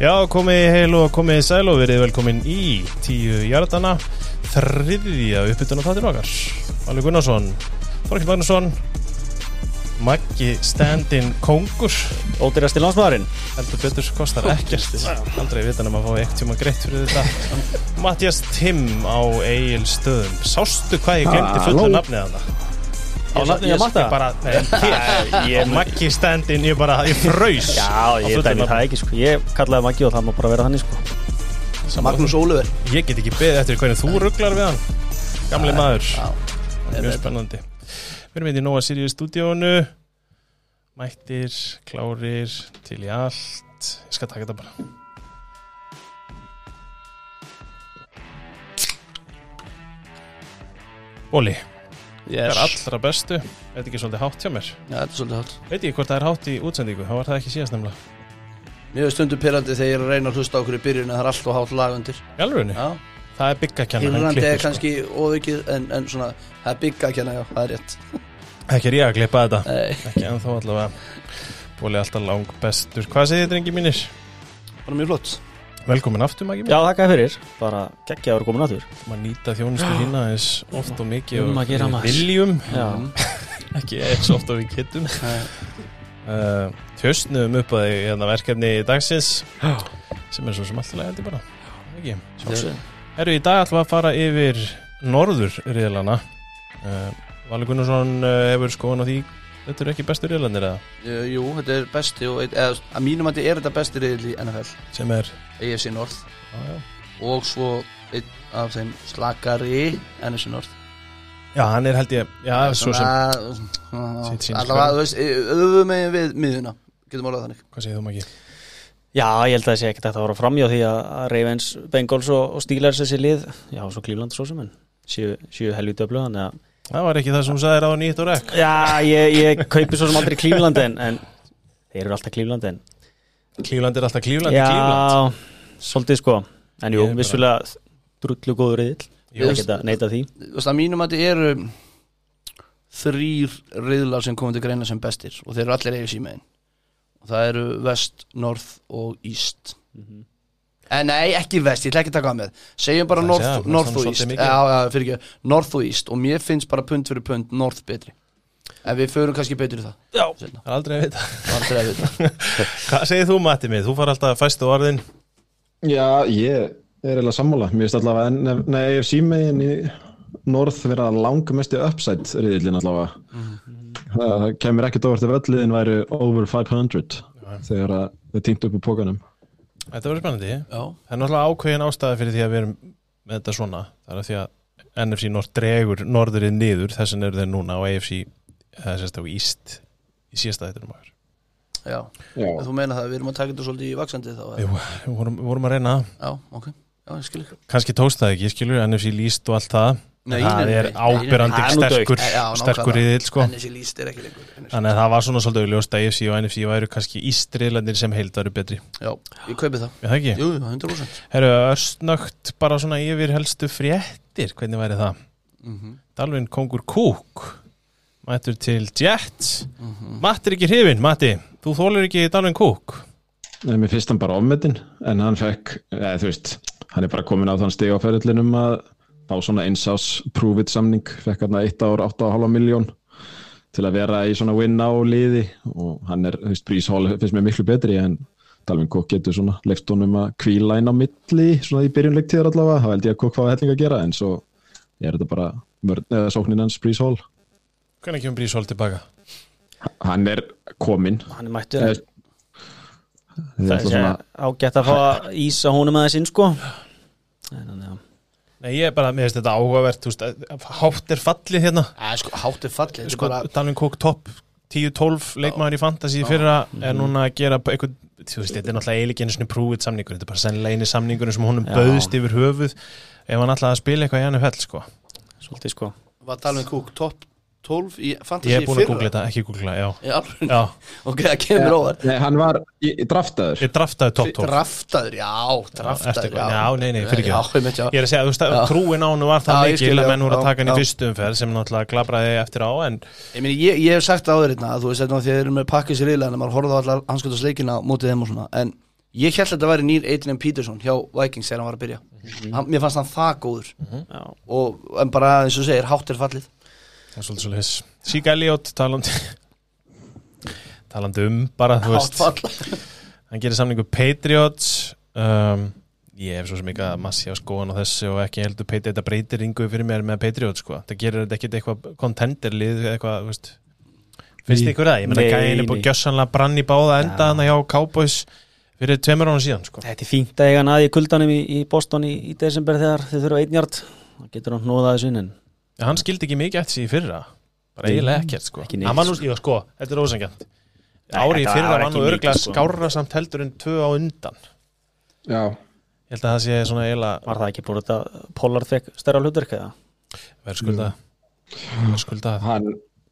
Já, komið heil og komið sæl og verið velkomin í tíu hjartana þriðja uppbytun á þáttir okkar. Alveg Gunnarsson, Þorkil Magnusson Maggi Standin Kongur. Ódýrasti landsmaðurinn. Heldur betur kostar ekkert. Aldrei vitan um að fá eitt tjóma greitt fyrir þetta. Mattias Timm á Egil stöðum Sástu hvað ég glemdi fullu nafnið að það? Ég bara, nei, ég, Maggi Standin, ég bara, ég fraus Já, ég dæmi það ekki sko. Ég kallaði Maggi og það má bara vera þannig sko. Magnús Óliver. Ég get ekki beðið eftir hvernig þú rugglar við hann Gamli maður. Já, Mjög spennandi. Við erum hérna í Nóa Sirius stúdíónu Mættir, klárir Til í allt. Ég skal taka þetta bara Bóli, það yes. er allra bestu. Þetta ekki svolítið hátt hjá mér? Já, þetta er svolítið hátt. Veit ég hvort það er hátt í útsendingu? Það var það ekki síðast nefnilega. Mér er stundum pyrrandi þegar ég er að reyna að hlusta okkur í byrjun en það er alltaf hátt lag undir. Alvörunni, Já, það er bygga að kenna hann pyrrandi klippir, er kannski óvikið en, en svona, það er bygga að kenna, já, það er rétt. Sko. Ekki er ég að klippa þetta. Ekki ennþá allavega. Bóli alltaf lang bestur. Hvað segir þið Velkomin aftur Maggi Já, þakka þér fyrir. Bara geggja að vera komin aður maður nýta þjónustu hína eins oft og mikið Um og við viljum. Já, ekki eins oft og við getum. Uh, tjöstnum upp að því hérna verkefni dagsins sem er svo sem alltaf ég bara. Ekki. sjálfsög Herru, í dag við að fara yfir norður riðlana uh, Valur Gunnarsson uh, hefur skoðan á því þetta eru ekki bestu riðlanir eða? Jú, þetta er besti og eða, að mínum að þetta er þetta besti riðil í NFL sem er AFC North. Já, já. og svo einn af þeim slakari NFC North. Já, hann er held ég já, svo sem, allavega, þú veist, auðvöðu megin við miðuna getum orðað þannig. Hvað segir þú Maggi? Já, ég held að það sé ekkert að fara framjá því að að Ravens, Bengals og, og Steelers þessi lið Já, svo Cleveland svo sem en séu, séu helvítið öflug Þannig að það var ekki það sem þú sagðir á nýtt og rekk. Já, ég, ég kaupi svo sem aldrei Cleveland en, en þeir eru alltaf Cleveland en Klífland er alltaf Klífland í Klífland Já, svolítið sko. En jú, vissulega drullu góður er ekki að neita því. Þú veist, að mínum að þetta eru þrýr riðlar sem komið til greina sem bestir og þeir eru allir AFC megin. Og það eru West, North og East. Mhm. en nei, ekki West, ég ætla ekki að taka það með. Segjum bara er og ekki, North og East. Og mér finnst bara pund fyrir pund North betri en við förum kannski betur í það Já, það er aldrei að vita Aldrei að vita. Hvað segir þú Matti mið? Þú far alltaf fæstu orðin Já, ég er eiginlega sammála. Mér finnst allavega, en- nei, AFC megin í North vera langmestu upside riðillin allavega. Það, það kemur ekkert óvart ef öll liðin væri over 500 þegar að þau týnt upp úr pókanum. Þetta verður spennandi já, Það er náttúrulega ákveðin ástæða fyrir því að við erum með þetta svona Það er að því að NFC North dregur norðurinn niður þess vegna eru þeir núna á AFC eða sérst á East í síðasta þettunum okkar já, Já. En þú meina það, við erum að taka þetta svolítið í vaksandi þá? Jú, við vorum, vorum að reyna það. já, ok, já, ég skil ekki kannski tókst það ekki, skilur NFC Least og allt það Nei, það nei, er ábyrrandi er sterkur. Já, sterkur riðil sko. Líst er þannig að það var svona svolítið auðljóst að AFC og NFC væru kannski East riðlandir sem heild væru betri já, ég kaupi það Er það ekki? jú, jú, 100% Herru, östnögt bara svona yfir helstu fréttir hvernig væri það? mm Dalvin Kongur Kúk mættur til Jets. Mhm. Matti er ekki hrifin, Matti. Þú þólar ekki Dalvin Kúk Nei, mér finnst hann bara ofmetin, en hann fekk, eða þú veist, hann er bara komin á þann stig á ferðlinum að fá svona einsás prove it samning, fekk hann eitt ár 8,5 miljón til að vera í svona win á liði. Og hann er, þú veist, Breeze Hall finnst mér miklu betri en Dalvin Cook getur svona leift honum að kvíla inn á milli svona í byrjunleiktíðar allavega, þá held ég að Cook fái helling að gera en svo er þetta bara sóknin hans Breeze Hall hvernig kemur Brís Hól tilbaka? hann er kominn hann er mættur Eh, Það Það er svona... ágætt að fá að ísa honum aðeins inn sko En, já. Nei, ég er bara, mér finnst þetta áhugavert þú veist, hátt er fallið hérna Æ, sko, hátt er fallið sko, bara, Dalvin Cook topp 10-12 leikmaður í fantasy fyrra er núna að gera eitthvað, þú veist, þetta er náttúrulega eiginlega einu svona prúið samningur, þetta er bara sennilega eini samningur sem honum Já. bauðst yfir höfuð ef hann ætlaði að spila eitthvað í NFL sko. Svolítið sko var Dalvin Cook topp 12 í fantasy ég er búin að fyrra? googla þetta, ekki googla, já, í alveg, já ok, það kemur óvar Nei, hann var í, í draftaður ég draftaði topp 12 draftaður, já, draftaður eitthvað? Já, nei, nei, fyrirgefðu. já, ég já. Er að segja, þú veist, Já. trúin á hann var það Já, mikil að já, menn voru að já, taka hann í já. fyrstu umferð sem náttúrulega glabraði eftir á en Ég, meni, ég, ég hef sagt áður hérna að þú veist því að þeir eru með pakkis í riðlega en maður horfði á allar hanskjöldasleikina mótið þeim og svona en ég held að þetta væri nýr Adrian Peterson hjá Vikings þegar hann var að byrja hann, mér fannst hann það góður Já, og en bara eins og segir, hátt er fallið Það er svolítið svolítið Sík Elliot talandi talandi um bara þú veist hann gerir samningu Patriots um, ég hef svo sem ekki að massi á skoðan á þessu og ekki heldur Patriots þetta breytir yngu fyrir mér með Patriots sko. það gerir þetta ekkit eitthvað contenderlið eitthvað, þú veist finnst ykkur það? Ég meina Nei, gæðin er búið nei. gjössanlega brann í báða enda Já. hann hjá Cowboys fyrir tveimur ára síðan sko. Þetta er fínt að eiga naði í kuldanum í, í Boston í, í desember þegar þið þurfa einn hjart það getur hann hnóðað þessu en hann skildi ekki mikið eftir í fyrra. Bara eiginlega ekkert sko. ekki neitt, Hann var nú, sko. jú, sko, þetta er ósengjant Nei, ári í þetta fyrra var var ekki nú mikið, örglega sko. skárra samt heldur en tvö á undan. Já, ég held að það sé svona eiginlega var það ekki búin þetta Pollard fekk stærra hlutverk eða? verðskulda. Verðskulda. Hann,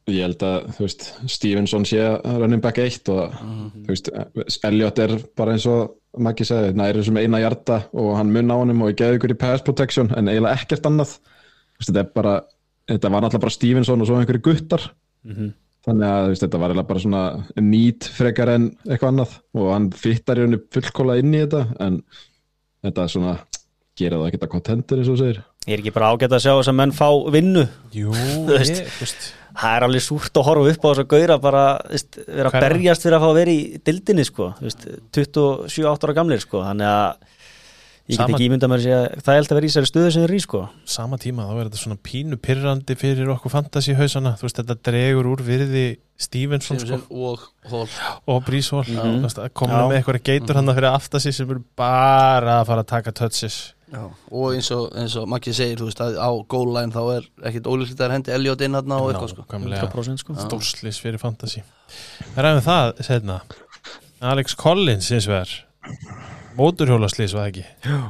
ég held að þú veist, Stevenson sé running back 1 og þú veist, Elliot er bara eins og Maggi segði, næri sem eina hjarta og hann mun á honum og ég geði ykkur í pass protection en eiginlega ekkert annað. Þú veist, þetta er bara, þetta var náttúrulega bara Stevenson og svo einhverju guttar. Mhm. þannig að þú veist, þetta var bara svona nýt frekar en eitthvað annað. Og hann fittar í henni fullkóla inn í þetta en þetta er svona gera það ekki þetta kontentur eins og segir. Ég er ekki bara ágætt að sjá þess að menn fá vinnu? Jú, ég, þú veist. Það er alveg súrt að horfa upp á þess að gauðra bara veist, vera að Hverra? berjast fyrir að fá að vera í dildinni sko, veist, 27-8 ára gamlir sko, þannig að ég get Sama- ekki ímynda mér að segja það er alltaf að vera í þessari stöðu sem eru í sko. sama tíma þá er þetta svona pínu pyrrandi fyrir okkur fantasy hausana þú veist þetta dregur úr virði Stevenson sko, og Hall. Og Breeze Hall. Mhm. Að koma Já. með eitthvað geitur hann fyrir aftasi sem eru bara að fara að taka touches. Já, og eins og, eins og Maggi segir, þú veist, að á goal line þá er ekkit ólíklegt að hendi Elliot inn hann og eitthvað sko. Nákvæmlega. 100% sko. stórslis fyrir fantasy. Það ræðum það, setna Alex Collins eins og er móturhjólaslis var það ekki? Já.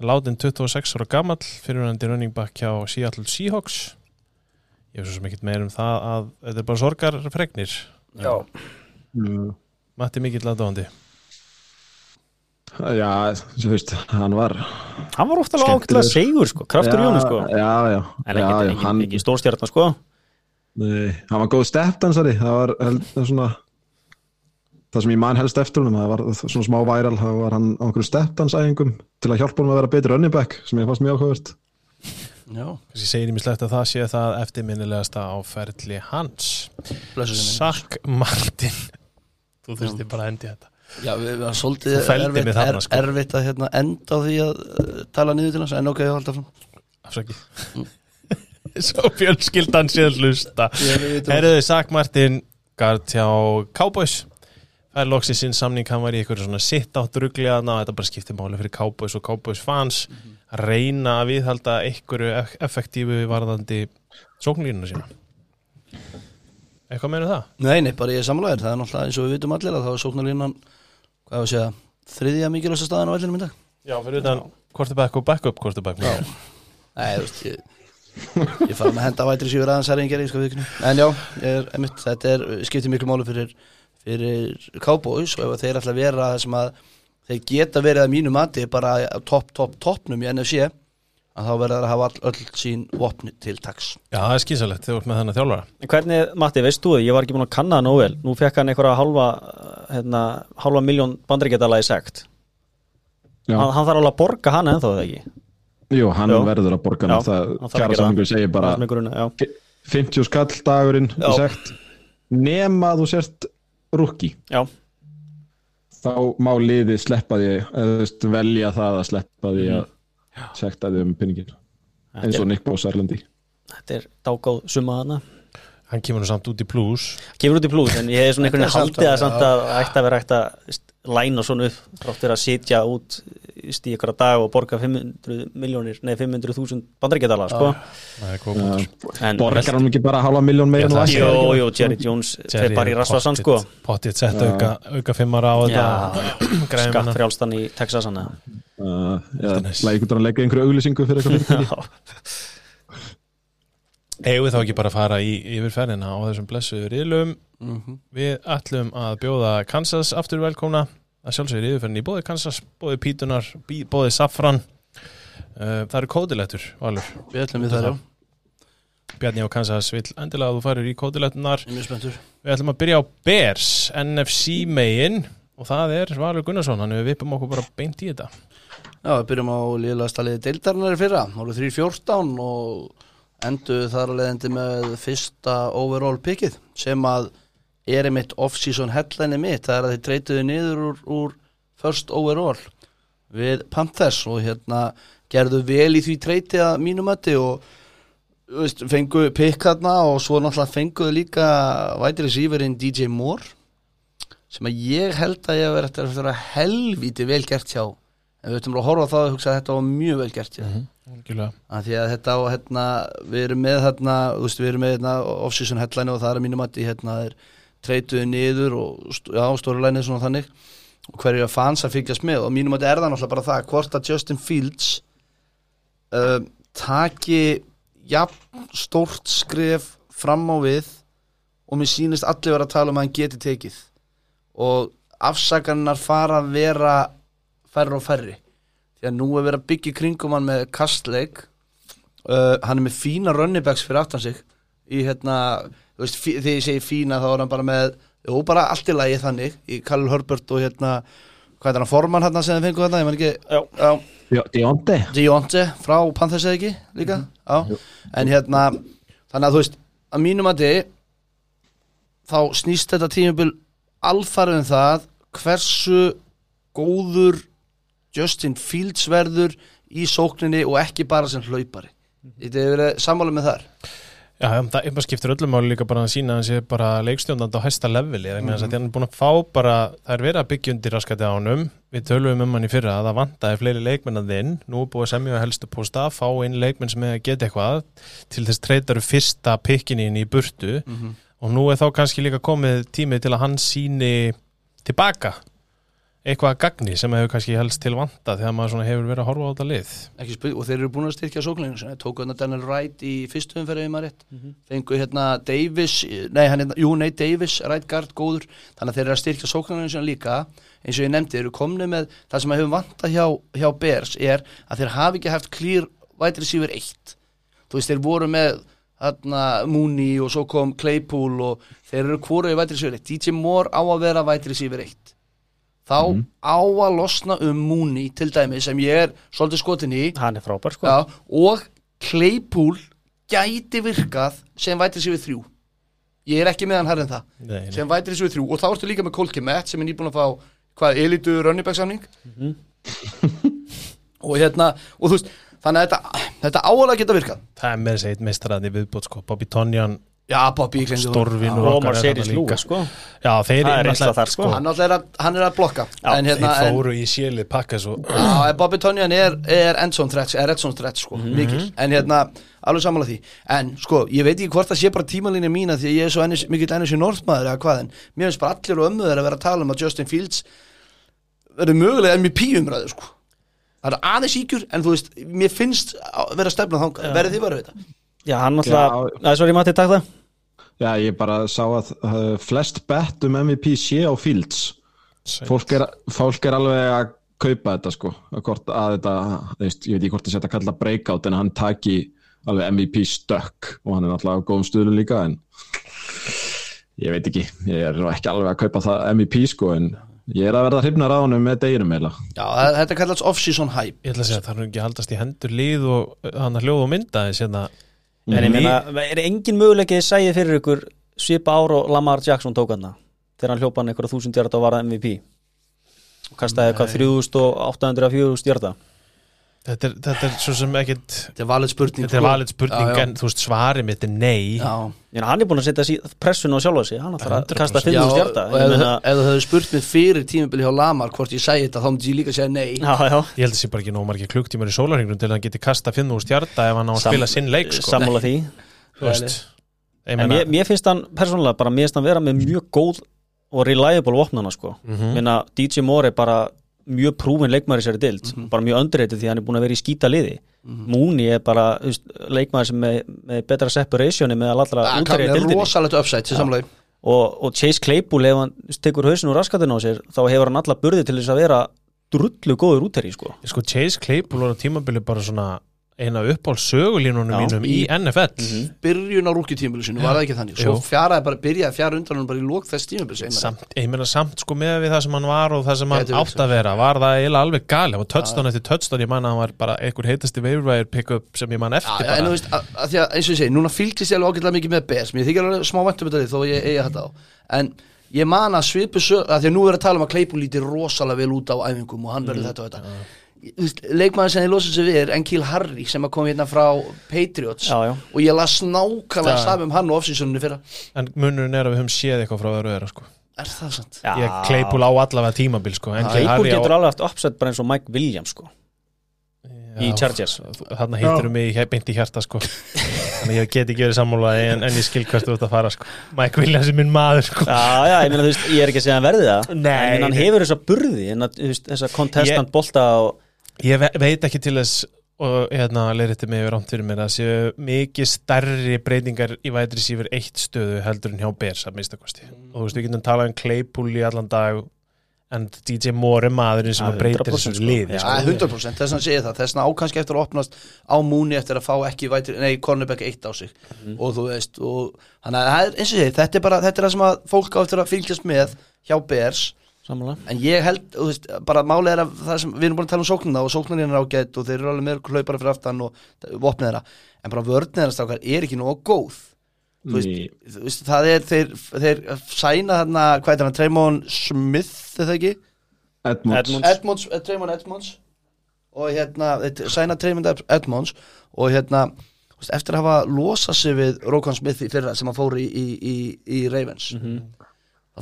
látin 26 ára gamall fyrir hann running back hjá Seattle Seahawks. Ég hef svo ekkert meir um það að þetta er bara sorgarfregnir. Já. mm. Matti mikill aðdóðandi Já, þú veist, hann var Hann var ofta alveg ágætlega segur sko, kraftur í honum sko. Já, já, en ekki, já ekki, hann, ekki stórstjarnar sko. Nei, hann var góð stepdansari það var held, það svona það sem ég man helst eftir honum það var svona smá væral, það var hann á einhverju stepdansæðingum til að hjálpa honum að vera betri running back sem ég fannst mjög áhugavert. Já, Ég segir ímislegt að það sé það eftirminnilegasta á ferli hans. Sack Martin. Þú þurfti bara að endi þetta. Já, við við varum svolítið erfitt, mig þarna, er, sko. erfitt að hérna, enda á því að uh, tala niður til hans, en ok, ég halda fram Afsaki Svo fjölskyldan sé að hlusta. Um- Herriði Sack Martin Gard hjá Cowboys Það er loksins sinn samning, hann var í eitthvað svona sitt átt rugliðana og þetta bara skipti máli fyrir Cowboys og Cowboys fans að reyna að viðhalda einhverju eff- effektífu varðandi sóknlínuna sína. Eitthvað meina það? Nei, nei, bara ég er samlæður, það er náttúrulega eins og við vitum allir að það var sóknarlínan, hvað ég að segja, þriðja mikilvægsta staðan á vellinum í dag. Já, fyrir utan quarterback og backup quarterback. Nei, þú veist, ég, ég fara með að henda vætri síður aðeins er engeri, sko vikinu En já, ég er, einmitt, þetta er, skiptir miklu máli fyrir, fyrir Cowboys og ef þeir ætla að vera það sem að þeir geta verið að mínu mati bara topp, topp, toppnum í NFC að þá verður það að hafa all, öll sín vopni til taks. Já, það er skýsalegt þegar þú ert með þennan þjálfara. En Hvernig, Matti, veist þú þið, ég var ekki búin að kanna það nóg vel. Nú fekk hann einhverja halva hérna, halva miljón sekt. Já, hann, hann þarf alveg að borga hann ennþá það ekki? Jú, hann Já. verður að borga hann það, kjara samlingur segir bara grunna, já. 50 skall dagurinn sekt. Nema þú sért rúki já, þá má liðið sleppa því eða velja það að sleppa því að sekta því um pinningin eins og Nick Bosa Erlendi. Þetta er dágáð summa hana Hann kemur nú samt út í plus Kemur út í plus, en ég hef svona einhvern veginn er haldið að samt samt að ætti að vera ætti að læna svona upp þráttur að sitja út í ykkur dag og borga 500 miljónir, nei 500.000 bandaríkjadala, sko. Góð punktur. En borgar hann ekki bara halva miljón meira að ætlar Jó, að jó, Jerry Jones fer bara í pottet- sko. Pottet sett auka, auka fimmara á þetta Skatt frjálstan í Texas, hann Uh, hann að leggja einhverju auglýsingu fyrir eitthvað Eigum við þá ekki bara að fara í yfirferðina á þessum blessuðu riðlum? Mm Við ætlum að bjóða Kansas aftur velkomna. Að sjálfsögur yfirferðin í bóði Kansas bóði Pítunar, bóði Safran uh, Það eru kódilettur, Valur. Við ætlum við það, já, Bjarni og Kansas vill endilega að þú farir í kódilettunar er Við ætlum að byrja á Bears, NFC megin og það er Valur Gunnarsson, hann við vippum okkur bara beint í þetta. Já, við byrjum á liðlega staliði deildarinnar í fyrra, voru 3-14 og enduðu þar að leiðandi með fyrsta overall pickið sem að er einmitt off-season headline mitt, það er að þeir treytuðu niður úr, úr first overall við Panthers og hérna gerðu vel í því treyti að mínumötti og veist, fengu pick hérna og svo náttúrulega fenguðu líka vætri sífurinn DJ Moore sem að ég held að ég hef verið eftir að vera helvíti vel gert hjá en við höfum að horfa á það og hugsa að þetta var mjög vel gert Algjörlega. að því að þetta á hérna, við erum með hérna, með hérna, off-season headline og það er að mínum að hérna er treytuði niður og já, stórulænið svona þannig. Og hverju að fans að fylgjast með. Og mínum að er það náttúrulega bara það hvort að Justin Fields uh, taki jafn stórt skref fram á við og mér sýnist allir vera að tala um að hann geti tekið. Og afsakarnar fara að vera færri og færri. Því að nú er verið að byggja kringum hann með kastleik uh, hann er með fína runnibacks fyrir aftan sig. Í hérna, þú veist, þegar ég segi fína þá er hann bara með, jú, bara allt í lagi þannig, í Karl Herbert og hérna hvað er hann, Forman hann sem þið fengu hérna, ég man ekki. Já. já, Deonte Deonte frá Panthers eða ekki líka, já, en hérna þannig að þú veist, að mínum að þið þá snýst þetta tímabil alfarið um það hversu góður Justin Fields verður í sókninni og ekki bara sem hlaupari. Þetta hefur verið sammála með þar? Já, það er bara skiptir öllum máli líka bara að sína að hann sé bara leikstjóndandi á hæsta leveli. Vegna þess að hann er búin að fá bara það er verið að byggja undir raskati á honum. Við tölum um hann í fyrra að það vantaði fleiri leikmenn að þinn, nú er búið að semja á helstu posta, fá inn leikmenn sem hefur getið eitthvað til þess treytaru fyrsta pikkininn í burtu. Og nú er þá kannski líka komið tímið til að hann síni tilbaka eitthvað að gagni sem hefur kannski helst til vanda þegar maður svona hefur verið að horfa á þetta lið? Og þeir eru búin að styrkja sókninginu sinni. tóku hérna Daniel Wright í fyrstu umferði ef maður rétt, fengu hérna Davis nei, hann hérna, jú, nei, Davis, Wright guard góður, þannig að þeir eru að styrkja sinni líka, eins og ég nefndi, þeir eru komni með það sem að hefur vantað hjá, hjá Bears er að þeir hafi ekki haft clear wide receiver 1 þú veist, þeir voru með hérna, Mooney og svo kom Claypool og þeir eru hvori wide receiver 1 DJ Moore á að vera wide receiver 1 þá á að losna um Mooney til dæmi sem ég er svolítið skotin í. Hann er frábær sko. Já, og Claypool gæti virkað sem vætri sér við þrjú. Ég er ekki með hann herrið það. Nei, nei. sem vætri sér við þrjú. Og þá ertu líka með Colke Matt sem er nýbúin að fá hvað, elitu runnibæksamning og hérna og þú veist, þannig að þetta, þetta áalega geta virkað. Það er með þess að eitt meistaraðni viðbót sko, Bobby Tonjan, já, Bobby, þú. Storvinur og er þarna líka. Lewis sko. Já, þeir Það er eru reynsla þar, sko. hann, er að, hann er að blokka. Já, en hérna, þeir en, fóru í sjélið pakka svo Já, en Bobby Tonjan er, er endzone threat, er endzone threat sko, Mhm. mikil, en hérna alveg sammála því, en sko, ég veit ekki hvort það sé bara tímalínja mína því að ég er svo ennis, mikill ennis í norðmaður eða hvað, en mér finnst bara allir og ömmuður að vera að tala um að Justin Fields verður mögulega MVP umræður sko. Það er aðeins íkjur, en þú veist mér finnst að vera stefnað þangað, verður þið bara við þetta já hann náttúrulega, það er svo ég mati takk það Já, ég bara sá að uh, flest bet um MVP sé á Fields. Fólk er, fólk er alveg að kaupa þetta sko að hvort að þetta, þú veist, ég veit ekki hvort það setja að kalla breakout en hann taki alveg MVP stökk og hann er náttúrulega á góðum stuðlu líka en ég veit ekki, ég er nú ekki alveg að kaupa það MVP sko en ég er að verða hrifnar á hann með deginum eða Já, þetta kallast off-season hype. Ég ætla að segja að það er nú ekki að haldast í hendur líð og hann að hljóða og mynda þess hérna en ég meina, er engin möguleiki að segja fyrir ykkur svipa ár og Lamar Jackson tók hann þegar hann hljópa hann einhverja þúsund hjarta og var það MVP og kastaði eitthvað 3800 4000 hjarta þetta er, þetta er svo sem ekkit Þetta er valið spurning Þetta er sko. valið spurning Já, já. en þú veist svarið mitt er nei Já, meina, hann er búin að setja pressuna á sjálfa sig hann ætlar að 100%. kasta Já, 5000 hjarta og Ég ef meina, ef þú hefur spurt mig fyrir tímubili hjá Lamar hvort ég segi þetta, þá myndi ég líka segja nei já, já, Ég held að það sé bara ekki nóg margir klukktímar í sólarhingrun til að hann geti kasta 5.000 hjarta ef hann á að Sam- spila sinn leik sko. sammála því Þú veist Ég en meina, mér, mér finnst hann persónulega bara, mér finnst hann vera með mjög góð og reliable vopnana sko Mhm. Minna, DJ Moore er bara mjög prúfin leikmaður í sér dild, bara mjög underrated því hann er búin að vera í skýta liði Mooney er bara veist, leikmaður sem með, með betra separationi með allra Það útverja er dildinni rosalegt til samlega og, og Chase Claypool ef hann tekur hausin úr raskatinn á sér þá hefur hann alla burði til þess að vera drullu góður útherri sko. Sko Chase Claypool var á tímabili bara svona eina uppból sögulínunum Já. mínum í NFL byrjun á rúkjutímabili sinu, var það ekki þannig? Svo fjaraði bara, byrjaði fjara undan hann bara í lók þess tímabili samt, ég meina samt sko með við það sem hann var og það sem hann átt að vera var það eiginlega alveg gali, það var touchdown eftir touchdown ég man að hann var bara einhver heitasti waiver pick-up sem ég man Já, eftir já, en þú veist, að, að því að eins og ég segi, núna fylgist ég alveg ágætlega mikið með Bears, mér þykir alveg smá væntum þetta þó ég eigi þetta á, en ég man að svipu sög, að því að nú er að tala um að Claypool líti rosalega vel út á æfingum og hann verður þetta og þetta. Þú leikmaður sem þið losið sér við er Enkil Harry sem kom hérna frá Patriots Já, já. og ég las nákvæmlega Það- saman um hann og offsísunni fyrra en munurinn er að við höfum séð eitthvað frá öðru öðru sko. er það sant? Já. ég kleipul á allavega tímabil sko. en Claypool getur alveg haft uppsett bara eins og Mike Williams sko í Chargers þarna hittir um mig beint í hjarta sko. þannig að ég get ekki verið sammála en, en ég skil hvert þú ert að fara sko. Mike Williams er minn maður sko. Já, já, ég meina, þú veist, ég er ekki að segja hann verði það Nei, En hann hefur þessa burði þessa contestant bolta og ég ve veit ekki til þess og hérna leiriti mig yfir rámt fyrir mér að séu mikið stærri breytingar í vætri sífur eitt stöðu heldur en hjá Bears að minnstakosti og þú veist við getum talað um Claypool í allan dag en DJ Moore er maðurinn sem Ja, að breytir 100% þessu sko. liði Já, sko. Já, 100% þess að segja það, þess að ákanski eftir að opnast á múni eftir að fá ekki vætri, nei, cornerback eitt á sig. Og þú veist, og þannig að það er, eins og ég, þetta er bara, þetta er það sem að fólk á eftir að fylgjast með hjá Bears Samanlega en ég held, þú veist, bara málið er að það sem, við erum búin að tala um sóknina og sóknarinn er ágætt og þeir eru alveg með hlaupara fyrir aftan og vopnið þeirra, en bara vörnið þeirra stákar er ekki nógu góð. Þú veist, þú veist, það er, þeir, þeir sæna þarna, hvað er hann, Treymon Smith, er það ekki? Edmonds, Edmonds. Edmonds, eh, Treymon Edmonds. Og hérna, þeir sæna Treymon Edmonds og hérna veist, eftir að hafa losað sig við Rókan Smith í fyrra sem hann fór í, í, í, í Ravens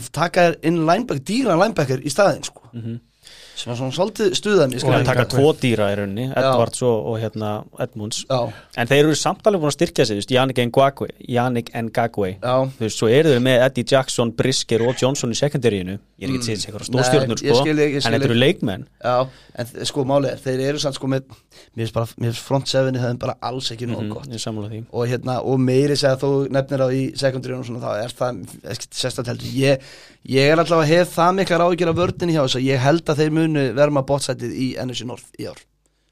þá taka þér inn linebacker, dýran linebacker í staðinn sko. Sem var svona svolítið stuðað mér Og hann taka tvo dýra í rauninni, Já. Edwards og, og hérna Edmunds. Já, En þeir eru samtalið búin að styrkja sig, Yannick Ngakwe Yannick Ngakwe. Já. Þú veist, svo eru þeir með Eddie Jackson, Brisker og Johnson í sekundaríinu Ég er ekki að segja þessi eitthvað stórstjórnur, sko En þetta eru leikmenn. Já, en sko málið er, þeir eru samt sko með mér finnst front sevenið það er bara alls ekki nóg mm, gott. og hérna, og meiri segja þú nefnir á í sekundaríunum svona, þá er það heldur. Ég, ég er allavega að hef það miklar áhyggjur af vördinni hjá þess að ég held að þeir munu verma bótsætið í NFC North í ár.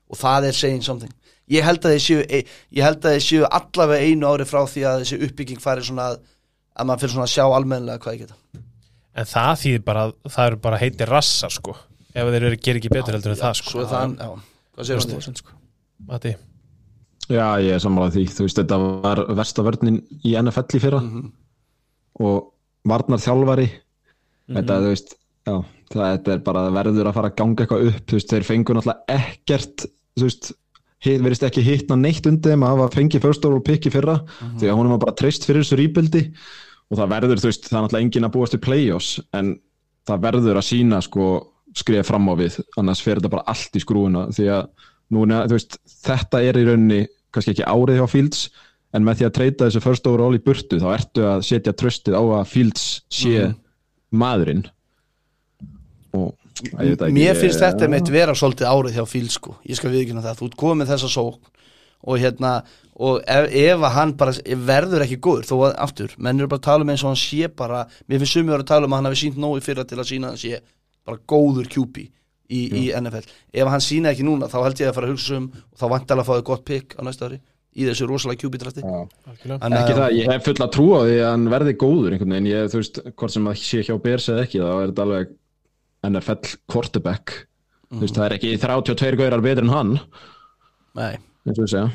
Og það er saying something. Ég held að þeir séu, e- ég held að þeir séu allavega einu ári frá því að þessi uppbygging fari svona að, að maður fyrir svona að sjá almennilega hvað ég geta en það þýðir bara að það eru bara heiti rassar sko. Ef þeir eru gerir ekki betur heldur en það sko. svo er það, já, hvað séu það? 100% sko. Mati, Já, ég er sammálað því, þú veist, þetta var versta vörnin í NFL í fyrra. Og varnar þjálfari þetta, þú veist, já það, þetta er bara verður að fara að ganga eitthvað upp. Þú veist, þeir fengur náttúrulega ekkert þú veist, hit, verðist ekki hittna neitt undir þeim. Að hafa fengið first overall pick í fyrra. Því að hún var bara treyst fyrir þessu rýpildi og það verður, þú veist, það er náttúrulega engin að búast til play-offs en það verður að sína sko skrifa fram á við. Annars fer þetta bara allt í skrúuna því að núna, þú veist, þetta er í rauninni kannski ekki árið hjá Fields en með því að treyta þessu first overall í burtu þá ertu að setja tröstið á að Fields sé maðurinn. Og ég veit ekki, Mér finnst þetta mitt vera svolítið árið hjá Fíl sko, ég skal viðkynna það. Þú komið þessa sókn og hérna og ef, ef að hann bara verður ekki góður, þó að aftur menn eru bara að tala um eins og hann sé bara mér finnst sumið að tala um að hann hafi sínt nógu fyrra til að sína að hann sé bara góður kjúpi í, í NFL, ef hann sína ekki núna þá held ég að fara að hugsa um og þá vantalega að fáið gott pick á næsta ári í þessu rosalega kjúpi drafti. Algjörlega. Ekki það, ég hef full að trúa því að hann verði góður einhvern veginn, ég, þú veist, hvort sem að sé hjá Bears eða ekki, þá er þetta alveg NFL quarterback. Þú veist, það er ekki 32 gaurar betur en hann. Nei eins og við segja.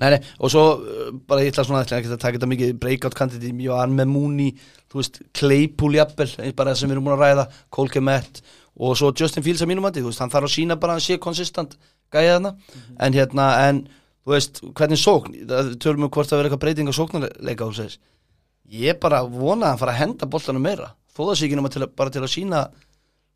Nei, nei, og svo uh, bara ég ætla svona ætla ekki að taka þetta mikið breakout candidate ég var með Mooney, þú veist Claypool jafnvel, eins bara sem við erum búin að ræða Cole Kemet og svo Justin Fields að mínum að þú veist, hann þarf að sína bara að hann sé konsistant gæja þarna, en hérna en þú veist, hvernig sókn það tölum við hvort það verður eitthvað breyting á sóknarleika þú segist, ég bara vona að hann fara að henda boltanum meira, þó það sé ekki nema til, að- bara til að sína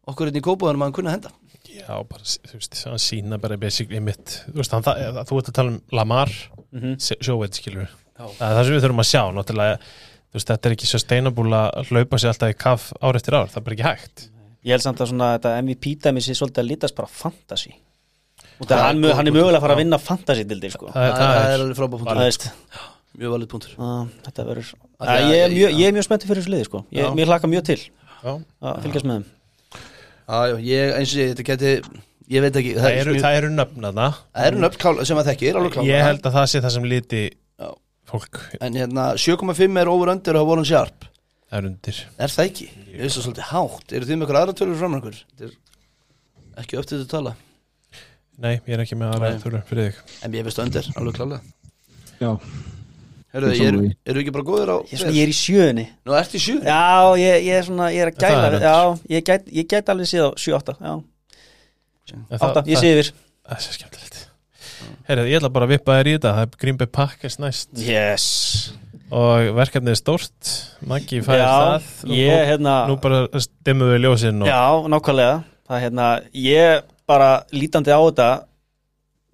okkur hérna í kópáðunum að hann kunna henda Já, bara, þú veist, hann sína bara basically mitt, þú veist, hann, það, þú ert að tala um Lamar, mm -hmm. sjóveit, skilur það er það sem við þurfum að sjá, náttúrulega þú veist, þetta er ekki sustainable að hlaupa sér alltaf í kaff ár eftir ár, það er bara ekki hægt. Ég held samt að svona þetta MVP-dæmi sé svolítið að lítast bara fantasy. Og það hann, hann er mögulega að fara að vinna fantasy til því sko. það, er- það, er er, alveg frábæð punktur, mjög valið punktur. Að, þetta verður ég, er mjög, ég er mjög spenntið fyrir þessu liði sko. ég, hlaka mjög til að fylgjast með þeim Já, ég, eins og ég, þetta geti ég veit ekki það er eru, mjög- það eru nöfnaða það eru nöfn kál- sem að þekkir ég held að það sé það sem liti Já. fólk. En hérna 7,5 er over under og Warren Sharp. Er undir. Er það ekki? ég veist það svolítið hátt. Eru þið með eitthvað aðra tölur fram er ekki upp til þetta tala. Nei, ég er ekki með aðra þurru fyrir þig. En ég veist under, alveg klálega. Já, Er, eru ekki bara góðir á Ég svona, ég er í sjöunni. Nú ertu í sjö Já, ég, ég er svona, ég er að Það gæla er Já, ég gæt, ég gæt alveg síðan 7-8 Já, En 8, ég sé yfir. Það er svo skemmtilegt. Herra, ég ætla bara að vippa þér í þetta. Það er Green Bay Packers næst. Yes. Og verkefnið er stórt. Maggi fæðir Já, það. Og ég, hérna nú bara stimmum við ljósinn og Já, nákvæmlega. Það er hérna, ég bara lítandi á þetta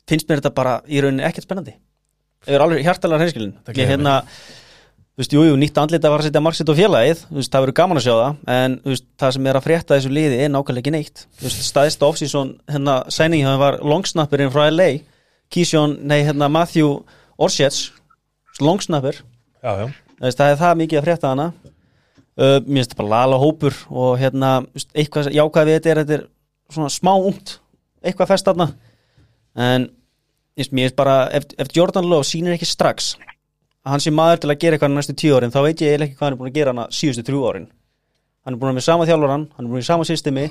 finnst mér þetta bara í rauninni ekkert spennandi Ég er alveg hjartalega hreinskilin Ég hérna, þú veist, jú, jú, nýtt andlita var að setja marksitt á félagið, þú veist, það verður gaman að sjá það en þú veist, það sem er að frétta þessu liði er nákvæmlega ekki neitt, þú veist, staðist off-season hérna, sæningi það var longsnapperinn frá LA, Keyshawn nei, hérna, Matthew já, já. þú veist, það er það mikið að frétta hana. Uh, mér finnst þetta bara lala hópur og hérna, eitthvað jákvæð við þetta er, þetta er svona smá ungt eitthvað fest þarna. En mér finnst bara, ef, ef Jordan Love sýnir ekki strax að hann sé maður til að gera eitthvað næstu tíu árin, þá veit ég eiginlega ekki hvað hann er búin að gera hana síðustu þrjú árin hann er búin að vera sama þjálfaran, hann er búin í sama systemi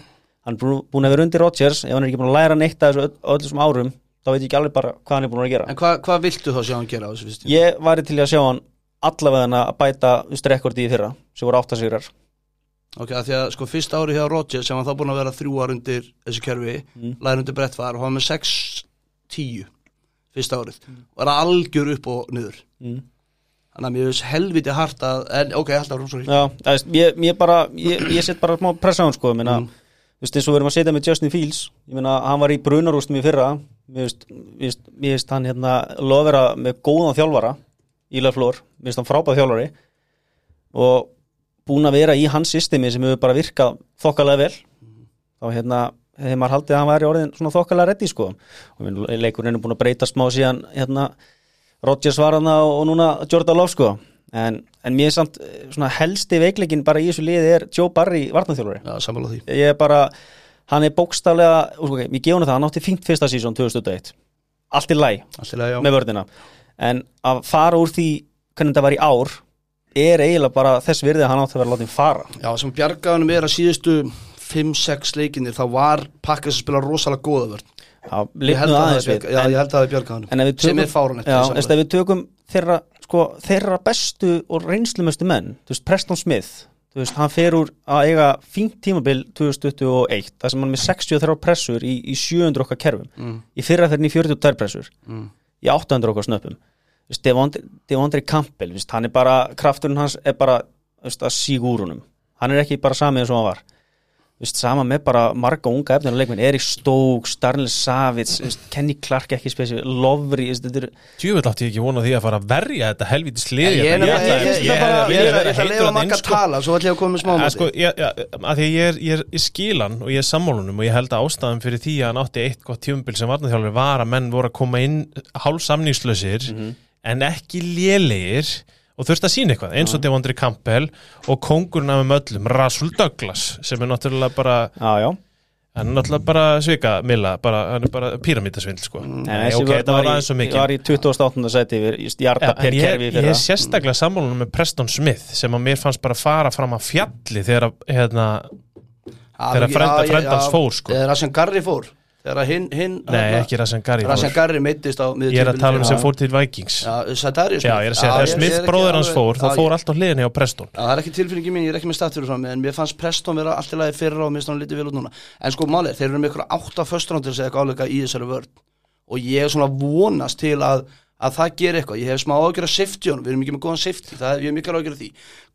hann er búin- að vera undir Rodgers ef hann er ekki búin að læra neitt að þessu öll- öllum árum þá veit ég ekki alveg bara hvað hann er búin að gera En hvað hva viltu þá sjá hann gera á þessu fyrstu? Ég væri til að sjá hann allavega að bæta strekkordið í fyrra sem voru áttasýrar Ok, að því að sko fyrst ári hjá Rodgers sem hann þá búin að vera þrjú ár undir þessu kerfi Mm. læra undir brett var og hann með 6-10 fyrsta árið. Og var algjör upp og niður. Mm. þannig að mér finnst helviti hart að en ok, alltaf veist, ég, ég ég, ég set bara smá pressa á hann sko minna, Mm. þú veist eins og við erum að setja með Justin Fields ég meina, hann var í brunarústum í fyrra mér veist hann hérna lofera með góðan þjálfara í Leflór, mér veist hann frábæð þjálfari og búin að vera í hans systemi sem hefur bara virkað þokkalega vel. Þá hérna hefði maður haldið að hann væri orðin svona þokkalega reddi sko. Og leikurinn er búin að breyta smá síðan hérna Rodgers var hana og, núna Jordan Love sko. En, en mér er samt eh, svona helsti veikleikin bara í þessu liði er Joe Barry varnarþjálfari. Já, sammála því. Ég er bara, hann er bókstaflega ok, ég gefa hann það, hann átti fínt fyrsta sísón 2001, allt í læ Allt í lagi, já. með vördina, en að fara úr því hvernig þetta var í ár er eiginlega bara þess virði að hann átti að vera látið fara. Já, sem bjargaðunum er að síðustu 5-6 leikinir þá var Pakkas að spila rosalega góða vörn. Já, Ég held að það en, er en ef við sem er veist, ef við tökum þeirra, sko, þeirra bestu og reynslumestu menn, veist, Preston Smith veist, hann fer úr að eiga fínt tímabil 2021, það sem hann er með 63 pressur í, í 700 okkar kerfum. Mm, í fyrra í 42 pressur mm. í 800 okkar Devondre, Devondre Campbell veist, hann er bara, krafturinn hans er bara að síg úr honum. Hann er ekki bara samið eins og hann var Þú veist, sama með bara marga unga efnir leikmenn, Erik Stokes, Darnell Savits Kenny Clark ekki spesif Lovry, þú veist, þetta er Djúvill átti ég ekki vona því að fara að verja þetta helvítið sliði Ég er ætla að leifa makka að tala Svo ætla ég að koma með smá Ja, máti sko, ég, er, ég í skilan og ég er sammálunum og ég held að ástæðan fyrir því að hann átti eitt gott tjumbil sem varnaþjálfur var að menn voru að koma inn hálfsamningslausir en ekki lélegir og þurfti að sína eitthvað eins og Devondri Campbell og kongurinn af um öllum Rasul Douglas sem er náttúrulega bara já, já, hann er náttúrulega bara svika Milla, bara, hann er bara píramítasvindl sko. en Nei, þessi ok, var, var var, aðeins svo í, mikið var í 28. seti en ég, er sérstaklega sammálunum með Preston Smith sem að mér fannst bara fara fram að fjalli þegar að, hérna, þegar frenda, frendans fór sko. Þegar Rashan Garri fór Þegar hinn, hinn Nei, ekki Rassan Gary Rashan fór. Garri meittist á Ég er að tala um sem fór til Vikings. Já, Já, Sadari ég er að segja, þegar Smith bróður hans fór þá fór allt á hliðinni á Preston. Já, það er ekki tilfinningi mín, ég er ekki með statfyrir frá mig en mér fannst Preston vera allt í lagi fyrra og mér finnst hann litið vel út núna. En sko málið, þeir eru með ykkur átta föstrándir sem eitthvað áleika í þessari vörn. Og ég er svona vonast til að, að það gerir eitthvað, ég hef smá ágjör að safety honum, við erum ekki með góðan safety, það er, ég hef mikil ágjör að því.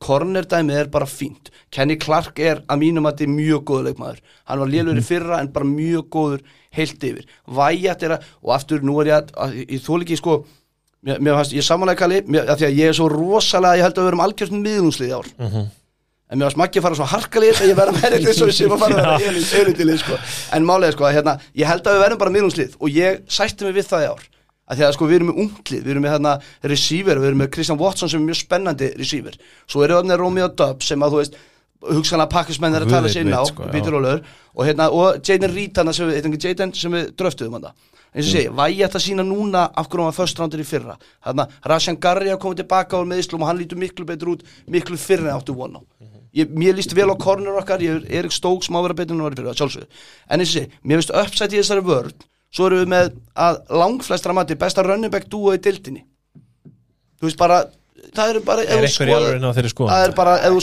Corner dæmið er bara fínt. Kenny Clark er að mínum að þetta er mjög góður leikmaður, hann var lélur í fyrra en bara mjög góður heilt yfir. Væjat er að, og aftur nú er ég að, ég þól ekki sko mér, mér fannst, ég samanlega kalli, mér, því að ég er svo rosalega, ég held að við erum algjörst miðlungslið í ár. En mér var smakki að fara svo harkalið að ég verða með þetta svo sem að fara að vera sko. en málega sko, hérna, ég held að við verðum bara miðlungslið og ég sætti mig við það í ár að því að sko við erum með unglið, við erum með hérna receiver, við erum með Christian Watson sem er mjög spennandi receiver, svo eru þarna Romeo Dubb sem að þú veist hugsanlega pakkismenn er að tala sér inn á sko, já. Peter Rólur og, hérna, og Jaden Reed hana sem, við- Jaden sem við dröftuðum hann eins og Mm. segi, vægi að sína núna af hverju hann var first rounder í fyrra þarna, Rashan Garri að koma tilbaka á meðislum og hann lítur miklu betur út, miklu fyrr en áttu vona Mhm. ég, mér líst vel á corner okkar, ég er Erik Stokes má vera betur en hann var í fyrra, sjálfsögðu en eins og segi, mér finnst uppsætt í þessari vörð svo erum við með að langflestra mati besta running back dúo í dildinni þú veist bara það eru bara Er í skoðun? það er bara, ef þú,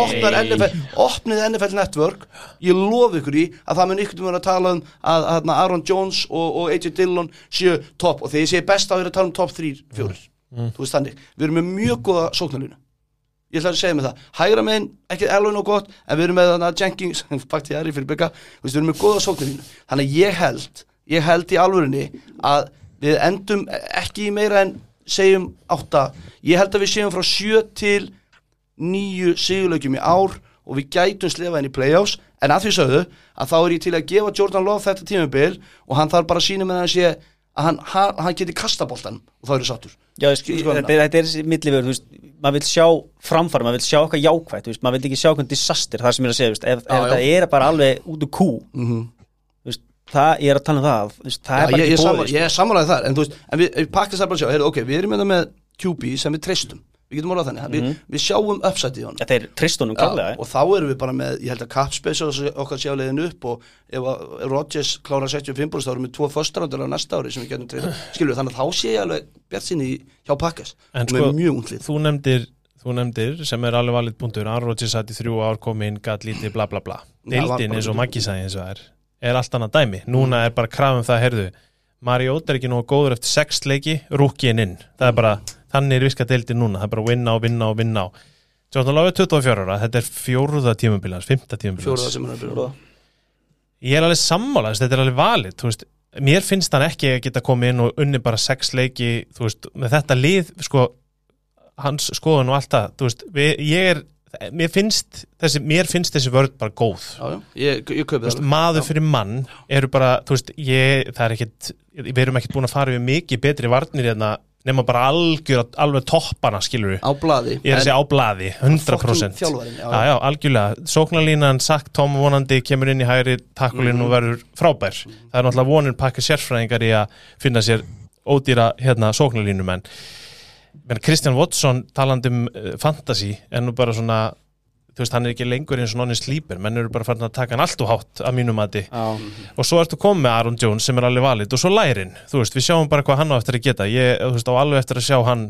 opnar NFL, opnið NFL Network ég lofi ykkur í að það mun ykkur um að tala um að, að, að Aaron Jones og, og AJ Dillon séu topp og þegar ég segi besta þá er að tala um topp 3, 4 þú veist þannig, við erum með mjög góða sóknarlínu ég ætla að segja með það, hægra megin ekki alveg nóg gott, en við erum með þarna Jenkins, bakt ég aðri fyrir bygga við erum með góða sóknarlínu, þannig að ég held ég held í alvörinni að við endum ekki í meira en segjum átta, ég held að við séum frá sjö til nýju sigurleikjum í ár og við gætum slefa henni í playoffs. En að því sögðu að þá er ég til að gefa Jordan Love þetta tímabil og hann þarf bara að sína með hann sé að hann, hann, geti kastaboltan og þá er það sattur Já, þetta, er- millivegur, þú veist, maður vil sjá framfæri, maður vil sjá þú veist, maður vil ekki sjá eitthvað disaster, það sem ég er að segja, þú veist, ef, ef Já, þetta er bara alveg út úr kú, mm -hmm. Það, ég er að tala um það, þú veist, það er Já, bara ég, ég, ekki sammála, bóðið, ég er sammálaði þar en þú veist, en við, við pakkast það bara að sjá heyrðu, ok, við erum með það með QB sem við treystum. Við getum orðað þannig, við, við sjáum uppsætt í honum. Þetta er tristunum klálega, og þá erum við bara með, ég held að Capspace okkar sé á leiðin upp og ef að Rodgers klára 65 þá erum við tvo föstarandur á næsta ári sem við getum treyta skilur við, þannig að þá sé ég alveg bjart sinni hjá Pakkas En og sko, með mjög unglið. þú nefndir þú nefndir sem er alveg valið punktur Aaron Rodgers satt í þrjú ár kominn, gat lítið bla bla bla. Deildin eins og. Maggi sagði eins og það er er allt annað dæmi, núna er bara krafum það herðu, Mariota er ekki nú góður eftir sex leiki, rúkiinn inn. Það er bara, þannig er viska deildin núna. Það er bara vinna og vinna og vinna Love er 24 ára, þetta er fjóruða tímabilans, fymta byrja ég er alveg sammála, þess, þetta er alveg valið þú veist, mér finnst hann ekki að geta komið inn og unni bara sex leiki þú veist, með þetta lið, sko hans skoðun og allt það, þú veist. Við, ég er, mér finnst þessi, mér finnst þessi vörð bara góð. Já, já, ég, ég veist, maður Já. fyrir mann eru bara, þú veist, ég, það er ekkit við erum ekkit búin að fara við mikið betri varnir hérna, nema bara algjör alveg toppana, skilur við á blaði. Ég er að segja á blaði, 100% Fucking þjálfarinn, já, já, já, algjörlega, sóknarlínan sagt Tom vonandi kemur inn í hægri takkulinn Mhm. og verður frábær. Það er náttúrulega vonir pakka sérfræðingar í að finna sér ódýra hérna sóknarlínum en Kristján Watson talandi um uh, fantasy er nú bara svona þú veist, hann er ekki lengur eins og nonni slíper menn eru bara farin að taka hann allt og hátt að mínum mati. Já, og svo ertu komið með Aaron Jones sem er alveg valið og svo lærin, þú veist, við sjáum bara hvað hann á eftir að geta. Ég, þú veist, á alveg eftir að sjá hann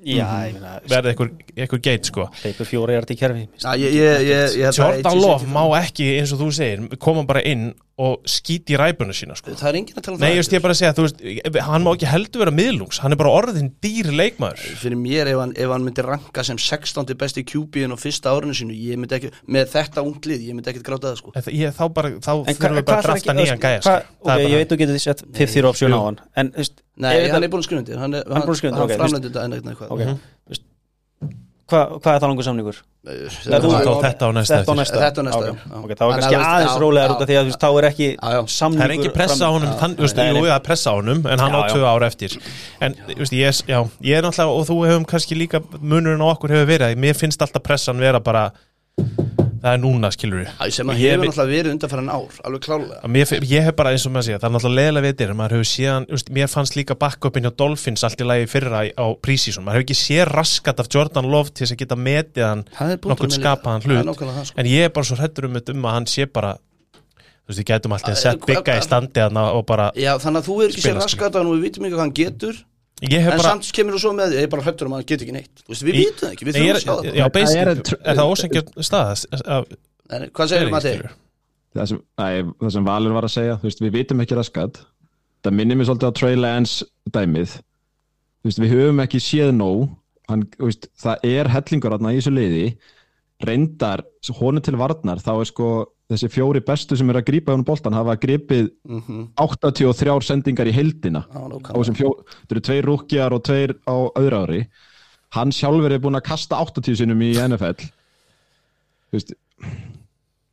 meina, verði einhver, einhver geit, sko. Hleypur fjóra hjart í kerfi, Já, ég, ég, ég, ég held að Jordan Love má ekki, eins og þú segir koma bara inn og skýti í ræpuna sína sko. það er enginn að tala um Nei, það just ég bara að segja, þú veist, hann má ekki heldur vera miðlungs, hann er bara orðin dýr leikmaður fyrir mér ef hann, ef hann myndi ranka sem 16. besti QB-in á fyrsta árinu sínu ég myndi ekki, með þetta unglið ég myndi ekkert gráta það sko En ég, þá bara, þá En þurfum við bara að drafta nýjan gæja sko. hva, Það ok, er ég veit þú getur því sett 50 option á hann en, þú veist, hann er búin undir Hann, er, Hann er að veist hvað hva er það langur samningur? Þetta á næsta Þetta á eftir. næsta Þetta á næsta, Ok, já. ok, þá er En kannski það- aðeins rólegar út af því að þá er ekki samningur Það er ekki pressa á honum, þann, jú, það er pressa á honum en hann á tvö ára eftir. En, ég, ég er náttúrulega og þú hefum kannski líka, munurinn á okkur hefur verið að mér finnst alltaf pressan vera bara það er núna, skilur við sem að hefur náttúrulega verið undanfæran ár alveg klálega Mér, ég hef bara eins og maður segja, það er náttúrulega leðilega veitir maður hefur séðan, þú veist, mér fannst líka backupin hjá Dolphins allt í lagi fyrra á prísísson maður hefur ekki séð raskat af Jordan Love til þess að geta metið hann líka. skapaðan hlut. sko. en ég er bara svo hrættur um, þetta um að hann sé bara þú veist, við gætum alltaf sett bygga í standi og bara, Já, þannig að þú er ekki Spila, raskat og við vitum ekki hvað hann getur en bara samt kemur þú svo með, ég er bara hrættur um að hann get ekki neitt. Þú veist, við vitum það ekki, við þurfum að sjá það. já, Það er er, það ósengjör stað En Hvað segir þú, Matti? skilur. það sem, það Valur var að segja þú veist, við vitum ekki raskat. Það minnir mér svolítið á Trey Lance dæmið. Þú veist, við höfum ekki séð nóg. Hann, það er hellingur í þessu liði. Reyndar, honum til varnar þá er sko þessi fjóri bestu sem eru að grípa hún boltan hafa gripið Mhm. 83 sendingar í fjó, þetta eru tveir rúkjar og tveir á öðru ári. Hann sjálfur er búin að kasta 80 sinum í NFL þú veist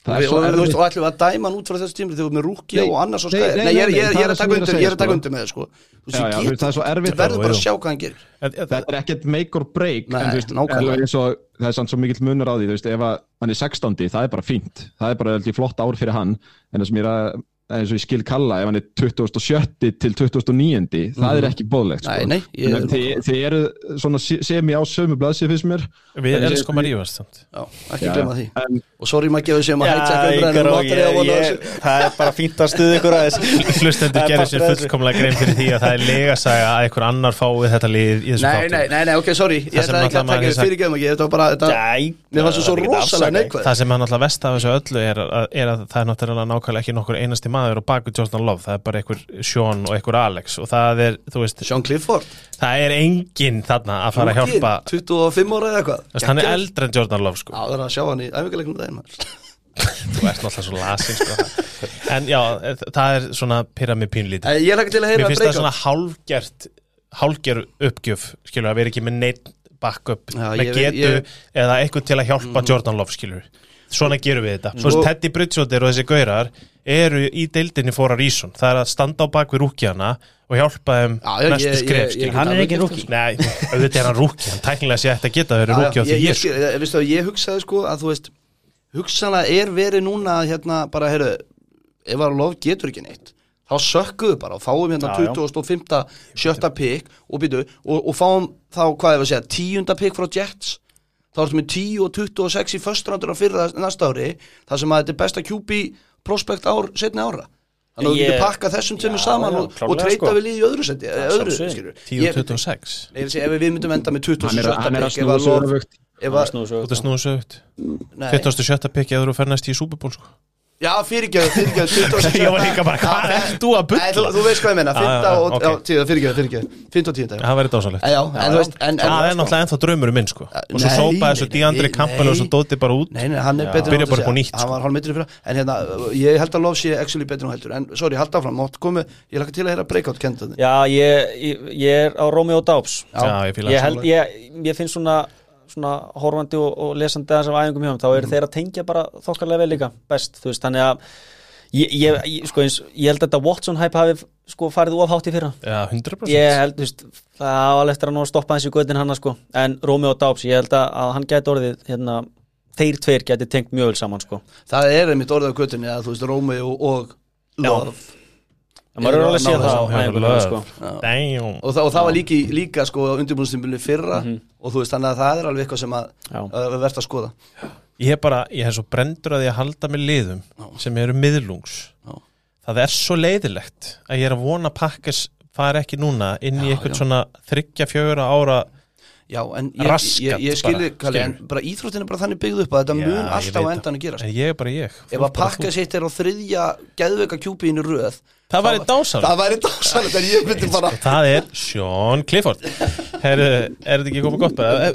Það og, og, þú veist, erfitt. og ætlum við að dæma hann út frá þessu tímri þegar við erum með Nei, og annars og skæði nei, ég er- að taka undir ég er að taka sko. undir með það sko. Þú veist, ég get- það er svo erfitt Þú verður bara að sjá hvað hann gerir. Þetta er ekkert make or break Nei, en þú veist, nákvæmlega. og, það er samt svo mikill munur á því þú veist, ef að hann er 16, það er bara fínt. Það er bara flott ár fyrir hann en það sem ég er að eins og ég skil kalla ef hann er 27. til 29. það er ekki bóðlegt sko. Nei, nei, ég- að þið, þið eru svona se- semi á sömu mér Við að rífast samt. Já, ekki glemma því en- Og sorry maður gefur sem að hætja ég, ég, það er bara fínt að stuða ykkur aðeins Hlustendur er gerir sér fullkomlega grein fyrir því að það er legasaga að einhver annar fái þetta lið í þessu Nei, þáttum. nei, nei, nei, ok, sorry Ég Það sem ætla ekki að maður taka sagt- fyrir gefum ekki Þetta var bara, þetta það svo rosalega neikvæð Það sem er náttúrulega vest af þessu öllu er að, er að það er náttúrulega nákvæmlega ekki nokkur einasti maður og baku Jordan Love, það er bara einhver Sean og einhver Alex og það er, þú veist, Sean Clifford. það er enginn þarna að fara að Rookie, hjálpa 25 ára eða eitthvað. Veist, hann er eldri en Jordan Love sko. Já, það er að sjá hann í æfingarleiknum daginn maður. þú ert náttúrulega svo lasin sko. en já, það er svona pyramid pínlítið Eh, Ég ekki til að Mér heyra finnst það svona hálfgert hálfger uppgjöf, skilur, að vera ekki með neitt backup, með getu ég- eða eitthvað til að hjálpa Jordan Love, skilur svona gerum við þetta, Svo- Teddy Bridgewater og þessi gaurar eru í deildinni fóra rísun, það er að standa á bak við rúkjana og hjálpa þeim Já, næstu skref, Hann er ekki rúki Nei, auðvitað er hann rúki, hann tæknilega sé eftir að geta verið Já, rúki á því ég, ég ég, sko. ég, hugsaði sko að þú veist hugsanlega er verið núna hérna bara, heyrðu, ef að lof getur ekki neitt þá sökkuðu bara og fáum hérna Já, já. 25. sjötta pikk og, býtu, og, og fáum þá, hvað ég var að segja, tíunda pikk frá Jets. Þá ertum við 10 og 26 í föstrandur á fyrra næsta ári þar sem að þetta er besta QB prospect ár setni ára þannig að þú getur pakka þessum Já, saman já, og, og treyta sko. við liði í öðru seti öðru, sjálfsögðu. skilur 10 og 26 Nei, ég vil segja, ef við myndum enda með 27. hann er, hann er að pikk, ef snúa að Nei. 27. pikki eða þú fer næst í Super Bowl sko. Já, fyrirgjöðu, fyrirgjöðu Ég var líka bara, hvað ert þú að Nei, þú, þú veist hvað ég menna, Já, 5. já, já, og, ok. já, tíða, fyrirgjöðu, fyrirgjöðu 5. og 10. Já, Það væri dásalegt já, en þú veist en, en, Það er náttúrulega ennþá draumurum minn sko Og svo sópaði þessu nei, Díandri Campbell og svo dóti bara út Nei, nei, hann er betur Byrja en bara upp á segja. nýtt, Hann sko. var hálfmetri fyrir En hérna, ég held að Love sé actually betur en hún heldur En sorry, halda áfram, mátt komu Ég laka til að heyra breakout kendaði Já, svona horfandi og, og lesandi aðeins af æfingum hjá hann, þá eru þeir að tengja bara þokkarlega vel líka best, þú veist, þannig að ég, ég, ég, sko eins, ég held að þetta Watson hæp hafi sko farið ofhátt í fyrra. Já, 100% ég held, þú veist, það alveg eftir að ná að stoppa þessi göttin hann sko, en Romeo Dobbs, ég held að, að hann gæti orðið, hérna þeir tveir gæti tengt mjög vel saman sko. Það er einmitt orðið á göttunni að þú veist, Romeo og Love en maður er alveg að sé það sko. Damn. Og, það, og það var líki, líka sko undirbúinstimbili fyrra. Mhm. og þú veist þannig að það er alveg eitthvað sem að, verðt að skoða. Ég er bara, ég hef svo brendur að ég halda með liðum sem eru miðlungs. Já. Það er svo leiðilegt að ég er að vona pakkes fara ekki núna inn í eitthvað svona þryggja fjögur ára Já, en ég, Raskat ég, ég skilði, Kalli, en bara íþróttin er bara þannig byggð upp að þetta Já, mun alltaf endan að gerast. En ég er bara ég. Ef að pakka sitt er á þriðja geðveika kjúpiðinu röð Það væri dásalegt. Það væri dásalegt en ég myndi bara Það er Sean Clifford. Herru, er þetta ekki komið gott bara?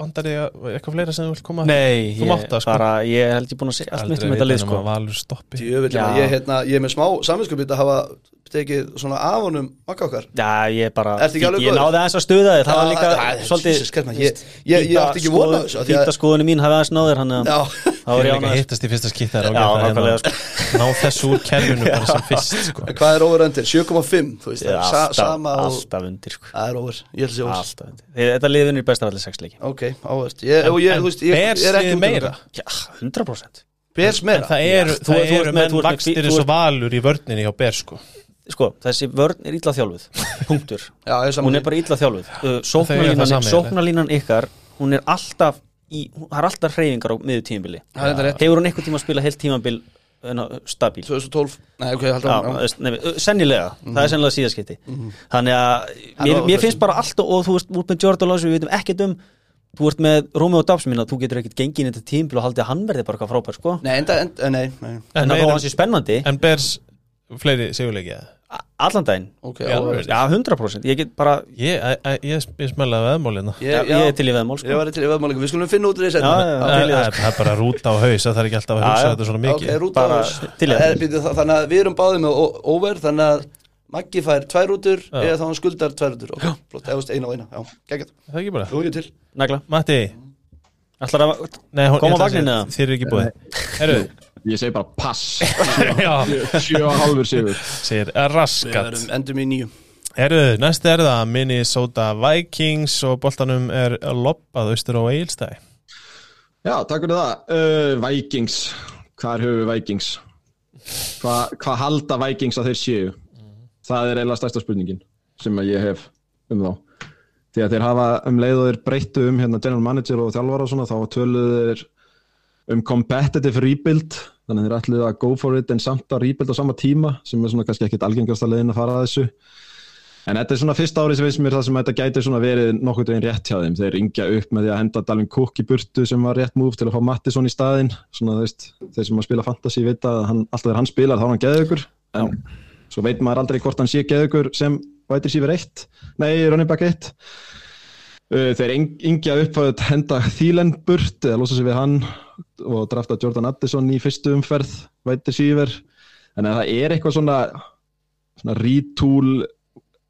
Vandar ég að- eitthvað fleira sem þú vilt koma Nei, Þú ég, mátt það, sko. bara, ég held ég búin að segja allt mitt um þetta lið sko. Að Valur stoppi. Ég, hérna, ég er með smá samvinskupið að hafa tekið svona af honum makka okkar? Já, ég bara, ég, ég náði aðeins að stuða þig, það var líka já, svolítið man, ég- ég- ég átti ekki von á þessu, af því að- Fýta skoðunni mín hafi aðeins náðir hann Já, þá var líka hittast í fyrsta þar Já, nákvæmlega, sko. Ná þessu úr kerfinu bara sem fyrst sko. hvað er over undir? 7,5 þú veist, Já, það er sa alltaf, sama og alltaf undir sko. það er over, ég held að sé over. Alltaf undir. Þið- Þetta liðin er best af allir sex leiki. Ok, er liðið út um meira. Já, 100% Bears En meira? það eru, það menn þú ert með- vakstir eins og valur í vörninni hjá Bears sko. Sko, þessi vörn er illa þjálfuð. Punktur. Já, Hún er bara illa þjálfuð. Uh, það Sóknarlínan, sóknarlínan ykkar Hún er alltaf í, hún- Það er alltaf hreyfingar á miður tímabili. Það er Hefur hún einhvern tíma að spila heilt tímabil uh, stabíl 2012, nei ok, haldur uh, sennilega, það er sennilega síðaskipti. Þannig að mér, var mér finnst bara allt og þú veist, út með Jordan Lawson, við veitum ekkert um þú ert með Romeo Dobbs minna, þú getur ekkert gengið inn í þetta tímbil og haldið að hann verði bara eitthvað frábær sko. Nei, enda, enda, nei, nei. En En að eru- þá hans er spennandi. En Bears fleiri a- allan daginn, Ok, Já, já 100% ég get bara, Ég, ég, ég, ég smellaði veðmálina. Já, Ég, ég er til í veðmál ég sko. var til í veðmálingu, við skulum finna út í þessu Já, já, já. til í það, er bara rúta á haus Það þarf ekki alltaf að hugsa þetta svona Ok, mikið rúta Bara ás til í það. Er- þa- Þannig að við erum báðið með over Þannig að Maggi fær tvær rútur. Eða þá hann skuldar tvær rútur. Ok, flott, eða eina og eina. Já, Það er ekki bara? Ég Matti, ætlar að nei, hún- Koma ég ætla að vagninn segja, eða? Þér er ekki búið. Herru, Ég segi bara pass. Já, Sjö og halvur sigur. Segir Við raskat erum endum í nýju Herru, næst er það Minnesota Vikings og boltanum er loppað austur á Eilstæði Já, takk fyrir það. Uh, Vikings, hvað er höfu Vikings? Hvað hva halda Vikings að þeir séu? Það er eiginlega stærsta spurningin sem að ég hef um þá. Því að þeir hafa um leið og þeir breyttu um hérna general manager og þjálfara og svona þá töluðu þeir um competitive rebuild þannig þeir ætluðu að go for it en samt að rebuild á sama tíma sem er svona kannski ekkit algengast að leiðin að fara að þessu. En þetta er svona fyrsta árið sem veist mér það sem þetta gæti svona verið nokkuð veginn rétt hjá þeim. Þeir ringja upp með því að henda Dalvin Cook í burtu sem var rétt move til að fá Mattisson í staðinn. Svona þú veist, þeir sem að spila fantasy vita að hann, alltaf þegar hann spilar þá er hann geðugur en svo veit maður aldrei hvort hann sé geðugur sem vætir sífur eitt. Nei, running back eitt þeir yngja upp að henda Þílen burt eða losa sig við hann og drafta Jordan Addison í fyrstu umferð vætir síver þannig að það er eitthvað svona, svona retool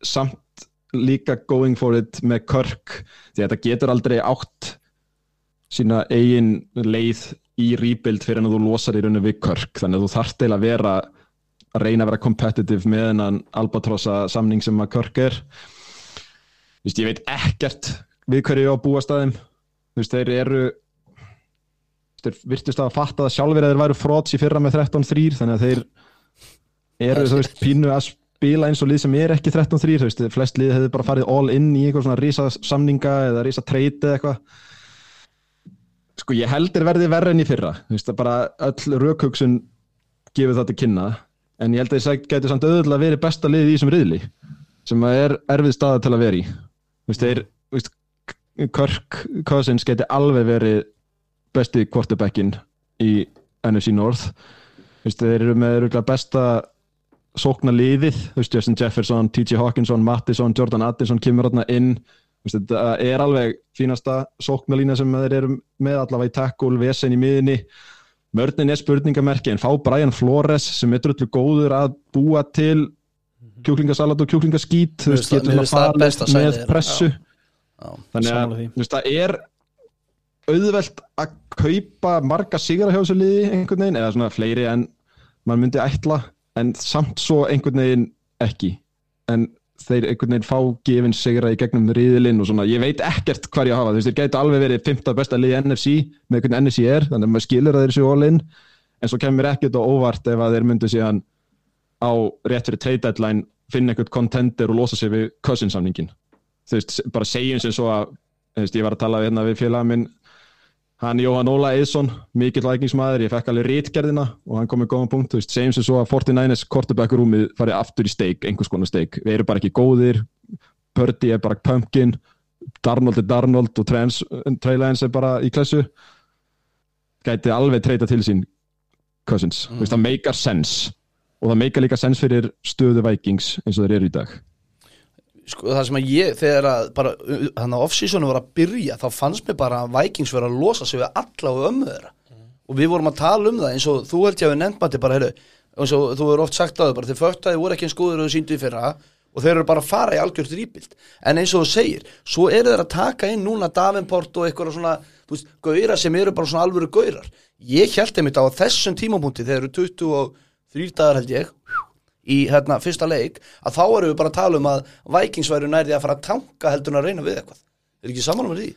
samt líka going for it með Kirk því að þetta getur aldrei átt sína eigin leið í rebuild fyrir en þú losar í rauninu við Kirk. Þannig að þú þarft eða að vera að reyna að vera competitive með hennan albatrossa samning sem að Kirk er. Vist, ég veit ekkert við hverju á að búa staðum veist, þeir eru þeir virtust að fatta það sjálfur að þeir væru fróts í fyrra með 13-3 þannig að þeir eru þú veist pínu að spila eins og lið sem er ekki 13-3 þú veist, flest lið hefur bara farið all in í eitthvað svona rísa samninga eða rísa treyti eða eitthvað. Sko ég heldur verði verri enn í fyrra þú veist, bara öll raukhugsun gefur það til kynna en ég held að það getur samt auðvitað verið besta lið í þessum riðli sem að er erfið staða til að vera í. Þú veist, þeir þú veist, Kirk Cousins geti alveg verið besti quarterbackin í NFC North. Vist, þeir eru með besta sókna liðið, Justin Jefferson TJ Hawkinson, Mattisson, Jordan Addison kemur þarna inn. Vist, þetta er alveg fínasta sóknalína sem þeir eru með allavega í tackle, vesen í miðinni mörnin er spurningamerki en fá Brian Flores sem er drullu góður að búa til kjúklingasalat og kjúklingaskít. Mér finnst það besta með pressu. Já. Þannig að veist, það er auðvelt að kaupa marga sigra hjá þessu liði einhvern veginn eða svona fleiri en mann myndi ætla en samt svo einhvern veginn ekki. En þeir einhvern veginn fá gefin sigra í gegnum riðilinn og svona, ég veit ekkert hvar ég hafa, þú veist, þeir gætu alveg verið 15 besta liði NFC með hvernig NFC er þannig að maður skilur að þeir séu all in. En svo kemur ekkert og óvart ef að þeir myndu síðan á rétt fyrir trade deadline finna einhvern contender og losa sig við cousin samningin veist, bara segjum sem svo að þú veist, ég var að tala hérna við félaga minn hann Jóhann Óla Eðsson mikill lækingsmaður, ég fekk alveg rítgerðina og hann kom með góðan punkt, þú veist, segjum sem svo að 49ers quarterback rúmið farið aftur í steik einhvers konar steik, við erum bara ekki góðir Purdy er bara pumpkin Darnold er Darnold og Trans, Trey Lance er bara í klassu gæti alveg treyta til sín Cousins, þú veist, það meikar sense og það meikar líka sense fyrir stöðu Vikings eins og þeir eru í dag sko, það sem að ég, þegar að bara, þannig að off-seasonu var að byrja þá fannst mér bara að Vikings vera að losa sig við alla og ömmu þeirra. Og við vorum að tala um það eins og þú held ég að við nefnt maður bara, heyrðu, eins og þú er oft sagt á þau bara, þeir föttaði voru ekki eins góður og þau síndu í fyrra og þeir eru bara að fara í algjört rýpild en eins og þú segir, svo eru þeir að taka inn núna Davenport og eitthvað svona veist, gauðra sem eru bara svona alvöru gauðrar ég held einmitt á þessum tímapunkti þeir eru 23 dagar held ég í hérna fyrsta leik að þá erum við bara að tala um að Vikings væru nærði að fara að tanka heldur en að reyna við eitthvað. Er ekki saman með því?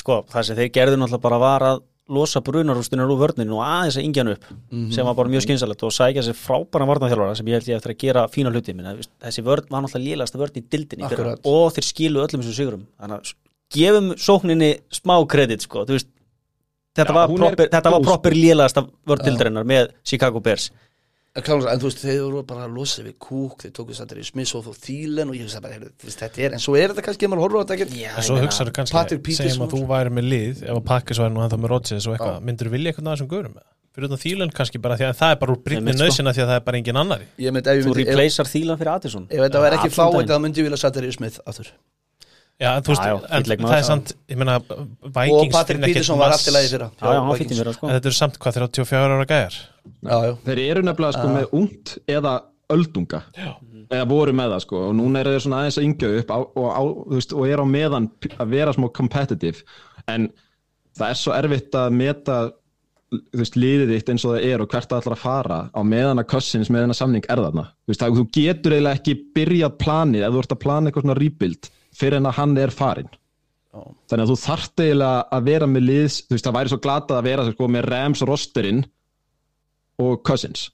Sko, það sem þeir gerðu náttúrulega bara var að losa brunarústinar úr vörninu og aðeins að ingjan upp sem var bara mjög skynsalegt og sækja sér frábæra varnaþjálfara sem ég held ég eftir að gera fína hluti. Minna, þessi vörn var náttúrulega lélasta vörn í dildinni Akkurat. og þeir skilu öllum þessum sigurum. Þannig að gefum sókninni smá kredit sko, veist. Þetta, Já, var, er proper, þetta var proper lélasta vörn dildarinnar með Chicago Bears klálega, en þú veist, þeir voru bara að losa við kúk þeir tóku sættir í Smith og Thielen og ég veist það bara, þú veist, þetta er, en svo er þetta kannski ef maður horfður á þetta ekkert. En svo ég meina, hugsaðu Patrick kannski, segjum að þú og- væri með lið ef að Pakkis væri nú ennþá með Rodgers og eitthvað, myndur þú vilja eitthvað að þessum gaurum með? Fyrir utan þýlun kannski bara því að það er bara úr brýtni Einmitt, sko. nöðsina því að það er bara engin annari Ég mynd, þú replacear þílan fyrir Addison. Ef þetta væri ekki fáið þá myndi ég vilja sættir í Smith aftur. Já, en þú veist, það er samt, ég meina og Vikings finna ekkert Peterson var hann fyrir mér sko. En þetta eru samt hvað 34 ára gæjar Já, já, Þeir eru nefnilega sko með ungt eða öldunga. Já. eða voru með það sko. Og núna eru þeir svona aðeins að yngja upp á, og, á, veist, og er á meðan að vera smá competitive. En það er svo erfitt að meta veist, liðið þitt eins og það er og hvert það ætlar að fara. Á meðan að Cousins með hennar samning er þarna. Veist, það, þú getur eiginlega ekki byrjað planið ef þú ert að plana eitthvað svona rebuild fyrir en að hann er farin Já. þannig að þú þarft eiginlega að vera með liðs þú veist, það væri svo glatað að vera sko, með Rams rosterinn og Cousins.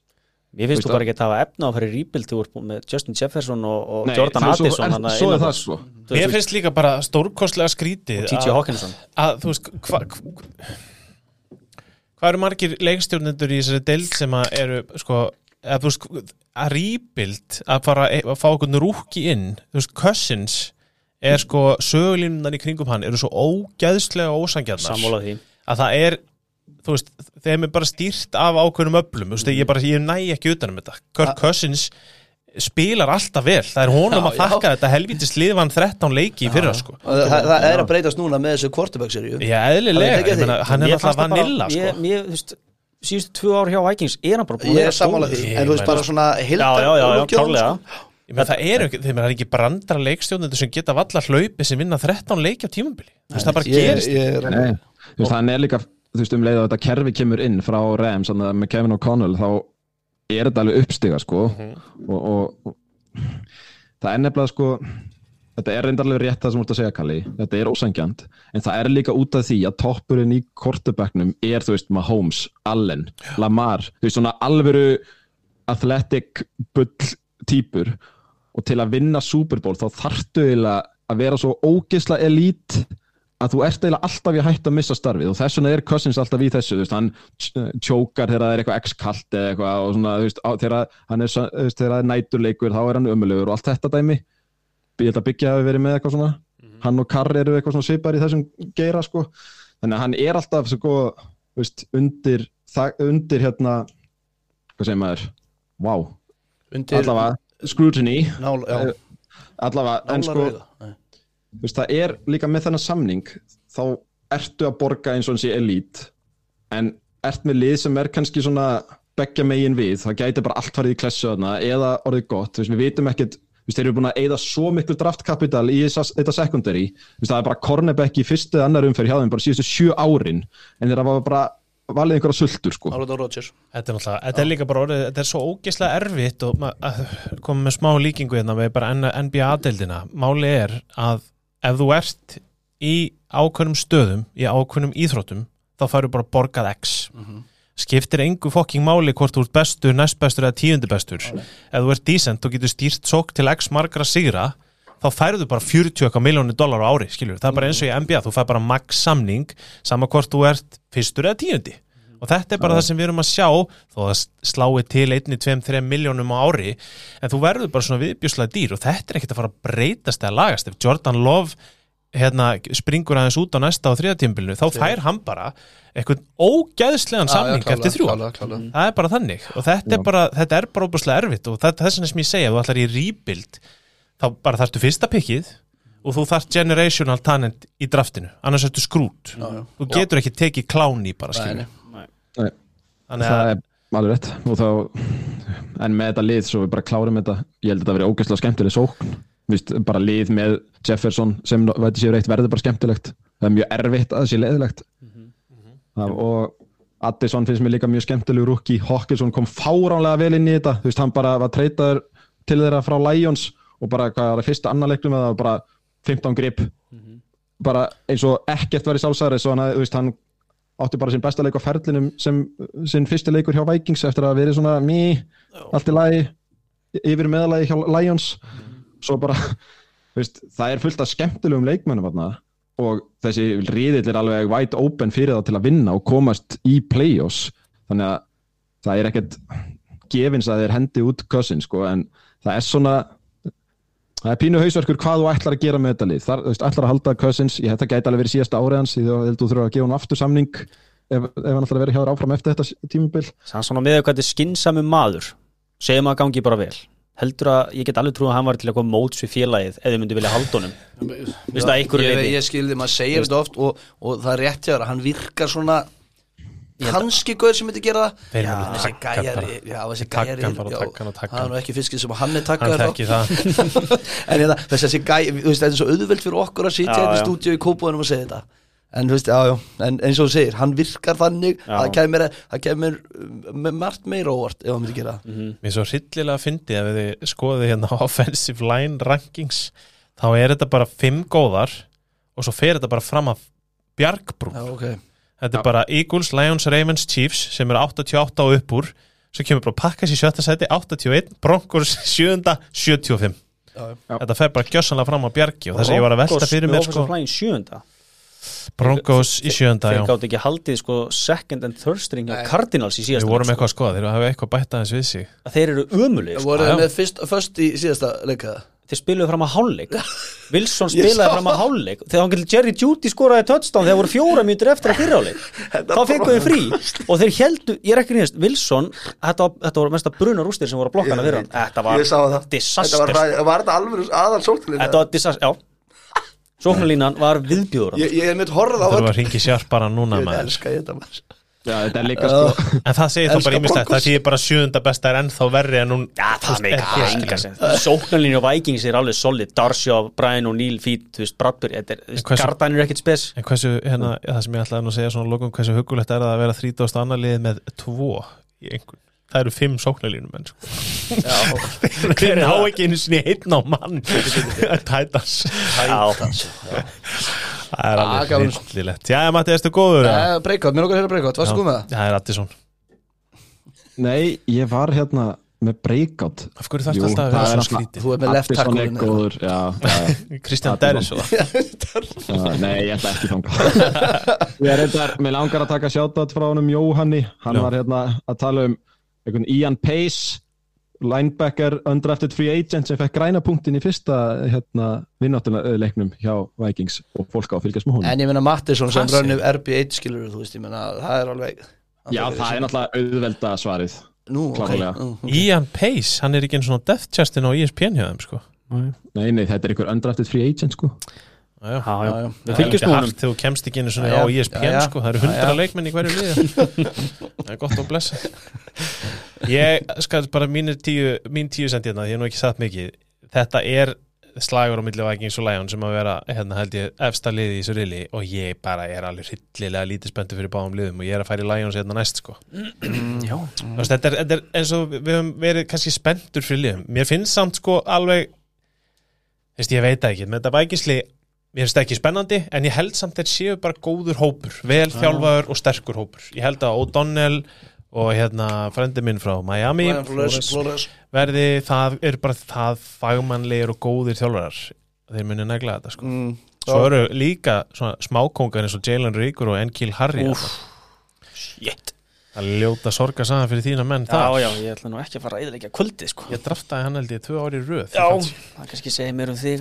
Mér finnst þú bara ekki að hafa efna á að fara í rebuild þú ert búin með Justin Jefferson og, og Nei, Jordan svo- Addison þarna svo er það svo. Mér finnst líka bara stórkostlega skrítið og T.J. að- Hawkinson. að þú veist hva, hva, hvað eru margir leikstjórnendur í þessari deild sem að eru sko, að þú veist að rýpild að fara að fá okkur rúki inn þú veist, Cousins er sko sögulínunan í kringum hann eru svo ógæðslega ósangjarnar sammála því. Að það er þú veist, þeim er bara stýrt af ákveðnum öflum, þú veist, ég, bara, ég næ ekki utanum þetta. Kirk Cousins spilar alltaf vel, það er honum Já, að þakka þetta helvítis liðvann 13 leiki í fyrra sko. Og það, það, það er að breytast núna með þessu quarterback-seríu Já, eðlilega, meina, hann er Mér alltaf vanilla sko. ég- mér, þú veist, síðustu tvö ár hjá Vikings er hann bara búin að Ég er sammála góður. því, en þú veist bara svona já, hildar já, já, já, klárlega. sko. Ég meina, það er ekki, þeim er ekki brandara leikstjónendur sem geta valla hlaupi sem vinna 13 leiki á veist, það bara Ég- gerist er- hann er líka þú veist, um leið að þetta kerfi kemur inn frá Rams, með Kevin O'Connell þá er þetta alveg uppstiga sko. Og, og, og það er nefnilega sko þetta er reyndarlega rétt það sem þú ert að segja Kalli. Þetta er ósangjant, en það er líka út af því að toppurinn í kortebacknum er þú veist Mahomes, Allen, Lamar þú veist svona alvöru athletic bull típur og til að vinna Super Bowl þá þarftu eiginlega að vera svo ógisla elít að þú ert eiginlega alltaf í hætt að missa starfið og þess vegna er Cousins alltaf í þessu veist, hann tjókar þegar það er eitthvað x-kalt eða eitthvað og svona, veist, á, þegar, hann er, það er næturleikur þá er hann ömulegur og allt þetta dæmi. Ég held að byggja hafi verið með eitthvað svona. Hann og Karri eru eitthvað svona svipar í þessum geira sko, þannig að hann er alltaf sko, veist, undir það, undir hérna hvað segir maður, wow Undir allavega, scrutiny. Nál, já, allavega, en sko nálarauga. Veist, það er líka með þennan samning þá ertu að borga eins og hans í elít en ert með lið sem er kannski svona beggja megin við, það gæti bara allt farið í klessu þarna eða orðið gott, veist, við vitum ekkert þeir eru búin að eyða svo miklu draftkapital í þetta veist, það er bara cornerback í fyrstu eða annar umferð hjá þeim bara síðustu sjö árin, en þeir hafa bara valið einhverja sultur, sko Þetta er þetta er líka bara orðið, þetta er svo ógeðslega erfitt og koma með smá líkingu hérna með bara NBA-deildina. Máli er að ef þú ert í ákveðnum stöðum, í ákveðnum íþróttum, þá færðu bara borgað X. Skiptir engu fokking máli hvort þú ert bestur, næst bestur eða tíundi bestur. Ef þú ert decent og getur stýrt sók til X margra sigra, þá færðu bara 40 okkar miljónir dólar á ári, skiljur. Það er bara eins og í NBA, þú fær bara max samning, sama hvort þú ert fyrstur eða tíundi og þetta er bara það sem við erum að sjá þó að slái til 1, 2, 3 miljónum á ári en þú verður bara svona viðbjörslega dýr og þetta er ekkert að fara að breytast eða lagast. Ef Jordan Love hérna, springur aðeins út á næsta og þriðatímbilinu þá fær hann bara eitthvað ógæðslegan samning eftir þrjú. það er bara þannig. Og þetta er bara, þetta er bara óbúslega erfitt og þetta, þess vegna sem ég segja, þú ætlar í rebuild þá bara þarftu fyrsta pikkið og þú þarft generational talent í draftinu annars ertu skrút. Já, já. þú getur ekki tekið kláni bara skilur nei. þannig það að er alveg rétt. Og þá, en með þetta lið svo við bara klárum þetta, ég held að þetta verið ógæslega skemmtileg sókn, Vist, bara lið með Jefferson sem veitir sér eitt verður bara skemmtilegt, það er mjög erfitt að það sé leðilegt það, og Addison finnst mér líka mjög skemmtilegu rúki, Hawkinson kom fáránlega vel inn í þetta, þú veist, hann bara var treytaður til þeirra frá Lions og bara hvað var það fyrsta annar leiknum eða bara 15 grip. Bara eins og ekkert var í sálsæri hann, átti bara sinn besta leik á ferlinum sem sinn fyrsti leikur hjá Vikings eftir að verið svona mí, allt í lagi yfir meðalagi hjá Lions. Svo bara, veist, það er fullt af skemmtilegum leikmennum þarna og þessi riðill er alveg wide open fyrir það til að vinna og komast í play-offs. Þannig að það er ekkert gefins að þeir hendi út Cousins sko, en það er svona það er pínu hausverkur hvað þú ætlar að gera með þetta lið. Þar, þú veist, ætlar að halda Cousins, ég þetta gæti alveg verið síðasta árið hans því þú heldur þú þurfa að gefa hann aftur samning ef, ef hann ætlar að vera hjá þér áfram eftir þetta tímubil Sann svona með hvað þetta er skynsami maður. Segjum að gangi bara vel. Heldur að ég get alveg trú að hann var til að koma móts við félagið ef þið myndu vilja halda honum. Það, einhverju ég, ég skilði, maður segir þetta oft og, og það er rétt kannski gauður sem myndi gera það Þeir já, þessi gæjar já, þessi gæjar það er nú ekki fiskir sem hann er það en hérna, þessi gæjar, þú veist, þetta er svo auðvelt fyrir okkur að sitja Já, hérna í stúdíu í kópúðunum og segja þetta En þú veist, já, en eins og þú segir, hann virkar þannig Já. að það kemur, það margt meira óvart ef hann myndi gera það. Mhm. Mér er svo hryllilega að fyndi ef þið skoðið hérna offensive line rankings þá er þetta bara fimm góðar og svo fer þetta bara fram af bjargbrú. Já, ok. Þetta er bara Eagles, Lions, Ravens, Chiefs sem er 88 og upp úr svo kemur bara Packers í sjötta seti 81, Broncos sjöunda 75. Já. Þetta fer bara gjössanlega fram á bjargi og þess að ég var að velta fyrir mér sko, Broncos sjönda Broncos í sjöunda, Þeir gátt ekki haldið sko second and third string á Cardinals í Við síðasta vorum leik, eitthvað að skoða, þeir hafa eitthvað bætt aðeins við sig. sko. Þeir eru Það sko. voru með fyrst, í síðasta leikaða. Þeir spiluðu fram að hálfleik. Wilson Ég spilaði fram að hálfleik. Þegar hann getur Jerry Judy skoraði touchdown þegar voru fjóra mjútur eftir að fyrrháleik Þá fengu þeir frí. og þeir heldu, ég er ekki nýðast Wilson, þetta, var- þetta voru mesta bruna rústir sem voru að blokkana fyrir hann. Þetta var Ég disaster. Þetta var, var þetta alveg aðal sóknarlínu? Þetta var disaster, já. Sóknarlínan var viðbjóður Ég, ég hef mitt horfað á Það var að ringi sjálf bara núna Ég maður. elska ég þetta maður. Já, þetta er líka sko. En það segir þá bara ímislegt, Broncos. það segir bara sjöunda besta er ennþá verri en hún Já, það meika er Sóknarlínu og Vikings er alveg solid. Darcy og Brian og Neil Feet, þú veist, Bradbury er, Gardan er ekkert spes. En hversu, hérna, það sem ég ætlaði að segja svona lókum, hversu hugulegt er það að vera 30. annar liðið með tvo í einhvern Það eru fimm sóknarlínum menn sko. Hver á ekki einu sinni einn á mann? Tætans Já, Það er Ah, alveg hryllilegt. Já, Matti, erstu góður? Breakout, mér okkar hérna breakout, varstu góð með það? Það er Addison Nei, ég var hérna með breakout. Af hverju þarfst Jú, alltaf að vera er svona skrítið? Þú er með left tackle er hérna. góður Já, já, já Kristján. Derris Nei, ég ætla ekki er reyndar, mér langar að taka shoutout frá honum Jóhanni. Hann var hérna að tala um einhvern Ian Pace linebacker undrafted free agent sem fekk græna punktin í fyrsta hérna, vinnáttuleiknum hjá Vikings og fólk á að fylgjast með honum. En ég meina Mattisson sem rönnum RB1 skilur þú veist, ég meina það er alveg Já, það er náttúrulega auðvelda svarið Nú, ok. klárlega. Nú, ok. Ian Pace, hann er ekki einu svona death chestin á ESPN hjá þeim sko. Nei, nei, þetta er einhver undrafted free agent sko Já, já. já, já. Já, já. Við Það er honum þegar þú kemst ekki Já, á. ESPN Já, já. sko, það eru hundra leikmenn í hverju liði Það er gott að blessa Ég skal bara mín tíu sendi hérna, ég hef nú ekki sagt mikið Þetta er slagur á milli Vikings og Lions sem að vera, hérna held ég, efsta liði í þessu rili og ég bara er alveg hryllilega lítið spenntu fyrir báðum liðum og ég er að í Lions hérna næst sko veist, þetta, er, þetta er eins og við höfum verið kannski spenntur fyrir liðum mér finnst samt sko alveg þú veist, ég veit ekki, með þetta vækisli mér finnst það ekki spennandi, en ég held samt þeir séu bara góður hópur, vel þjálfaður og sterkur hópur, ég held að O'Donnell og hérna frendi minn frá Miami Flores, Flores. verði, það er bara það fagmannlegir og góðir þjálfarar. Þeir muni negla þetta sko. Mm, svo eru líka smákongar eins og Jalen Ríkur og Enkil Harry þarna. shit það er ljóta sorga saman fyrir þína menn Já, þar. Já, ég ætla nú ekki að fara að eðilegja kvöldið sko. Ég draftaði hann held ég tvö ári í röð Já, það kannski segir mér um þig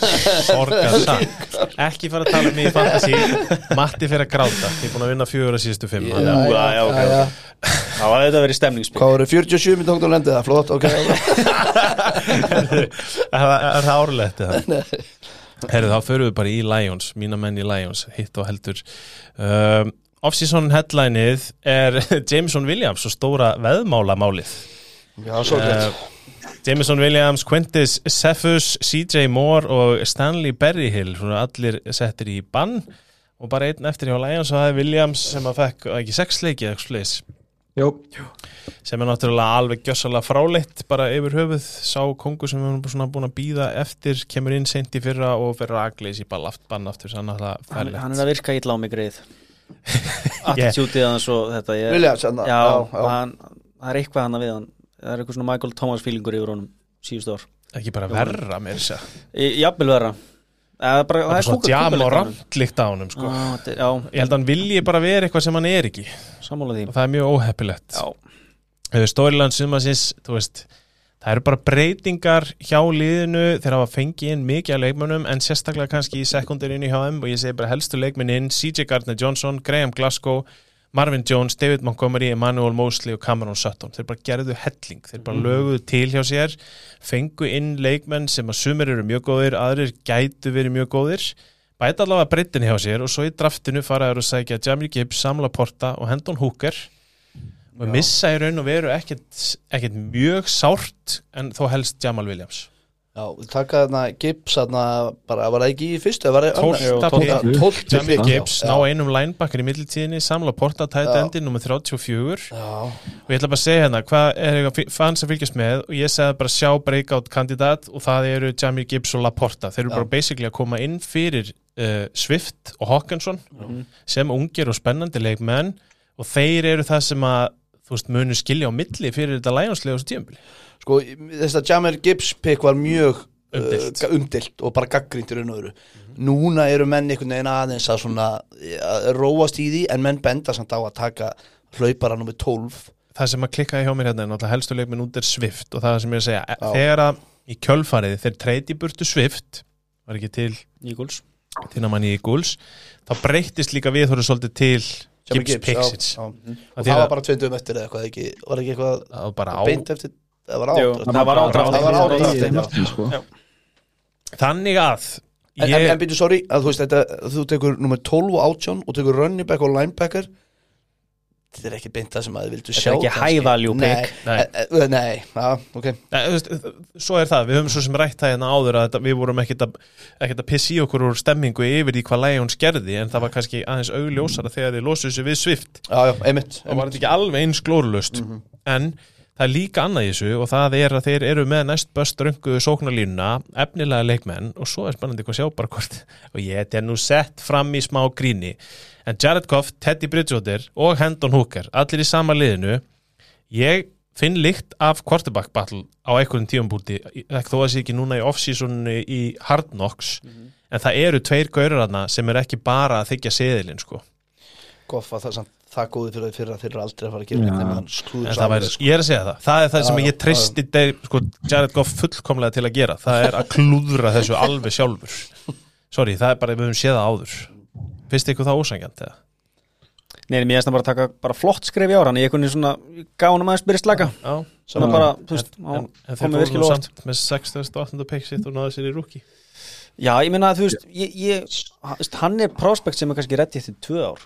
Sorgar samt Ekki fara að tala um mig í fantasy. Matti fyrir að gráta. Ég er búin að vinna fjögur að síðustu fimm. Já, já, já, ok, ok. Það var þetta verið stemningsspil Hvað voru 47 minn tókn á lendið það, flott, ok. Það er það árlegt Herru þá förum við bara í Lions Mína menn í Lions, hitt og heldur. Um, Off-season headlineið er Jameson Williams og stóra veðmálamálið. Já, svo gett uh, Jameson Williams, Quintus Cephus, CJ Moore og Stanley Berryhill svona allir settir í bann. Og bara einn eftir hjá Lions og það er Williams sem að fekk ekki sex leiki eða eitthvað svoleiðis. Jó, sem er náttúrulega alveg gjössalega fráleitt bara yfir höfuð. Sá kongur sem við erum búin að býða eftir kemur inn seint í fyrra og verður agleis í ball aft, bann aftur þannig að það færlegt hann er að virka mig greið Attitútið hans og þetta ég, Williams, hérna, Já, já, já. Hann, það er eitthvað hann að við hann. Það er eitthvað svona Michael Thomas feelingur yfir honum síðust ár. Ekki bara verra mér þess að Jafnvel vera Eða bara, það er svona djam og randlikt á honum sko. Já, þetta er- Já, ég held að hann vilji bara vera eitthvað sem hann er ekki. Og það er mjög óheppilegt. Já, Stóriland sumasins, þú veist það eru bara breytingar hjá liðinu þeir hafa fengið inn mikið af leikmönnum en sérstaklega kannski í sekundirinn hjá þeim og ég segi bara helstu leikmenn inn CJ Gardner Johnson, Graham Glasgow Marvin Jones, David Montgomery, Emmanuel Mosley og Cameron Sutton, þeir bara gerðu helling, þeir bara löguðu til hjá sér fengu inn leikmenn sem að sumir eru mjög góðir, aðrir gætu verið mjög góðir, bæta allavega breytin hjá sér og svo í draftinu faraður að sækja Jamie Gibbs, Samla Porta og Hendon Hooker og Já. missa í raun og veru ekkert, ekkert mjög sárt en þó helst Jamal Williams Já, taka þarna Gibbs þarna bara, var það ekki í fyrstu? Pick, Gibbs já, ná já. einum linebacker í middeltíðinni samla Porta tæta Já. endi nummer 34 Já, og ég ætla bara að segja hérna hvað er fans að fylgjast með og ég segði bara sjá breakout kandidat og það eru Jamie Gibbs og Laporta þeir eru Já. bara basically að koma inn fyrir uh, Swift og Hawkinson sem ungir og spennandi leikmenn og þeir eru það sem að þú veist munu skilja á milli fyrir þetta lægjónslega þessu tíumbili sko, þess að Jammer Gibbs pick var mjög Umdeilt. uh, umdilt og bara gaggrínt í raun og öru Núna eru menn einhvern veginn aðeins að svona að róast í því en menn benda samt á að taka hlaupara nummer 12 það sem að klikkaði hjá mér hérna er náttúrulega helstu leikmenn út er Swift og það sem ég er að segja, Já. þegar að í kjölfarið þeir treyti burtu Swift var ekki til Eagles. Þína manni í Eagles þá breyttist líka við þú svolítið til Gibbs Pixits. Af Og það að- var bara tveitum eftir eða eitthvað ekki, var ekki eitthvað það var beint eftir það var Jú, átt það var ádraft. Það var Það var ádraft, ádraft, já. Martin, sko. Þannig að En, en, ég, en byrju, sorry, að þú veist þetta, þú tekur nummer 12 og 18 og tekur running back og linebacker þetta er ekki beint það sem að þið vildu Þetta sjá er ekki pick. Nei. Nei, e, e, nei, já, ok. Nei, þú veist, svo er það, við höfum svo sem rætt það hérna áður að þetta, við vorum ekkert að, ekkert að pissi í okkur úr stemmingu yfir því hvað Lions gerði en það var kannski aðeins augljósara þegar þið losuðu sig við Swift. Já, já, einmitt, og var þetta ekki alveg eins glórulust en það er líka annað í þessu og það er að þeir eru með næst best rönguðu sóknarlínuna, efnilega leikmenn og svo er spennandi hvað sjá bara hvort og ég þetta er nú sett fram í smá gríni en Jared Goff, Teddy Bridgewater og Hendon Hooker, allir í sama liðinu ég finn líkt af quarterback battle á einhverjum tíumbúti þó að sé ekki núna í off-seasonu í Hard Knocks en það eru tveir gaurarna sem er ekki bara að þykja seðilinn sko. Goffa, það er samt það góði fyrir, fyrir að þeir eru aldrei að fara að gera sklúður En það væri, ég er að segja það, það er það sem Já, ég treysti þeir, sko, Jared Goff fullkomlega til að gera, það er að klúðra þessu alveg sjálfur. Sorry, það er bara, við höfum séð það áður finnst ykkur það ósangjant eða? Nei, mér erst að bara taka bara flott skref í ára en ég kunni svona gána maður spyrir slaka. Já, svona bara, þú veist, en, en, en þeir komið fóru nú virkilega óvart samt með 68. pick sitt og náðu sér í rúki Já, ég meina að þú veist, ég, ég, hann- er prospect sem er kannski reddi eftir tvö ár.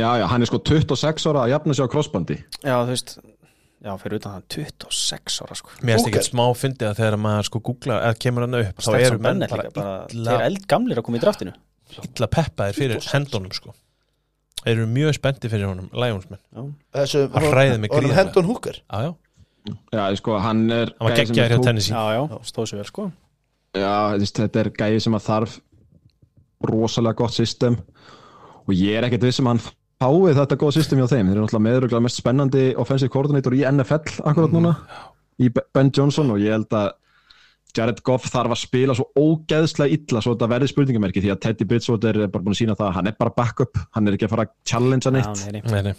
Já, já, hann er sko 26 ára að jafna sig á crossbandi. Já, þú veist, já, fyrir utan hann 26 ára sko. Mér finnst ekki smá fyndið að þegar maður sko googla eða kemur hann upp, þá eru menn Bennett bara líka, bara, illa, í peppaðir fyrir hendunum sko. Þeir eru mjög spendi fyrir honum, Lionsmenn. Þessu, Hann hræðir mig gríðarlega. Hendon Hooker? Já, já, Já, sko, hann er hann var sem geggjaður hjá Tennessee Já, já, stóð sér vel sko. Já, þetta er gæði sem að þarf rosalega gott system. Og ég er ekkert viss um að hann fái þetta góð system hjá þeim. Þeir eru náttúrulega meðuruglega mest spennandi offensive coordinator í NFL akkurat núna í Be- Ben Johnson. Og ég held að Jared Goff þarf að spila svo ógeðslega illa svo þetta verði spurningamerki því að Teddy Bridgewater er bara búin að sína það að hann er bara backup, hann er ekki að fara að challengea neitt. nei, nei. Nei, nei.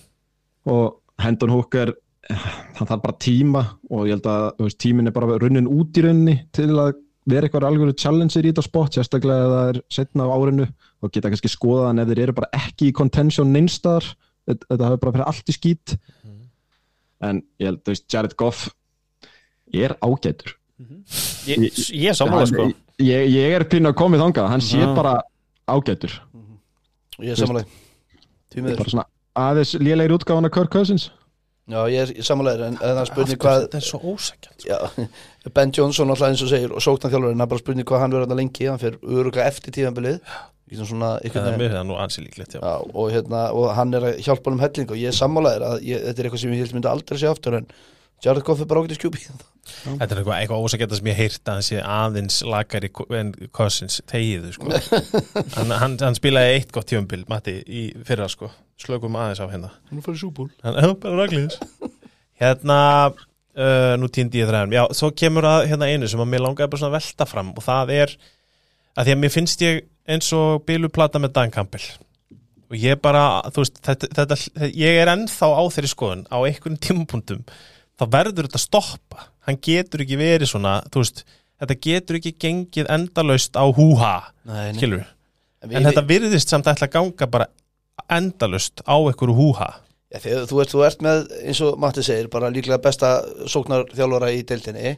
og Hendon Hooker hann þarf bara tíma og ég held að þú veist, tíminn er bara runnin út í rauninni til að vera eitthvað alveg challenger í þetta spot sérstaklega ef það er setna á árinu og geta kannski skoðað en ef þeir eru bara ekki í contention neinstadar þetta þetta hafi bara fyrir allt í skít. En ég held, þú veist, Jared Goff er ágætur Ég, ég sammála sko. ég, ég er pínu að komið þangað, hann sé Já. bara ágætur. Ég er samanlega bara svona aðeins lélegir útgáfana Kirk Cousins. Já, ég er samanlega en, það er spurning hvað Þetta er svo ósækjant já, Ben Johnson alltaf eins og segir og sóknarþjálfurinn, það er bara spurning hvað hann verður þarna lengi hann fyrir öruglega eftir tíðanbilið í svona Það einhvern er veginn. mér það nú ansi líklegt, já. Já, og, hérna, og hann er að hjálpa hann um helling og ég er sammálaðir að ég, þetta er eitthvað sem ég held myndi aldrei sé aftur en Jared Goff er bara ágætið skjúpi Þetta er eitthvað, eitthvað ósækjant sem ég heyrt að hann sé aðeins lakari en Cousins tegiðu sko. hann, hann, hann spilaði eitt gott tjömbil Matti í fyrra sko. Slökum aðeins á hérna. Hann er farið súból er hérna uh, nú týndi ég þræðum já, svo kemur að hérna einu sem að mér langaði bara svona að velta fram og það er að því að mér finnst ég eins og bíluplata með Dan Campbell. Og ég bara, þú veist þetta, þetta, ég er ennþá á þeirri skoðun á einhverjum tímapunktum. Þá verður þetta stoppa hann getur ekki verið svona, veist þetta getur ekki gengið endalaust á húha, En, en þetta virðist samt ætla að ganga bara endalaust á einhverju húha. Ja, þú, þú ert með, eins og Matti segir bara líklega besta sóknarþjálfara í deildinni.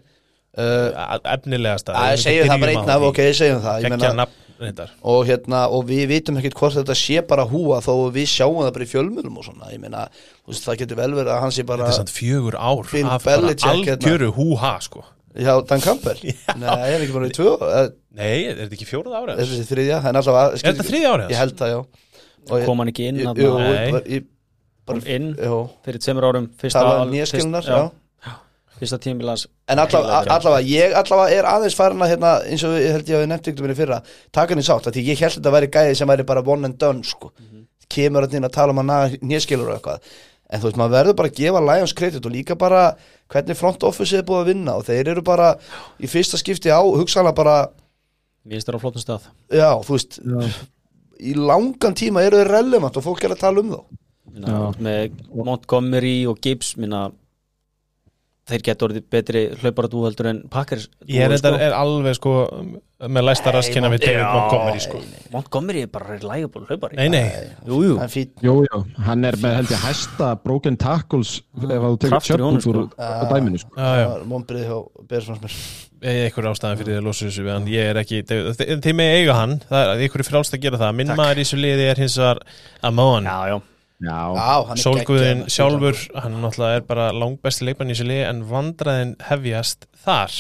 Uh, efnilegasta segjum það bara einn af, ok, segjum það reyndar. Og, hérna, og við vitum ekkert hvort þetta sé bara húa þó við sjáum það bara í fjölmjölum og svona. Ég meina, þú veist, það getur vel verið að hann sé bara þetta er samt fjögur ár Bill af bara Belichick, hérna. algjöru húha sko. Já, Dan Campbell. Nei, ég er ekki bara í tvö Er Nei, er þetta ekki fjóruð árið? er þessi þriðja, en allavega Er þetta þriðja árið? Ég held það, já. Og kom hann ekki inn Jú, jú, Nei. bara- ég- kom inn Jú, fyrir tveimur árum fyrsta, það var fyrst- nýjaskilnar, já, já fyrsta tímbilans En allavega, allavega, ég allavega er aðeins farin að hérna, eins og ég held ég að við nefnt ykkur minni fyrra taka henni sátt, af því ég held þetta væri gæði sem væri bara one and done, sko. Kemur hann inn að tala um að naga nýjaskilur og eitthvað. En þú veist, maður verður bara að gefa Lions kredit og líka bara hvernig front office er búið að vinna og þeir eru bara í fyrsta skipti á, hugsanlega bara erum á flottum stað. Já, þú veist í langan tíma eru þeir relevant og fólk er að tala um þá. Minna, með Montgomery og Gibbs minna, þeir getur orðið betri hlauparatú heldur en Packers Ég er, sko. er alveg sko með læsta raskina við David Montgomery sko. Montgomery er bara reliable hlaupari. Nei, nei, jú, jú. en Jú, jú, hann er með held ég hæsta broken tackles ef að þú tekur tjöfnum úr dæminu sko. það var mombrið hjá Bersfansmér Ég er einhver ástæðan fyrir því að losa þessu hann. Ég er ekki, þe- þeir með eiga hann. Það er einhverju frálst að gera það. Minn maður í þessu liði er hins vegar Amon. Já, Sólguðin sjálfur Hann náttúrulega er bara langbesti leikmann í þessu liði En vandraðin hefjast þar.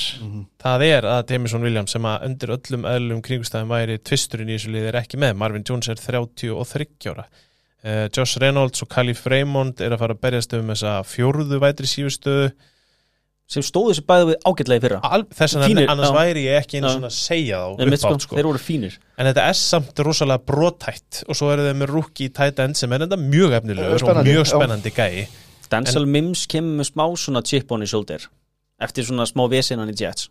Það er að Jamison Williams sem að undir öllum eðlum kringustæðum væri tvisturinn í þessu liði er ekki með. Marvin Jones er 33 ára. Uh, Josh Reynolds og Calif Raymond er að fara að berjast um þessa fjórðu vætri sífustöðu sem stóðu þessu bæði við ágætlega í fyrra þess að annars já. væri ég ekki einu svona að segja þá en, sko, uppátt sko. þeir voru fínir en þetta er samt rosalega brotætt og svo eru þeir með rookie tight end sem er enda mjög efnilegur og Spennandi, mjög já. spennandi gæi Denzel Mims kemur með smá svona chip on his shoulder eftir svona smá vesinnan í Jets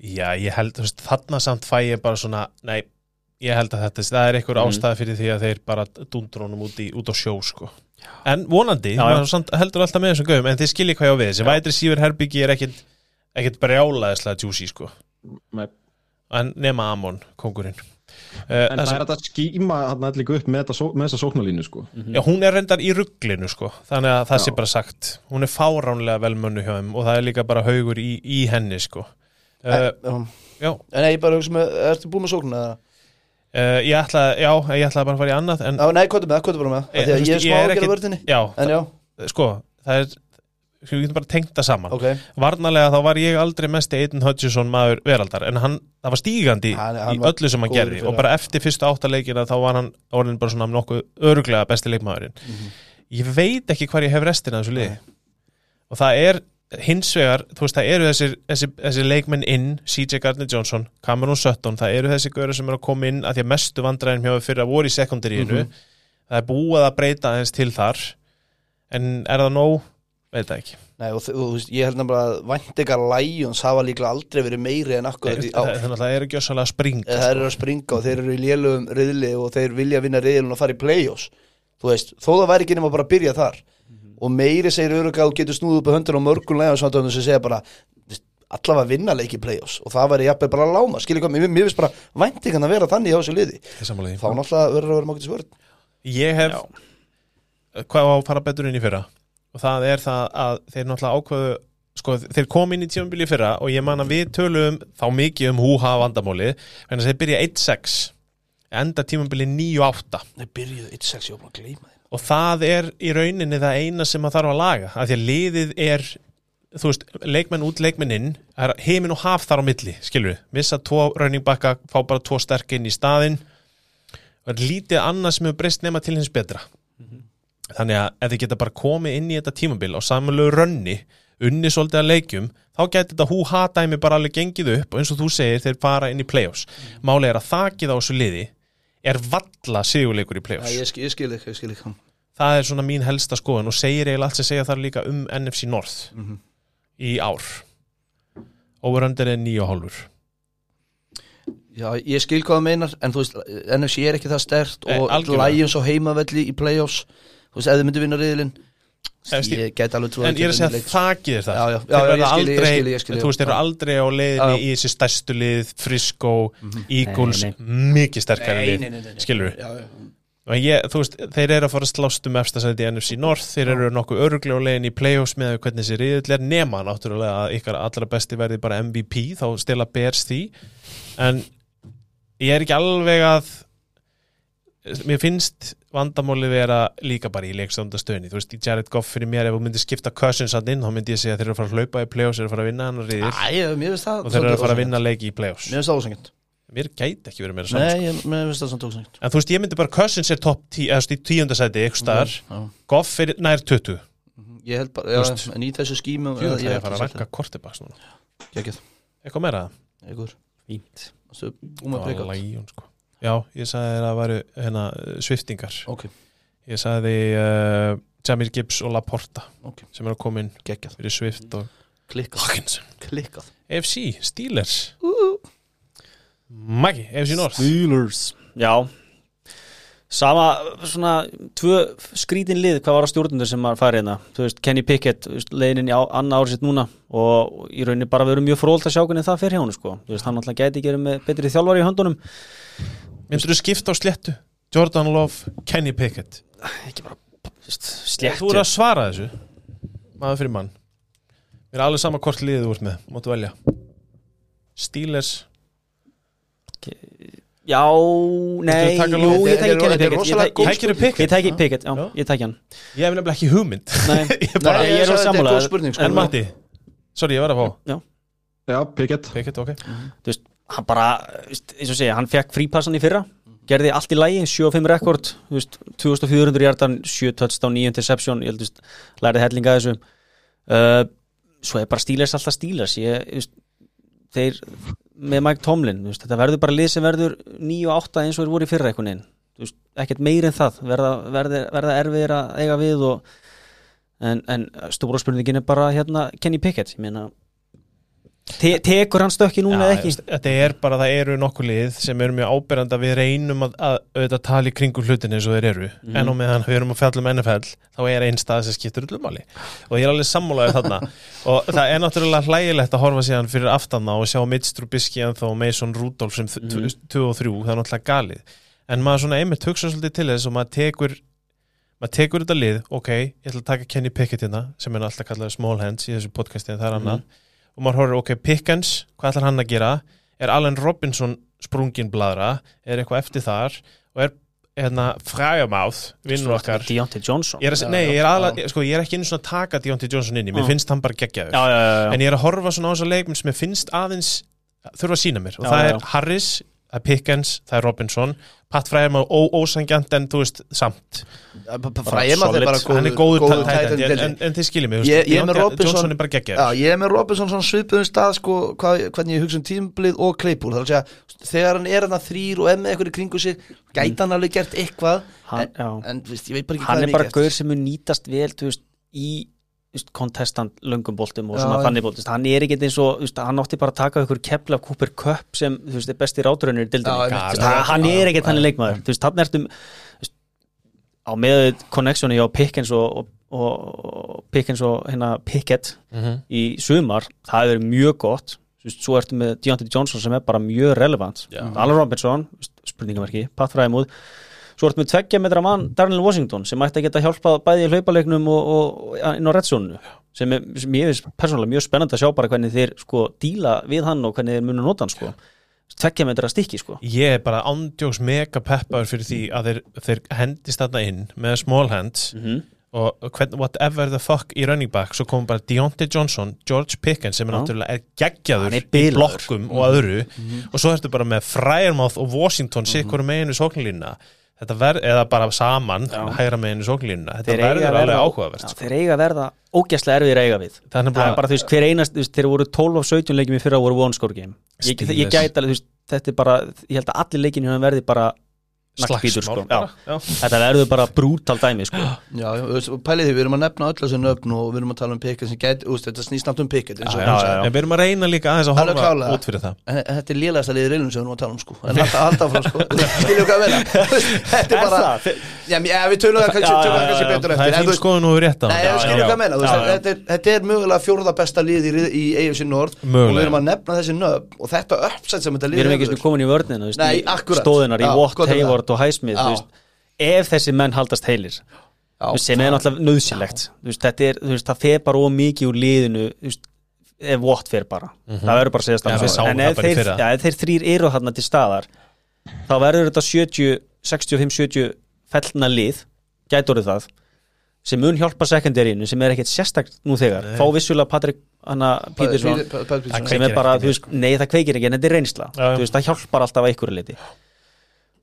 já ég held þarna samt fæ ég bara svona nei, ég held að þetta það er einhver Mm. ástæða fyrir því að þeir bara dundur honum út, í, út á sjó sko. En vonandi, Já, já. heldur alltaf með þessum gauðum en þið skiljið hvað ég á við, þessi vætri sífur herbyggi er ekkit, ekkit brjálaðislega juicy sko. Nei. en nema Amon, kongurinn uh, en það er þetta skíma hann allir upp með, með þessa sóknarlínu sko. Já, hún er reyndar í rugglinu sko þannig að það Já. sé bara sagt hún er fáránlega velmönnu hjá þeim og það er líka bara haugur í, í henni sko uh, Já. Já, En nei, ég bara hugsa með, ertu búin með sóknuna? Uh, ég ætla já, ég ætla bara að fara í annað en nei, hvað er með, hvað er bara með? Eh, Af Því að ég er smá að gera vörðinni já, En já, það, sko það er, við getum bara tengt það saman. Ok. Varnarlega þá var ég aldrei mest Aiden Hutchison maður veraldar en hann, það var stígandi Hann- hann í var öllu sem hann gerði. og bara eftir fyrstu áttaleikina þá var hann orðin bara svona nokkuð öruglega besti leikmaðurinn. Mhm. ég veit ekki hvar ég hef restina þessu liði. Og það er hins vegar, þú veist, það eru þessir, þessir, þessir leikmenn inn, CJ Gardner Johnson Cameron Sutton, það eru þessi göru sem eru að koma inn að því að mestu vandræðin hjá fyrir að voru í sekundaríinu Mhm. það er búið að breyta aðeins til þar en er það nóg? veit það ekki Nei, og, þú veist, ég held nefnilega að væntingar Lions hafa líklega aldrei verið meiri en akkur Nei, í það, ár það, það er gjössalega að springa Það eru að springa og þeir eru í lélugum riðli og þeir vilja vinna riðlun og fara í play-offs Þú veist, þó það væri ekki nema bara að byrja þar og meiri segir örugga og getur snúð upp á höndun og mörgum Lions sem segja bara allavega vinna leiki í play-offs. Og það væri jafnvel bara láma skilja hvað, mér, finnst bara væntingan að vera þannig á þessu liði. Þá náttúrulega verður að vera mákvæmtis vörð Ég hef hvað á að fara betur inn í fyrra? Og það er það að þeir náttúrulega ákveðu sko, þeir kom inn í tímabili í fyrra og ég man að við tölum þá mikið um húha vandamáli en þess að þeir byrja 1-6 enda tímabili 9-8 Nei, byrjuðu 1-6, ég var bara að gleyma þeim og það er í rauninni það eina sem að þarf að laga af því að liðið er þú veist, leikmenn út, leikmenn inn það er heimin og haf þar á milli, skilur við missa tvo running backa, fá bara tvo sterk inn í staðinn. Og er lítið annað sem hefur breyst nema til hins betra. Þannig að ef þið geta bara komið inn í þetta tímabil á samanlegu rönni unni svolítið að leikjum þá gæti þetta hú dæmi bara alveg gengið upp og eins og þú segir þeir fara inn í play-offs. Máli er að þakið á þessu liði er valla sigurleikur í play-offs. Ég skil, ég skil ekki, ég skil ekki það er svona mín helsta skoðun og segir eiginlega allt sem segja þar líka um NFC North í ár. Overöndir er nýja hálfur. Já, ég skil hvað það meinar en þú veist, NFC er ekki það stert Nei, og algjörlega. Lions á heimavelli í play-offs þú veist, ef þið myndi vinna riðilinn ég get alveg trúið en ég er að segja að þakið er það Já, já, já, þeir ég aldrei, eru já. aldrei á leiðinni Já. Í þessi stærstu lið Frisco, Eagles Nei, mikið sterkari lið, nei, nei, nei. skilur við Já, já. og ég, þú veist, þeir eru að fara að slást um efstasæti í NFC North, þeir eru nokkuð öruglega á leiðinni í playoffs með hvernig þessi riðill er nema náttúrulega að ykkar allra besti verði bara MVP, þá stila Bears því en ég er ekki alveg að mér finnst vandamáli vera líka bara í leikstjóndastöðinni þú veist, Jared Goff fyrir mér ef þú myndir skipta Cousins hann inn, þá myndi ég segja að þeir eru að fara að hlaupa í playoffs, þeir eru að fara að vinna hann Æ, mér finnst það og þeir eru að fara að vinna leiki í playoffs. Mér finnst það ósengjant mér gæti ekki verið meira saman Nei, ég- mér finnst það samt ósengjant en þú veist, ég myndi bara Cousins er topp tí, eða þú veist, í tíundasæti, ykkur staðar. Goff er nær 20 Ég held bara, Þú já, en í þessu skímu það er að fara að að já, ég sagði að það væru hérna, sviftingar Ok, ég sagði uh, Jamir Gibbs og Laporta Ok. sem er að koma inn fyrir Swift og Klikkað. Klikkað. AFC, Steelers. Maggi, AFC North. Steelers. Já. Sama svona tvö skrítin lið hvað var að stjórnundur sem var farið hérna. Þú veist Kenny Pickett leiðin í á, annað árið sitt núna og í rauninni bara verið mjög frólt að sjá hvernig það fer hjá hann sko. Þú veist hann alltaf gæti ekki verið með betri þjálfari í höndunum myndur þú skipta á sléttu? Jordan Love, Kenny Pickett. Ekki bara þú veist, þú eru að svara þessu maður fyrir mann. Mér er alveg sama hvort liðið þú ert með máttu velja. Steelers. Já, nei, jú, ég tæki Þetta er- Kenny er Pickett rosalega Ég góð tæki- Tækirðu Pickett? Ég tæki Pickett, já, ég tæki hann. Ég hef nefnilega ekki hugmynd. Nei, ég bara, Nei, ég er þetta sammála. sko. en Matti? Sorry, ég var að fá. Já, Pickett. Pickett, ok. Þú veist, hann bara eins og segja, hann fekk frípassan í fyrra gerði allt í lægi, 7-5 rekord þú veist, 2400 hjartan 7 touchdown, 9 interception, ég held, veist, lærið hellinga þessu. Uh, svo er bara stílers alltaf stílers ég, þeir með Mike Tomlin, veist, þetta verður bara lið sem verður 9 og 8 eins og þeir voru í fyrra veist, ekkert meir en það verða, verða, verða erfiðir að eiga við og en, en stóra spurningin er bara hérna Kenny Pickett, ég meina te tekur hann stökki núna eða ekki? þetta er bara, það eru nokkuð lið sem eru mjög ábyrjandi að við reynum að, að auðvitað tala í kringum hlutin eins og þeir eru. Mhm. en á meðan við erum að fjalla um NFL þá er einn stað sem skiptur öllum máli. Og ég er alveg sammálaðið þarna. Og það er náttúrulega hlægilegt að horfa síðan fyrir aftanna og sjá Mitch Trubisky en þá Mason Rudolph sem Mhm. 2 og 3, það er náttúrulega galið. En maður svona einmitt hugsa svolítið til þess og maður tekur maður tekur þetta lið, ok, ég ætla að taka Kenny Pickett hérna, sem er alltaf kallað small hands í þessu podcasti en það er annað og maður horfir, ok, Pickens, hvað ætlar hann að gera? Er Allen Robinson sprungin bladra, er eitthvað eftir þar? Og er hérna frægamáð vinnur okkar. Ég er, að- nei, ég er, aðla, sko, ég er ekki einu svona að taka Deontay Johnson inn í, mér Já. finnst hann bara geggjaður. En ég er að horfa svona á þessa leikminn sem ég finnst aðeins þurfa að sína mér. Og Já, það já, er já. Harris, Pickens, það er Robinson. Pat Frægamáð ósangjant en þú veist samt. Fræma þeir bara góður hann er góður góður tight end, tight end en, en, en þið skiljið mig, Ég- ég er Johnson er bara Já, geggjaður ég er með Robinson svona svipuðum stað sko, hvað, hvernig ég hugsa um tímblið og Claypool. Það er að segja, þegar hann er hann þrýr og er með eitthvað í kringu sig, gæti hann alveg gert eitthvað Hann- en, en veist, ég veit bara ekki hann hvað er bara gaur sem mun nýtast vel veist, í kontestant löngum boltum og svona boltum hann er ekkert eins og, veist, hann átti bara að taka ykkur kepla af Cooper Cup sem veist, er besti ráturönnur í veist, hann- er ekkert hann leikmaður. Þú veist, hann ertum á með connectioni á Pickens og, og, og Pickens og hérna Pickett Mhm. í sumar, það hefur verið mjög gott. Veist, svo ertu með Deontay Johnson sem er bara mjög relevant. Alan Robinson, þú veist, spurningamarki Pat Fræðimúð svo ertu með tveggja metra mann Darnell Washington sem ætti að geta hjálpað bæði í hlaupaleiknum og, og og inn á reddsónu sem, sem ég finnst persónulega mjög spennandi að sjá bara hvernig þeir sko díla við hann og hvernig þeir munu nota hann sko. Tveggja metra stykki sko. Ég er bara ándjóks mega peppaður fyrir því að þeir, þeir hendist þarna inn með small hands -hmm. og hvern, whatever the fuck í running back svo kom bara Deontay Johnson, George Pickens sem er Já. náttúrulega er geggjaður er í blokkum og öðru. Og svo ertu bara með Fryermouth og Washington sikkur meginu sóknlínuna þetta verð, eða bara saman Já. hægra meginu sóknlínuna þetta Þeir eiga verður alveg áhugavert sko. þeir eiga verða ógæslega erfiðir að eiga við er er bara, bara þú veist hver einast þú veist, þeir voru 12 af 17 leikjum í fyrra voru one score game ég, ég gæti alveg þú veist þetta er bara ég held að allir leikinu verði bara naglbítur sko. þetta verður bara brútal dæmi sko. Já, pælið því, við erum að nefna öll þessu nöfn og við erum að tala um Pickett sem gæti, þetta snýst nátt um sagði. en við erum að reyna líka aðeins að horfa út fyrir það. En en þetta er lélegasta liðið reynum sem við erum að tala um sko. En halda, halda áfram sko. Skiljum hvað að vera Þetta er bara Já, já, við tölum það kannski, það betur það eftir er þú þín veist- skoðun og við rétt á. Nei, Já, við skiljum já. hvað að já. þetta, er, þetta er mögulega fjórða besta lið í, í AFC North og við erum að nefna þessi nöfn og þetta uppsett sem þetta lið Hayward og Highsmith ef þessi menn haldast heilir Já, sem er náttúrulega er, veist, það fer bara ómikið úr liðinu veist, ef Watt fer bara. Það verður bara að segja sáum en ef þeir, ja, þeir þrýr eru þarna til staðar þá verður þetta 70 65-70 fellna lið orðið það sem mun hjálpa sekundarínu sem er ekkert sérstakt nú þegar. Nei. fá vissulega Patrik Pítursson sem er bara, nei það kveikir ekki en þetta er reynsla, það hjálpar alltaf að ykkur liti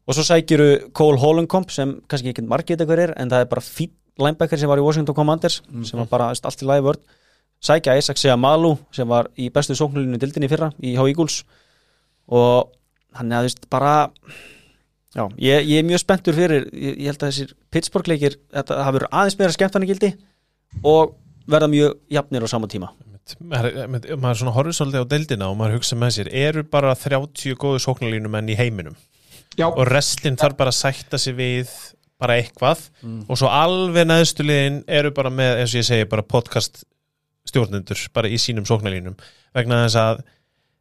og svo sækjuru Cole Hollenkomp sem kannski ekki margir þetta hver er en það er bara fín linebacker sem var í Washington Commanders sem var bara allt í lagi vörd sækja Isaac Seamalu sem var í bestu sóknulinu dildinni í fyrra í H. Eagles. Og hann er að þú veist bara já, ég, ég er mjög spenntur fyrir ég, ég held að þessir Pittsburgh leikir þetta hafa verið aðeins meira skemmtarnagildi og verða mjög jafnir á sama tíma. Maður, maður svona horfður svolítið á deildina og maður hugsa með sér, eru bara 30 góðu sóknarlínumenn í heiminum Já. og restin þarf bara að sætta sig við bara eitthvað. Og svo alveg neðstu liðin eru bara með, eins og ég segi, bara podcast stjórnendur bara í sínum sóknarlínum. Vegna þess að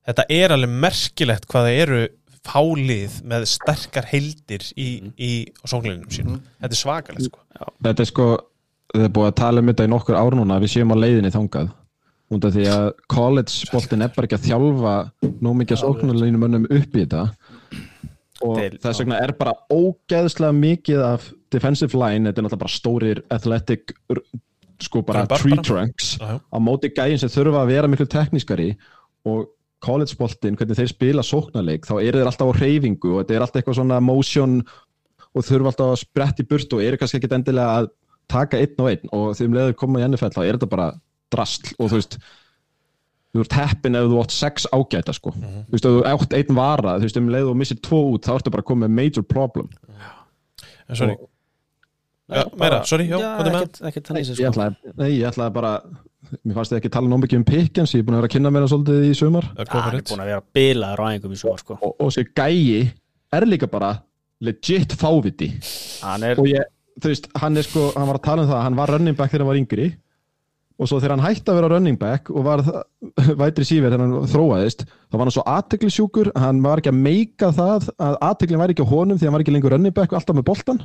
þetta er alveg merkilegt hvað það eru fálið með sterkar heildir í, í sóknarlínum sínum. Þetta er svakalegt sko. Þetta er sko, það er búið að tala um þetta í nokkur ár núna, við séum á leiðinni þangað. Af því að college-boltin er bara ekki að þjálfa nú mikið sóknarlínum mönnum upp í þetta og Þeir- þess vegna er bara ógeðslega mikið af defensive line, þetta er náttúrulega bara stórir athletic sko bara Trumbar tree bara. trunks já. á móti gæðin sem þurfa að vera miklu teknískari og college-boltin, hvernig þeir spila sóknarleik, þá eru þeir alltaf á hreyfingu og þetta er alltaf eitthvað svona motion og þurfa alltaf að spretta í burt og eru kannski ekki endilega að taka einn og einn og þegar um leiður koma í NFL þá er þetta bara drastl og þú veist þú ert heppin ef þú átt sex ágæta sko. þú veist, ef þú átt einn vara þú veist, um leiður þú missir tvo út, þá ertu bara að koma með major problem. En sorry, já, meira, sorry, já, hvað er með. þannig ég sko. ætlaði, nei, ég ætlaði bara mér fannst þið ekki tala nóg mikið um Pickens ég er búin að vera að kynna mér það svolítið í sumar. Það er búin að vera bilaður á einhverjum í svo sko. og, og sér gæi er líka bara legit fáviti. Hann er og ég, þú veist, hann er sko hann var að tala um það, hann var running back þegar hann var yngri og svo þegar hann hætti að vera running back og var vætri síver þegar hann þróaðist, þá var hann svo aðteglisjúkur hann var ekki að meika það að aðteglin væri ekki á honum því hann var ekki lengur running back og alltaf með boltan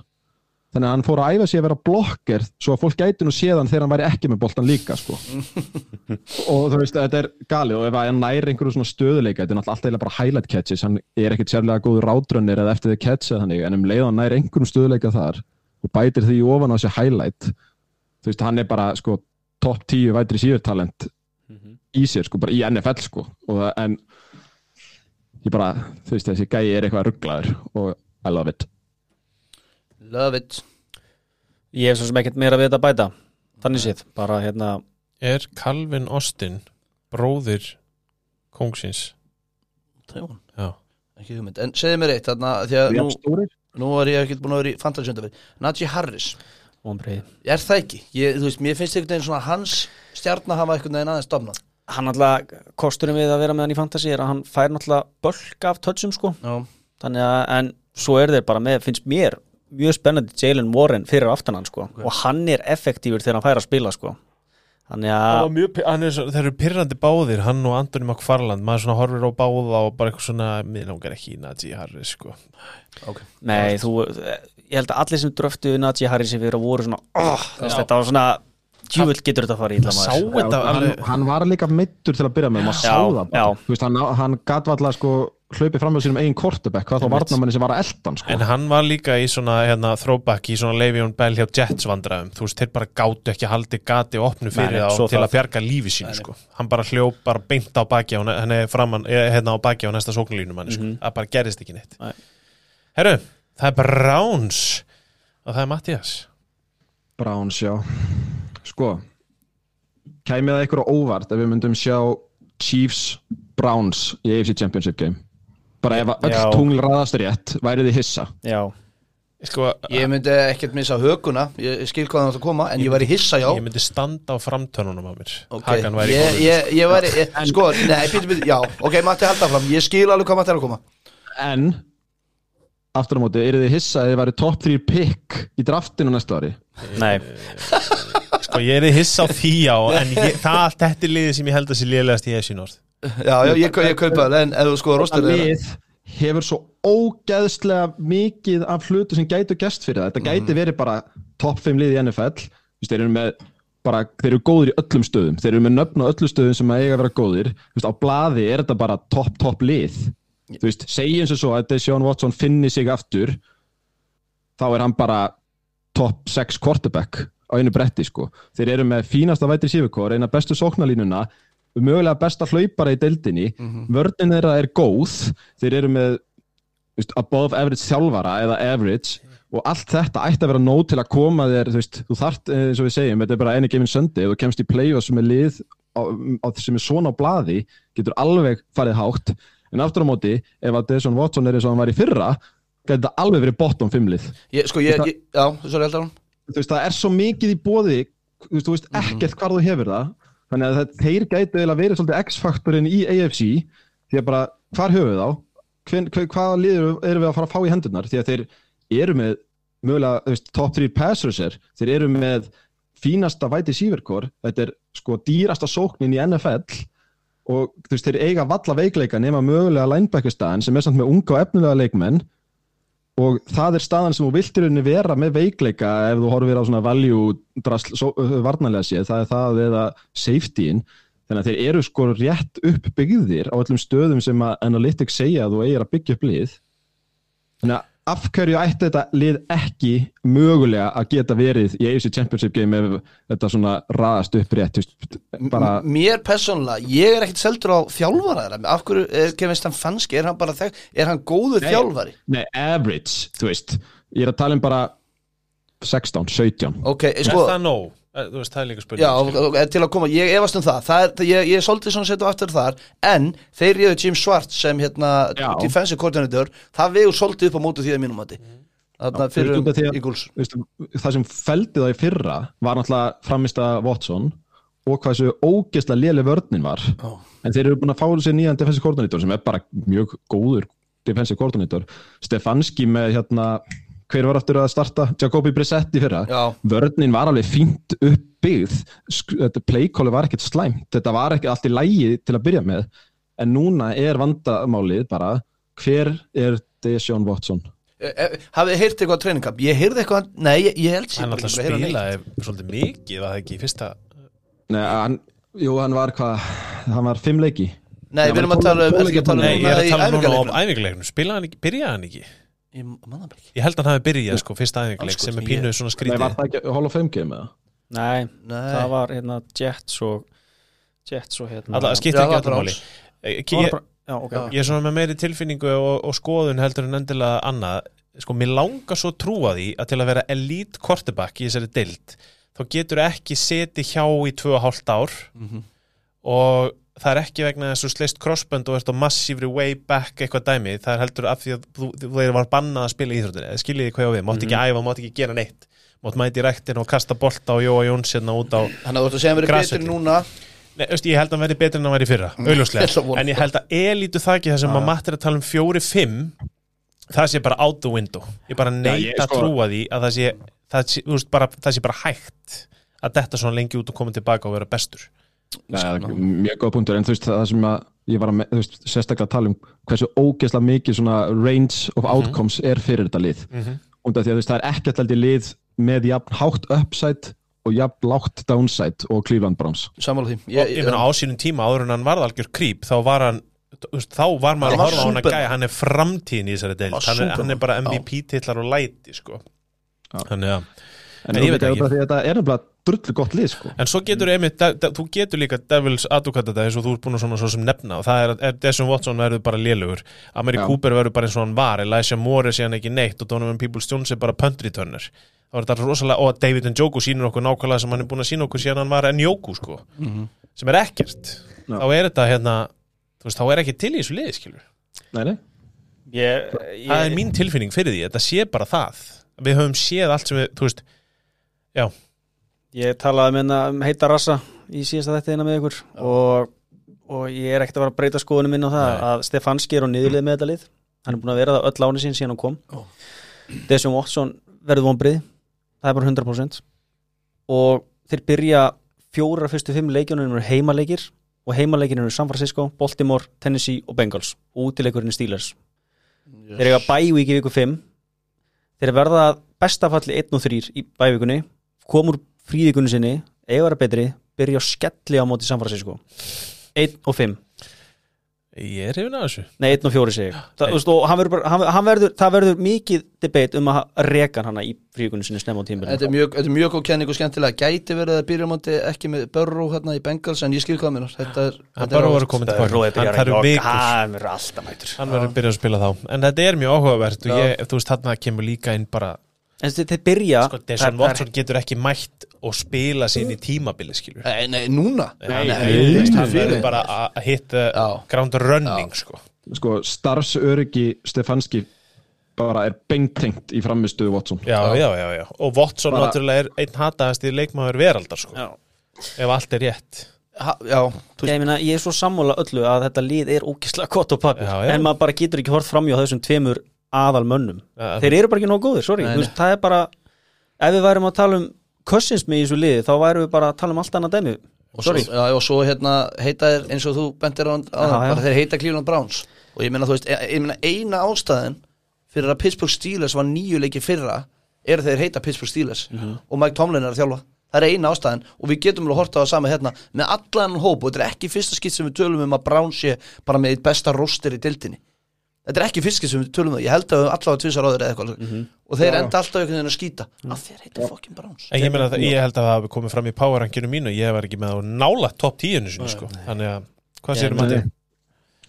þannig að hann fór að æfa sig að vera blokker svo að fólk gæti nú séðan þegar hann væri ekki með boltan líka sko. Og þú veist, þetta er galið og ef hann næri einhverju svona stöðuleika, þetta er alltaf bara highlight catches, hann er ekkert sérlega góður rátrönnir eða eftir því catch eða þannig, en um leið og hann næri einhverjum stöðuleika þar og bætir því ofan á þessi highlight þú veist, hann er bara sko top 10 vætri síðurtalent í sér sko, bara í NFL sko og það, en ég bara, þú veist, þessi gæi er eitthvað rugglaður og I love it. Love it. Ég hef svo sem ekkert meira við þetta að bæta. Þannig séð, bara hérna Er Calvin Austin bróðir kóngsins? Það er hún, Já, ekki hugmynd. En segðu mér eitt, þarna, því að nú, nú er ég ekki búin að vera í fantasy undanverð Najee Harris, vonbreiði. er það ekki? Ég, þú veist, mér finnst einhvern veginn svona hans stjarnar hafa einhvern veginn aðeins stofnað. Hann alltaf, kosturinn við að vera með hann í fantasy er að hann fær náttúrulega bölk af touchum sko, Já, þannig að en svo er þeir bara með, finnst mér mjög spennandi Jalen Warren fyrir aftan hann sko. Og hann er effektífur þegar hann fær að spila sko. Þannig Það að mjög, er þeir eru pyrrandi báðir hann og Antoni McFarland, maður svona horfir á báða og bara eitthvað svona, mér langar ekki í Najee Harris sko. ok. Nei, þú, ég held að allir sem dröftu Najee Harris yfir að voru svona oh, þess, þetta var svona, djúvill getur þetta að fara í þetta hann, hann var líka meittur til að byrja með maður sá það bara veist, hann, hann gat valla sko hlaupið fram með sínum eigin kortebekk hvað þá Einmitt. varnamanni sem var að eldan sko. En hann var líka í svona hérna, throwback í svona Le'Veon Bell hjá Jets vandræðum þú veist, þeir bara gátu ekki haldi gati opnu fyrir þá til það- að bjarga lífi sínu sko. hann bara hljóp bara beint á baki á, framan, eh, hérna á baki á næsta sóknulínum hann, sko. það bara gerist ekki neitt Nei. Herru, það er Browns. Og það er Mattias Browns, já. Sko kæmið það ykkur á óvart ef við myndum sjá Chiefs Browns í AFC Championship game? Bara ef að öll tungl raðast rétt værið þið hissa? Já, sko, Ég myndi ekkert missa höguna Ég, skil hvað það átt að koma En ég væri hissa já. Ég myndi standa á framtönunum á mér. Ok, Hakan væri ég, ég, ég væri ég, Sko, nei, býtum við, já. Ok, Matti halda fram, ég skil alveg hvað Matti er að koma. En aftur á móti, eru þið hissa að þið væri top 3 pick í draftinu næsta ári nei, sko, ég er hissa á því á en ég, það allt þetta er liðið sem ég held að sé liðlegast í þessi norð Já, já, ég, ég kaupa það En ef þú sko Það rostur lið hefur svo ógeðslega mikið af hlutu sem gætu gæst fyrir það. Þetta gæti verið bara topp 5 lið í NFL. Þeir eru með bara, þeir eru góðir í öllum stöðum. Þeir eru með nöfn á öllu stöðum sem eiga að vera góðir. Á blaði er þetta bara topp, topp lið. Þú veist, segjum sem svo að Deshaun Watson finni sig aftur þá er hann bara top 6 quarterback á einu bretti sko. Þeir eru með fínasta vætri sífukor, eina bestu sóknalínuna mögulega besta hlaupara í deildinni. Vörnin þeirra er góð. Þeir eru með veist, above average þjálfara eða average og allt þetta ætti að vera nóg til að koma þér þú, veist, þú þart, eins og við segjum, þetta er bara einu gefin söndi þú kemst í play-off sem er lið á, á, sem er svona á blaði, getur alveg farið hátt, en aftur á móti ef að Desson Watson er eins og hann var í fyrra getur þetta alveg verið bottom 5 lið. Ég, Sko, ég, ég, já, sorry, heldur hann þú veist, það er svo mikið í bóði þú veist, þú veist ekkert hvar þú hefur það. Þannig að það, þeir gætu eiginlega verið svolítið X-faktorinn í AFC því að bara, hvar höfum við þá? Hvaða liður erum við að fara að fá í hendurnar? Því að þeir eru með mögulega, þú veist, top 3 pass rusher. Þeir eru með fínasta væti síverkor, þetta er sko dýrasta sóknin í NFL og þú veist, þeir eiga valla veikleika nema mögulega linebackerstaðan sem er samt með unga og efnilega leikmenn. Og það er staðan sem þú viltir unni vera með veikleika ef þú horfir á svona value drasl, so, varnarlega séð, það er það eða safetyin, þannig að þeir eru sko rétt upp byggðir á öllum stöðum sem að Analytics segja að þú eigir að byggja upp lið. Þannig að af hverju ætti þetta lið ekki mögulega að geta verið í AFC Championship game ef þetta svona raðast upp rétt bara, Mér persónulega, ég er ekkit seldur á þjálfara þeirra Af hverju, er Kevin Stefanski, er hann bara þekk Er hann góður Nei. þjálfari? nei, average þú veist, ég er að tala um bara 16, 17 Ok, Er sko? Eh, Þú veist, það er líka spurning Já, og- til að koma, ég efast um það, það er, ég, ég er svolítið svona setju aftur þar En þeir ríðu Jim Schwartz sem hérna Já. defensive coordinator Það vegur svolítið upp á móti því að mínum mati. Þarna Já, fyrir því að- Eagles. Veistu, það sem feldi það í fyrra var náttúrulega framista Watson og hvað þessu ógeðslega léli vörnin var. Já. en þeir eru búin að fá sér nýjan defensive coordinator sem er bara mjög góður defensive coordinator. Stefanski með hérna hver var aftur að starta? Jacobi Brissett í fyrra? Já, vörnin var alveg fínt uppbyggð playkóli var ekkert slæmt. Þetta var ekki allt í lægi til að byrja með. En núna er vandamálið bara hver er Deshaun Watson? E- e- hafið þið heyrt eitthvað camp? Ég heyrði eitthvað, nei, ég, ég held sér Hann alltaf spilaði svolítið mikið, var það ekki í fyrsta? Nei, hann, jú, hann var hvað, hann var fimm leiki. Nei, við erum að tala um, tól- ertu ekki að tala um Nei, ég er að tala um núna æfingarleiknum? æfingarleiknum Spilaði hann ekki, byrjaði hann ekki Ég man það bara ekki Ég held að hann hafi byrjað sko, fyrsta æfingarleik Andskotinn, sem er ég- pínu svona Nei, skrítið var það ekki Hall of Fame game eða? Nei, Nei. það var hérna Jets og Jets og hérna Alla, Já, skiptir ekki alltaf máli Browns. Ég, ég, ég er svona með meiri tilfinningu og, og skoðun heldur en endilega annað sko, mér langar svo að trúa því að til að vera elite quarterback í þessari dild þá getur ekki seti hjá í 2,5 ár Mhm. og það er ekki vegna þess að þú sleist crossband og ert á massívri way back eitthvað dæmi, það er heldur af því að þú, þú var bannað að spila í íþróttinni eða skiljið hvað ég á við, mátt ekki æfa, mátt ekki gera neitt. Mátt mæti í rektin og kasta bolta og Jóa Jóns hérna út á Þannig að þú ert að segja að verið betri núna? Nei, veist, ég held að hann verði betur en hann væri í fyrra, að vona en ég held að elítu það ekki það sem maður mattir að tala um fjóri-fimm það sé bara out the window. Ég bara neita að sko- trúa því að það sé, það sé, veist, bara, það sé bara hægt að detta svona lengi út og koma tilbaka og vera bestur Nei, það er mjög góð punktur, en þú veist, það sem að ég var að, þú veist, sérstaklega að tala um hversu ógeðslega mikið svona range of outcomes er fyrir þetta lið. mm -hmm. Og því að, þú veist, það er ekkert í lið með jafn hátt upside og jafn lágt downside og Cleveland Browns. Sammála því og ég meina á sínum tíma áður en hann varð algjör krýp þá var hann veist, þá var maður að horfa á hann að gæja hann er framtíðin í þessari deild Var hann er, hann er bara já. MVP-titlar og læti sko. Já. þannig að En, En ég veit ekki. Þetta er nefnilega drullu gott lið, sko. En svo getur einmitt, de, de, þú getur líka Devils advokata þetta eins og þú ert búin að svona svo sem nefna og það er að er Desson Watson verður bara lélugur Ameri Já. Cooper verður bara eins og hann var Elijah Moore er síðan ekki neitt og Donovan Peoples-Jones er bara punt returner þá er þetta rosalega, og David Njoku sýnir okkur nákvæmlega sem hann er búin að sína okkur síðan hann var Njoku sko, sem er ekkert Já. þá er þetta hérna þú veist, þá er ekki til í þessu liði skilur Nei, nei. Ég, það er ég, mín tilfinning fyrir því, þetta sé bara það við höfum séð allt sem við, þú veist ég talaði með hérna um heita rassa í síðasta þetta eina með ykkur og, og ég er ekkert að fara að breyta skoðunum minn á það Nei. að Stefanski er á niðurlið með þetta lið. Hann er búin að vera það öll áni sín síðan hann kom. Ó. Desjón Watson verður vonbrið það er bara 100% og þeir byrja fjóra fyrstu fimm leikjunum eru heimaleikir og heimaleikir eru San Francisco, Baltimore, Tennessee og Bengals. Og útileikurinn er Steelers. Þeir eiga bævík í viku 5 þeir verða bestafalli 1 og 3 í bævíkunni komur fríðikunni sinni, eiga að vera betri byrja á skelli á móti San Francisco. 1 og 5 Ég er hefinn að þessu. Nei, einn og fjóri sig Þa, þú veist, og hann verður, bara, hann, hann verður, Það verður mikið debate um að reka hana í fríkunni sinni snemma á Þetta tímbilinu er mjög, þetta er mjög góð kenning og skemmtilega. Gæti verið að byrja á móti ekki með Börró hérna í Bengals En ég skil hvað mér Þetta er, Hann þetta bara er voru komin tilbaka Hann Hann verður alltaf mætur Hann verður að byrja að spila þá. En þetta er mjög áhugavert og ég, þú veist, þarna kemur líka inn bara En þeir þeir byrja Sko, Deshaun er- Watson getur ekki mætt og spila sín í tímabili, skilur Nei, nei, núna? Hann verður bara að hitta ground running, sko. Sko, starfsöryggi Stefanski bara er bengtengt í framistuðu Watson. Já, já, já, já Og Watson Bara- náttúrulega er einn hataðast í leikmaður veraldar, sko. Já. Ef allt er rétt. Ha, Já, þú Ég, meina, ég er svo sammála öllu að þetta lið er ógislega gott og pappi en maður bara getur ekki hort framjá þessum tveimur aðal mönnum. Já, þeir eru bara ekki nóg góðir, sorry. Nei, það er bara, ef við værum að tala um Cousins með í þessu liði, þá værum við bara að tala um allt annað dæmi, og svo, sorry já, og svo hérna heita þeir eins og þú bentir á, bara þeir heita Cleveland Browns. Og ég meina þú veist, ég, ég meina eina ástæðin fyrir að Pittsburgh Steelers var nýju leiki fyrra er þeir heita Pittsburgh Steelers. Mhm. og Mike Tomlin er að þjálfa. Það er eina ástæðin og við getum alveg að horta á það sama hérna. Með allan hóp og þetta er ekki fyrsta skitt sem við tölum um að Browns sé bara með eitt besta roster í dildinni þetta er ekki skitt sem við tölum um það. Ég held að við allavega tvisar áður eða eitthvað Mhm. og þeir enda alltaf einhvern veginn að skýta. Að þeir heita fucking Browns. En ég, ég held að það hafi komið fram í powerrankinu mínu. Ég var ekki með á nála top 10 sinni, sko. Þannig að, hvað sérum að þið?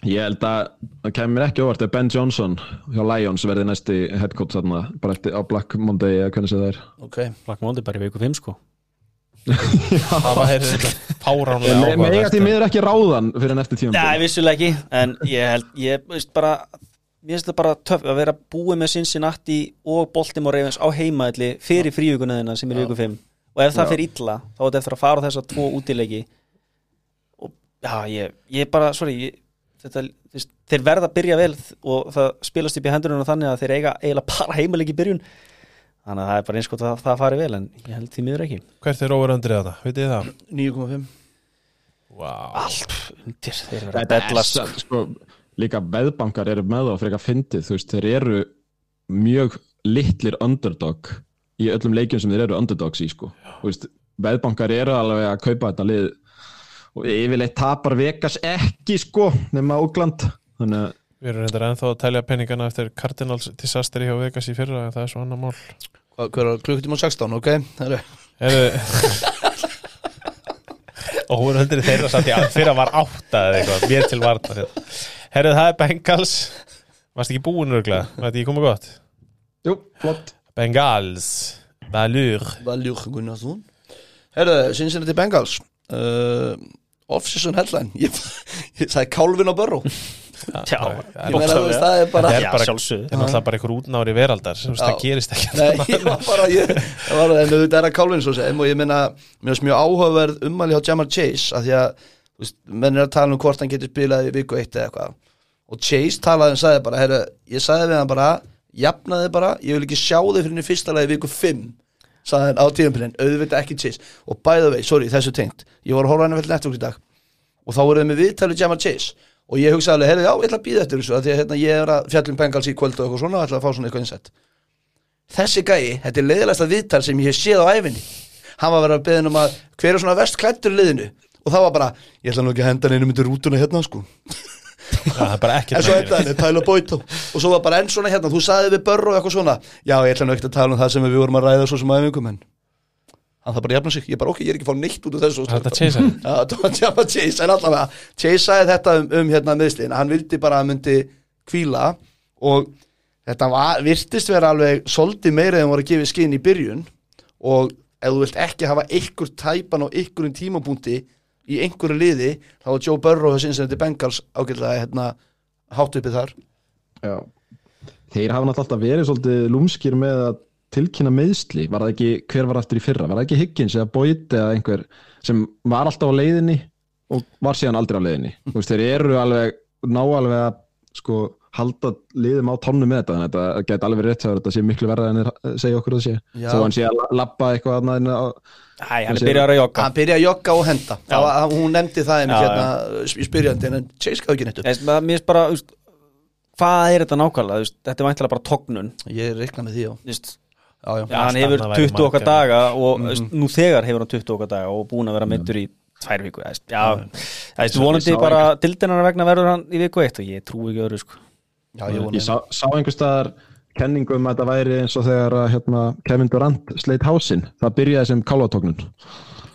Ég held að það kemur ekki óvart ef Ben Johnson hjá Lions verði næsti headcoach þarna bara eftir á Black Monday eða hvernig það er. Ok, Black Monday bara í viku 5 sko. Það var þetta páránlega því áhugavert miður ekki ráðan fyrir eftir tíum Nei, vissulega ekki, en ég held ég veist bara, mér finnst það bara töff að vera búið með Cincinnati og Baltimore Ravens á heimaðli fyrir frívíkunaðina sem er í viku 5 og ef það Já. fyrir illa, þá er þetta eftir að fara á þessa tvo útileiki. Og já, ég, ég bara, sorry ég, þetta, veist, þeir verða að byrja vel og það spilast upp í hendurinn þannig að þeir eiga eiginlega bara heimaleiki í byrjun. Þannig að það er bara einskot að það fari vel en ég held því miður ekki. Hvert er overöndrið þetta? Vitið þið það? 9,5 Wow. allt undir, þeir verða að Þetta bellast satt, sko, líka veðbankar eru með fyrir að fyndið, þú veist, þeir eru mjög litlir underdog í öllum leikjum sem þeir eru underdogs í, sko. Þú veist, veðbankar eru alveg að kaupa þetta lið og yfirleitt tapar Vegas ekki, sko, nema Ógland. Þannig að Við erum reyndar ennþá að telja peningana eftir Cardinals disasteri hjá Vegas í fyrra það er svo annar mál er klukkutíma 16, ok? Það er Heru... og hún hundir þeirra satt í að fyrra var átta eða eitthvað, mér til varta Herðu, það er Bengals. Varst ekki búin örglega? Var þetta ekki komið gott? Jú, flott. Bengals. Valur. Valjúk Gunnarsson. Herðu, Cincinnati Bengals. Uh, Off-season headline. Ég, ég sagði Kálvin á Börró Já, Ég meina, þú veist, það er bara Það er bara, það er náttúrulega bara einhver útnári veraldar sem það gerist ekki. Nei, ég var bara ég, það var en þetta er að Kálvin svo sem og ég meina, mér finnst mjög áhugaverð ummæli hjá Jamar Chase að því að, þú veist, menn er að tala um hvort hann getur spilað í viku eitt eða eitthvað. Og Chase talaði og sagði bara, herru, ég sagði við hann bara, jafnaði bara ég vil ekki sjá þig fyrir henni fyrsta lagi viku 5 sagði hann á tíðanpilin, auðvitað ekki Chase. Og by the way, sorry, þessu tengt. Ég var að horfa hann að velja network í dag. Og þá voruð með viðtalið Jamar Chase. Og ég hugsaði alveg, heyrðu, já, ég ætla að býða eftir þessu því að hérna, ég er að fjallum Bengals í kvöld og eitthvað svona og ætla að fá svona eitthvað innsett. Þessi gæi, þetta er leiðilegsta viðtal sem ég hef séð á æfinni hann var að vera að beðin um að hver er svona vest klættur í liðinu og það var bara, ég ætla nú ekki að henda hann einu myndir rútuna hérna sko. Það er bara ekki en svo þetta Tyler Boyd þá. og svo var bara enn svona hérna, þú sagði við börru og eitthvað svona já, ég ætla nú ekki að tala um það sem við vorum að ræða svo sem æfingum en hann það bara jafna sig, ég bara ok, ég er ekki að fá neitt út af þessu. Þetta Já, það var Chase, en allavega. Sagði þetta um, um hérna meðslinn hann vildi bara að myndi kvíla og þetta var, virtist vera alveg svolítið meira en voru að gefa skinn í byrjun. Og ef þú vilt ekki hafa ykkur tæpan á ykkurum tímapunkti í einhverju liði, þá var Joe Burrow að þetta Bengals ágætlega hérna, hátt uppið þar. Já. Þeir hafa náttúrulega verið svolítið lúmskir með að tilkynna meðsli, var það ekki, hver var aftur í fyrra, var það ekki Higgins eða Boyd eða einhver sem var alltaf á leiðinni og var síðan aldrei á leiðinni? Veist, þeir eru alveg, ná alveg að sko, halda liðum á tónnu með þetta, þannig að þetta geti alveg rétt að þetta sé miklu verða en þeir segja okkur að það sé. Já. þó hann sé að la- labba eitthvað á Æ, hann byrjar að jogga. Hann byrjaði að jogga og henda. Það hún nefndi það einmitt hérna í spyrjandi en Chase gaf ekki finnst bara, veist, hvað er þetta nákvæmlega, veist, þetta er væntilega bara tognun. Ég reikna með því. Já, hann hefur annað væri 20 okkar daga og Mhm. mm nú þegar hefur hann 20 okkar daga og búin að vera meittur í tvær viku, já, það er vonandi bara dildinar vegna verður hann í viku eitt og ég trúi ekki öðru sko. Já, ég vona Ég sá, sá einhver staðar kenningu um að þetta væri eins og þegar að, hérna, Kevin Durant sleit hásinn. Það byrjaði sem kálvatóknun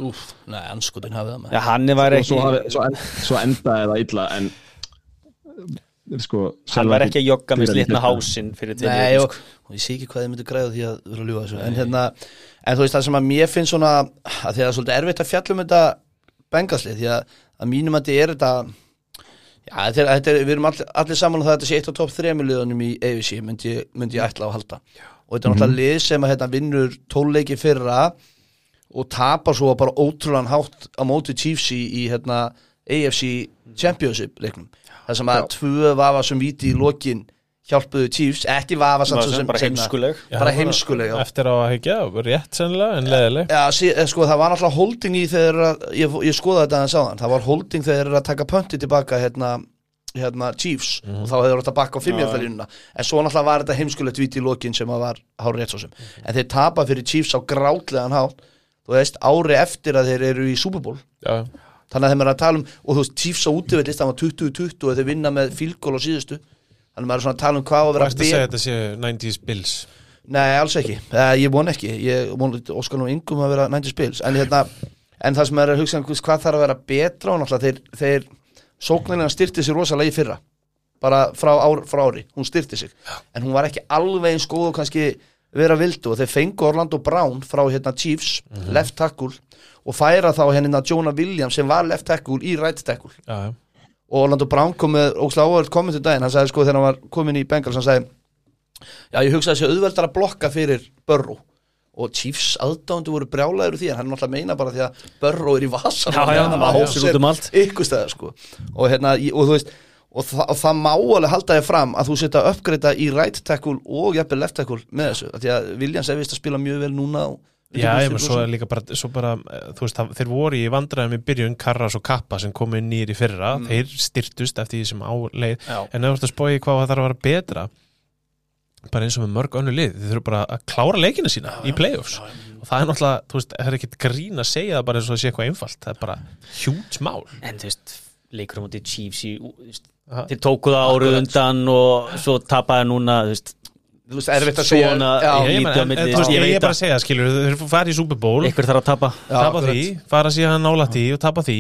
Úf, nei, anskutin hafið það með Já, hann var ekki svo, hafi, svo, en, svo endaði það illa en sko, hann var ekki að jogga með slitna hásinn fyrir til Nei, og, og ég sé ekki hvað þið myndir græða því að vera að ljúga þessu. En, hérna, en þú veist það sem að mér finnst svona að því að það er svolítið erfitt að fjalla um þetta bengaslið því að, að mínum að þetta er þetta já, þetta er, þetta er, við erum allir, allir saman um það að þetta sé eitt á topp þrejum liðunum í AFC myndi, myndi ég ætla á að halda. Og þetta er náttúrulega lið sem að hérna, vinnur tónleiki fyrra og tapar svo bara ótrúlan hátt á móti Chiefs í, í hérna, AFC Championship leiknum. Það sem að tvö vafa sem víti í lokin hjálpuðu Chiefs, ekki vafa bara heimskuleg. Já, bara heimskuleg. Eftir á að hekja, rétt sennilega en leðileg Já, sí, eh, sko, það var náttúrulega holding í þegar að, ég, ég skoða þetta aðeins á þann það var holding þegar þeir að taka pönti tilbaka hérna, hérna Chiefs. Mhm. og þá hefur þetta bakka á fimmjartalínuna en svo náttúrulega var þetta heimskulegt víti í lokin sem að var hár rétt svo sem. Mhm. en þeir tapa fyrir Chiefs á grátlegan hátt þú veist, ári eftir að þeir eru í Super Bowl. Já, þannig að þeim er að tala um og þú veist, Chiefs á útivillist, það var 20-20 og þeir vinna með fílgól á síðustu þannig að maður er svona að tala um hvað á að og vera eftir að segja þetta séu 90s Bills? Nei, alls ekki, uh, ég von ekki. Ég von óskal nú yngum að vera 90 spils en, hérna, en það sem er að hugsa um hvað þarf að vera betra og náttúrulega þeir, þeir sóknarlega styrti sig rosalega í fyrra. Bara frá, ár, frá ári, hún styrti sig. En hún var ekki alveg eins góð og kannski vera vildu og þeir fengu Orlando Brown frá hérna Chiefs, left tackle og færa þá hérna Jonah Williams sem var left tackle í right tackle. Já, já og Orlando Brown kom með óslega óvöld kommentu daginn, hann sagði sko þegar hann var komin í Bengals, hann sagði já ég hugsaði þessi auðveldar að blokka fyrir Burrow. Og Chiefs aðdándu voru brjálæður því en hann er náttúrulega meina bara því að Burrow er í vasan Já, já, hann á sér út um allt. ykkur stæða sko. Og hérna, og þú veist og, þa og það má alveg halda þér fram að þú setja uppgreita í right tackle og jafnvel left tackle með þessu, því að Williams er vist að spila mjög vel núna og Já, ég menn, svo er líka bara, svo bara eh, veist, það, þeir voru í vandræðum í byrjun Karras og Kappa sem komu inn nýr í fyrra. Þeir styrtust eftir því sem áleið Já. en ef þú ert að spói hvað það þarf að vera betra bara eins og með mörg önnu lið þeir þurfa bara að klára leikina sína í playoffs. Og það er náttúrulega, þú veist, það er ekkit grín að segja það bara eins og það sé eitthvað einfalt. Það er bara hjúts mál. En þú veist, leikur á móti Chiefs í, þeir tóku það árið undan og svo tapaði núna þú veist, þú veist, erfitt að segja Svona- já, ég, þú er bara að- segja, skilur þeir fara í Super Bowl, einhver þarf að tapa. Já, tapa því fara síðan nála því og tapa því.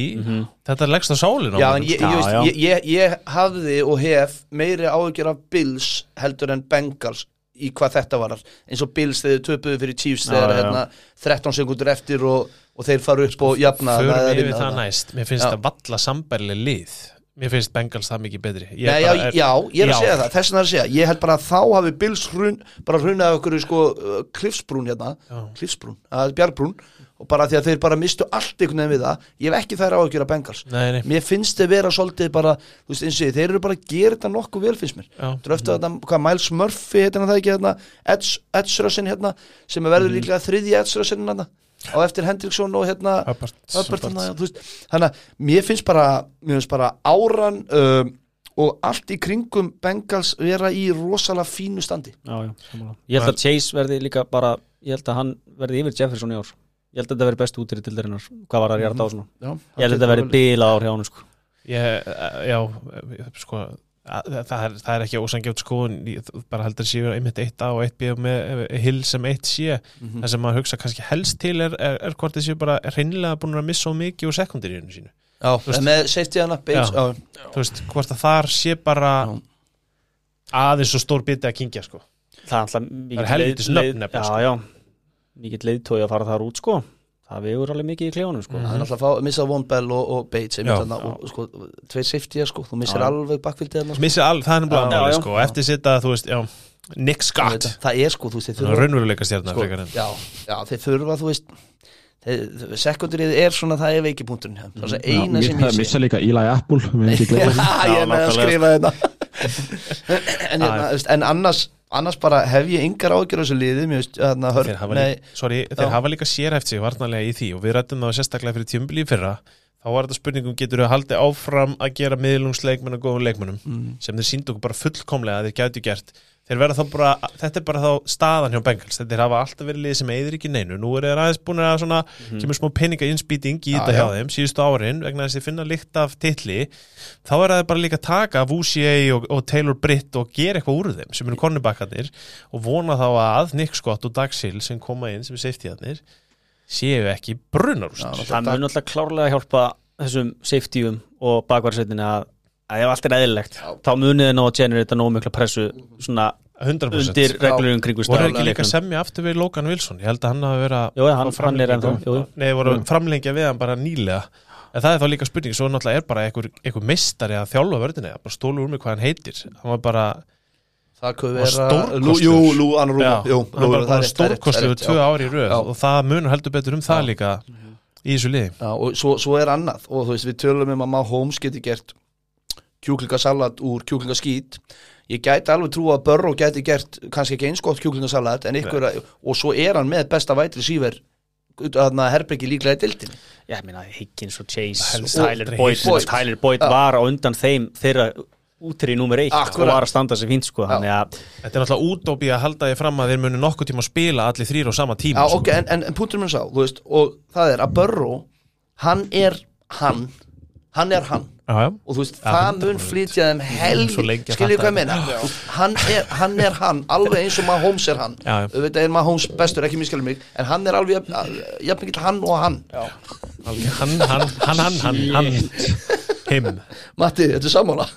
Þetta leggst á sálinu ég, ég, ég, ég, ég hafði og hef meiri áhyggjur af Bills heldur en Bengals í hvað þetta var eins og Bills þegar þau töpuðu fyrir Chiefs þegar hérna, 13 sekundur eftir og, og þeir fara upp og jafna yfir vinna það næst. Mér finnst það valla sambærlega lið mér finnst Bengals það mikið betri. Nei, já, er- já, ég er að Já. segja það, þess vegna er að segja Ég held bara að þá hafi Bills hrun, bara hrunið af okkur sko, uh, Cliffsbrún hérna. Já. Cliffsbrún, að Bjargbrún og bara því að þeir bara mistu allt einhvern veginn við það. Ég hef ekki þær áhyggjur af Bengals. Nei, nei. mér finnst þeir vera svolítið bara þú veist eins og ég, þeir eru bara að gera þetta nokkuð vel finnst mér. Dröftu þetta, hvað Miles Murphy heitir hann það ekki hérna, Russin hérna sem er Mhm. verður líklega þriðji Edge Russin hérna á eftir Hendriksson og hérna þannig að mér finnst bara mér finnst bara áran um, og allt í kringum Bengals vera í rosalega fínu standi. Já, já, sammála. ég held að Chase verði líka bara ég held að hann verði yfir Jefferson í ár. Ég held að þetta verði best út í dildarinnar hvað var að ræða á svona. Já, ég held að þetta verði bila ár hjá hann sko. Ég, eh, já, eh, sko það er, það er ekki ósangjöft skoðun bara heldur séu einmitt eitt A og eitt B með eh, Hill sem eitt sé Mhm. það sem maður hugsa kannski helst til er, er, er hvort þessi bara hreinlega búin að missa svo mikið úr sekundiríunum sínu Já, veist- með safety Já. já. þú veist, hvort að þar sé bara Já. aðeins svo stór biti að kingja sko það er alltaf Það er helvítis nöfn nefnilega, já, sko. já, mikið leiðtói að fara þar út sko það vegur alveg mikið í klefunum sko. Það er alltaf að fá, missa Von Bell og, og Bates sko, tveir safety sko, þú missir Já. alveg bakfildið þarna, sko. All, það er náttúrulega já, máli já. sko. Og eftir sitta, þú veist, já Nick Scott, Þetta- það er sko, þú veist, þeir það er þurfa raunveruleika stjarnar sko, frekar en já, já, þeir þurfa, þú veist sekundrið er svona það er veikipunkturinn það er það Já, eina sem missa, ég sé. missa líka Eli Apple ég er með að skrifa þetta. En, hérna, en annars annars bara hef ég yngar ágjör á þessu liði veist, hérna, hör, þeir hafa, nei, líka, sorry, þeir hafa líka sérhæft sig varnarlega í því og við rættum það sérstaklega fyrir tjömbli í fyrra. Þá var þetta spurningum getur þau haldið áfram að gera miðlungsleikmenn og góðum leikmennum Mm. sem þeir síndu okkur bara fullkomlega að þeir gætu gert þeir verða þá bara, þetta er bara þá staðan hjá Bengals, þetta er hafa alltaf verið lið sem eður ekki neinu, nú er þeir aðeins búin að svona, kemur smá peninga innspýting í þetta hjá já. þeim, síðustu árin vegna þess að þeir finna líkt af titli. Þá er það bara líka að taka Vusier og, og Taylor Britt og gera eitthvað úr þeim sem eru konnubakkarnir og vona þá að Nick Scott og Doug Sill sem koma inn sem er safety-arnir séu ekki brunarúst það mun alltaf klárlega hjálpa þessum safetyum og bakvarsveitinni að, að ef allt er eðlilegt þá munið þið ná að generita nóg mikla pressu svona 100% undir reglulegum kringu voru þeir ekki líka semja aftur við Logan Wilson? Ég held að hann hafi verið að Jó, hann, er ennþá jú, jú. Nei, voru framlengja við hann bara nýlega. En það er þá líka spurning, svo náttúrulega er bara einhver, einhver meistari að þjálfa vördinni bara stólu úr mig hvað hann heitir. Hann var bara, Það Og vera Jú, Lú, Anna Rúma Jú, hann var það bara það það er tvö ári í röð Já. og það munur heldur betur um það líka í þessu liði. Já, og svo, svo er annað og þú veist, við tölum um að Mahomes geti gert kjúklingasalat úr kjúklingaskít ég gæti alveg trú að Burrow gæti gert kannski ekki eins gott kjúklingasalat en ykkur, og svo er hann með besta vætri síver þarna herbyggi líklega í dildinni Já, ég meina Higgins og Chase Helst og Tyler Boyd, Boyd. Tyler Boyd Já. var á undan þeim þeirra útri númer eitt Akkurat. og var að standa sér fínt sko þannig að þetta er náttúrulega útópi að halda því fram að þeir munu nokkuð tíma að spila allir þrýr á sama tíma Já, sko. ok, en, en, en punktur minn sá, þú veist og það er að Burrow, hann er hann, hann er hann. Já, já. og þú veist, Ja, það 100%. mun flytja þeim að skiljið hvað ég meina? Hann er, hann er hann, alveg eins og Mahomes er hann, auðvitað er Mahomes bestur, ekki miskjálum mig, en hann er alveg jafn- jafn mikill hann og hann. Alveg, hann, hann, hann, hann, hann, hann him Matti, þetta er sammála.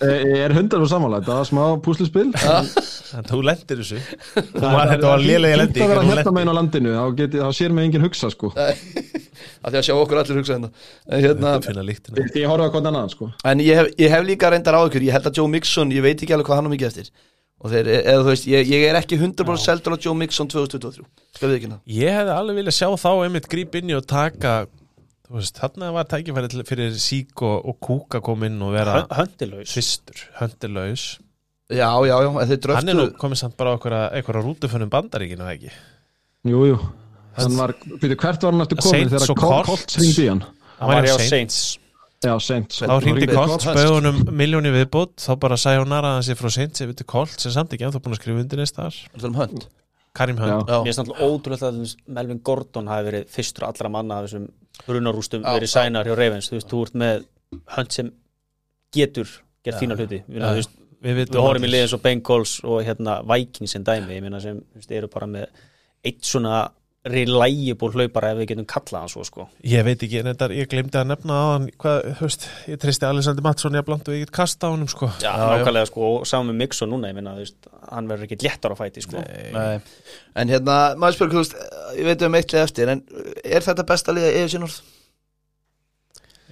Eh, Ég er hundar og samanlega, þetta var smá púslispil en þú lendir þessu. Var þetta var Fínt lendi að vera hérna megin á landinu, þá, geti, þá sér mig enginn hugsa sko. Að því að sjá okkur allir hugsa hérna. En, hérna, ég horfa á hvern annan sko. En ég, hef, ég hef líka reyndar á ykkur. Ég held að Joe Mixon, ég veit ekki alveg hvað hann á mikið eftir. Og þeir, eða þú veist, ég, ég er ekki 100% seldur á Joe Mixon 2023 skal við ekki ná Ég hefði alveg viljað sjá þá einmitt gríp inn í og taka þú veist, þarna var tækifæri til- fyrir sík og, og kúka kom inn og vera höndilaus fyrstur, höndilaus já, já, já, en þeir Hann er nú dröftu komið samt bara á einhverja, einhverja rútufönnum bandaríkinu, eða ekki? Jú, jú Hann var, byrju, hvert var hann eftir komin Saints þegar og Col- Colts. Colts ringdi í hann hann var hjá Saints Já, Saints Þá hringdi Hringdi Colts. spöðunum miljóni viðbútt, þá bara sæjónara hann sér frá Saints yfir til Colt, sem samt ekki ennþá búin að skrifa undir neist þar. um hönd Karim Hunt. Já. Mér finnst náttúrulega ótrúlega að Melvin Gordon hafi verið fyrstur allra manna af þessum brunarústum verið sænar hjá Ravens þú veist, þú ert með hönd sem getur gert fína hluti við, Við við horfum í allir. liðin svo Bengals og hérna Vikings sem dæmi, ég meina sem veist, eru bara með eitt svona reliable hlaupara ef við getum kallað hann svo sko Ég veit ekki, en þetta, ég glemdi að nefna á hann, hvað, veist, ég tristi Alexander Mattsson ég blant og ég get kasta á honum, sko. Já, nákvæmlega sko, og saman með Mixon núna, ég meina, þú veist, hann verður ekki léttar á fæti sko Nei. en hérna, maður þú veist ég veit um eitt lið eftir, en er þetta besta liða eða sinnorð?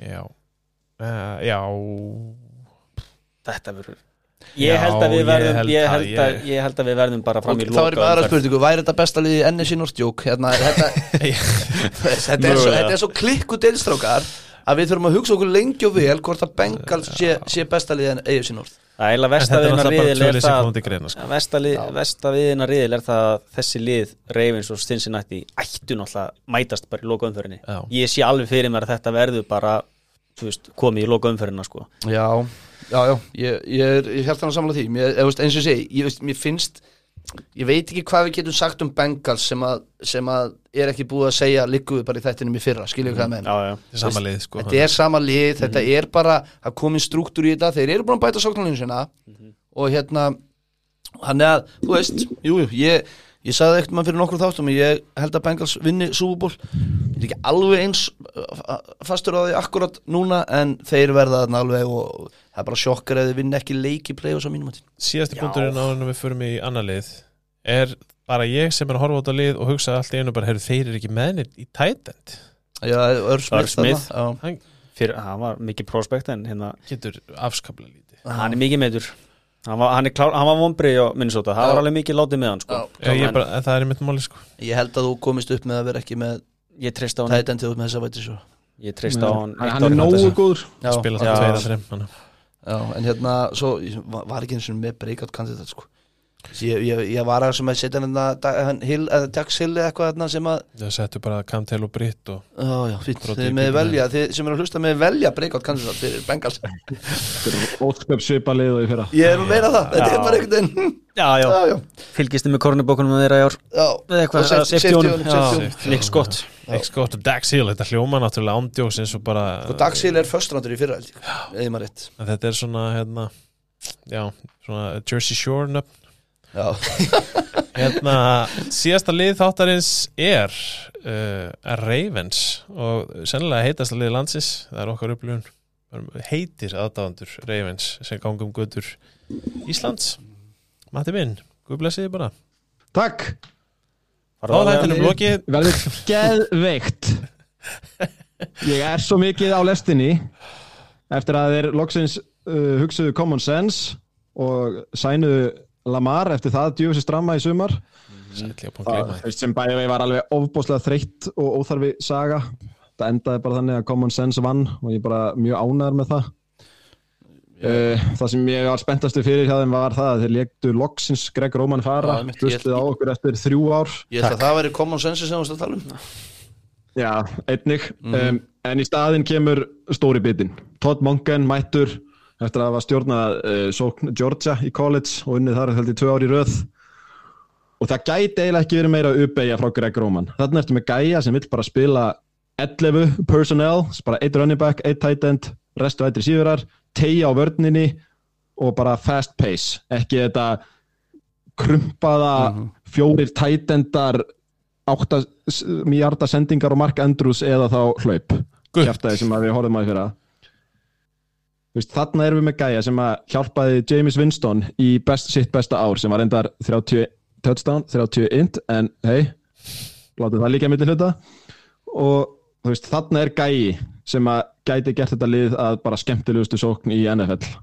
Já. Uh, já. Þetta verður Ég held að við verðum ég held að, ég- ég held að við verðum bara fram og í þá er ég með aðra spurningu, væri þetta besta liði enni sinnorð djók, hérna, þetta þetta er, svo, er svo klikku deilstrákar að við þurfum að hugsa okkur lengi og vel hvort að Bengals sé, sé besta liði en eigi sinnorð Það er eiginlega vestaviðina riðil er það sko. Er það að þessi lið Ravens og Cincinnati ættu náttúrulega mætast bara í loka umferðinni Já. Ég sé alveg fyrir mér að þetta verður bara komið í loka umferðina sko. Já, já, já, ég, ég er hann að samla því, mér, veist, eins og ég segi ég, veist, mér finnst, ég veit ekki hvað við getum sagt um Bengals sem að, sem að er ekki búið að segja ligguðu bara í þættinum í fyrra, skiljum við hvað með Já, já. Þetta er sama lið, sko. þetta er sama lið, þetta er bara að komin struktúr í þetta, þeir eru búin að bæta sóknarlinu sinna og hérna hann er að, þú veist, jú, jú ég, ég sagði ekkert mann fyrir nokkur þáttum ég held að Bengals vinni Súbúból ég er ekki alveg eins uh, fastur á því akkurat núna en þeir verða þarna alveg og það er bara sjokkar ef þeir vinna ekki leik í play-offs á mínum Já. punkturinn á hann við förum í annar lið er bara ég sem er að horfa út á lið og hugsa allt í einu bara, heyrðu, þeir eru ekki meðnir í tætend. Já, Ör Smith, Irv Smith. þarna, já. Hann Fyrir, hann var mikið prospekt en hérna, getur afskaplega lítið. hann er mikið meður hann var, hann er klár, hann var vombrið á Minnesota, það Já. var alveg mikið látið með hann sko. Já. Ég En bara, það er mitt máli, sko. ég held að þú komist upp með að vera ekki með ég til út með þessa væti svo ég treyst á hann Hann er nógu góður Spila það tveir að þreim. já, en hérna, svo var var ekki eins og með breakout kandidat sko ég, ég, ég var að sem að setja hann að Hill, eða Jax Hill eða eitthvað þarna sem að Það settu bara Camtel og Britt og Já, já, fínt, þið með velja þið sem eru að hlusta með velja breakout kandidat fyrir Bengals. Ósköp svipalið og í fyrra. Ég er að meira það, þetta er bara einhvern veginn Já, já, Já, já, fylgist þið með kornibókunum að þeirra í ár? Já. Eða eitthvað, Og safety- safety honum. safety honum, Já, Nick Scott. Nick Scott og Dax Hill Þetta hljóma náttúrulega ándjóks eins og bara Og Dax Hill er förstrandur í fyrra held ég, eða maður rétt. En Þetta er svona hérna Já, svona Jersey Shore nöfn Hérna, síðasta lið þáttarins er uh, Ravens og sennilega heitasta lið landsins. Það er okkar upplifun. Heitir aðdáðandur Ravens sem gangum gutur Íslands. Matti minn, guð blessiði bara. Takk, Þá þættinum lokið. verður geðveikt. Ég er svo mikið á lestinni eftir að þeir loksins uh, hugsuðu common sense og sænuðu Lamar eftir það djúfisir stramma í sumar. Sætli sem bæði var alveg ofbúslega þreytt og óþarfi saga það endaði bara þannig að common sense vann og ég er bara mjög ánæður með það. Uh, það sem ég var spenntastu fyrir hjá þeim var það að þeir leiktu loksins Greg Roman fara hlustið á okkur eftir þrjú ár. Ég held að það væri common sense sem við að tala um. Já, einnig. Um, en í staðinn kemur stóri bitin Todd Monken mættur eftir að hafa stjórnað uh, sókn Georgia í college og unnið þar held í tvö ár í röð. Og það gæti eiginlega ekki verið meira uppeyja frá Greg Roman þannig ertu með gæja sem vill bara spila 11 personnel, bara eitt running back, eitt tight end, restu eitri síðurar tegja á vörninni og bara fast pace, ekki þetta krumpaða fjórir tight endar 8 mýjarda sendingar og Mark Andrews eða þá hlaup. Kjaftaði sem við horfum að fyrra veist, þarna erum við með gæja sem að hjálpaði James Winston í best, sitt besta ár sem var endar 30 touchdown, 30 int en hei, látið það líka milli hluta. Og veist, þarna er gæji sem að gæti gert þetta lið að bara skemmtilegustu sókn í NFL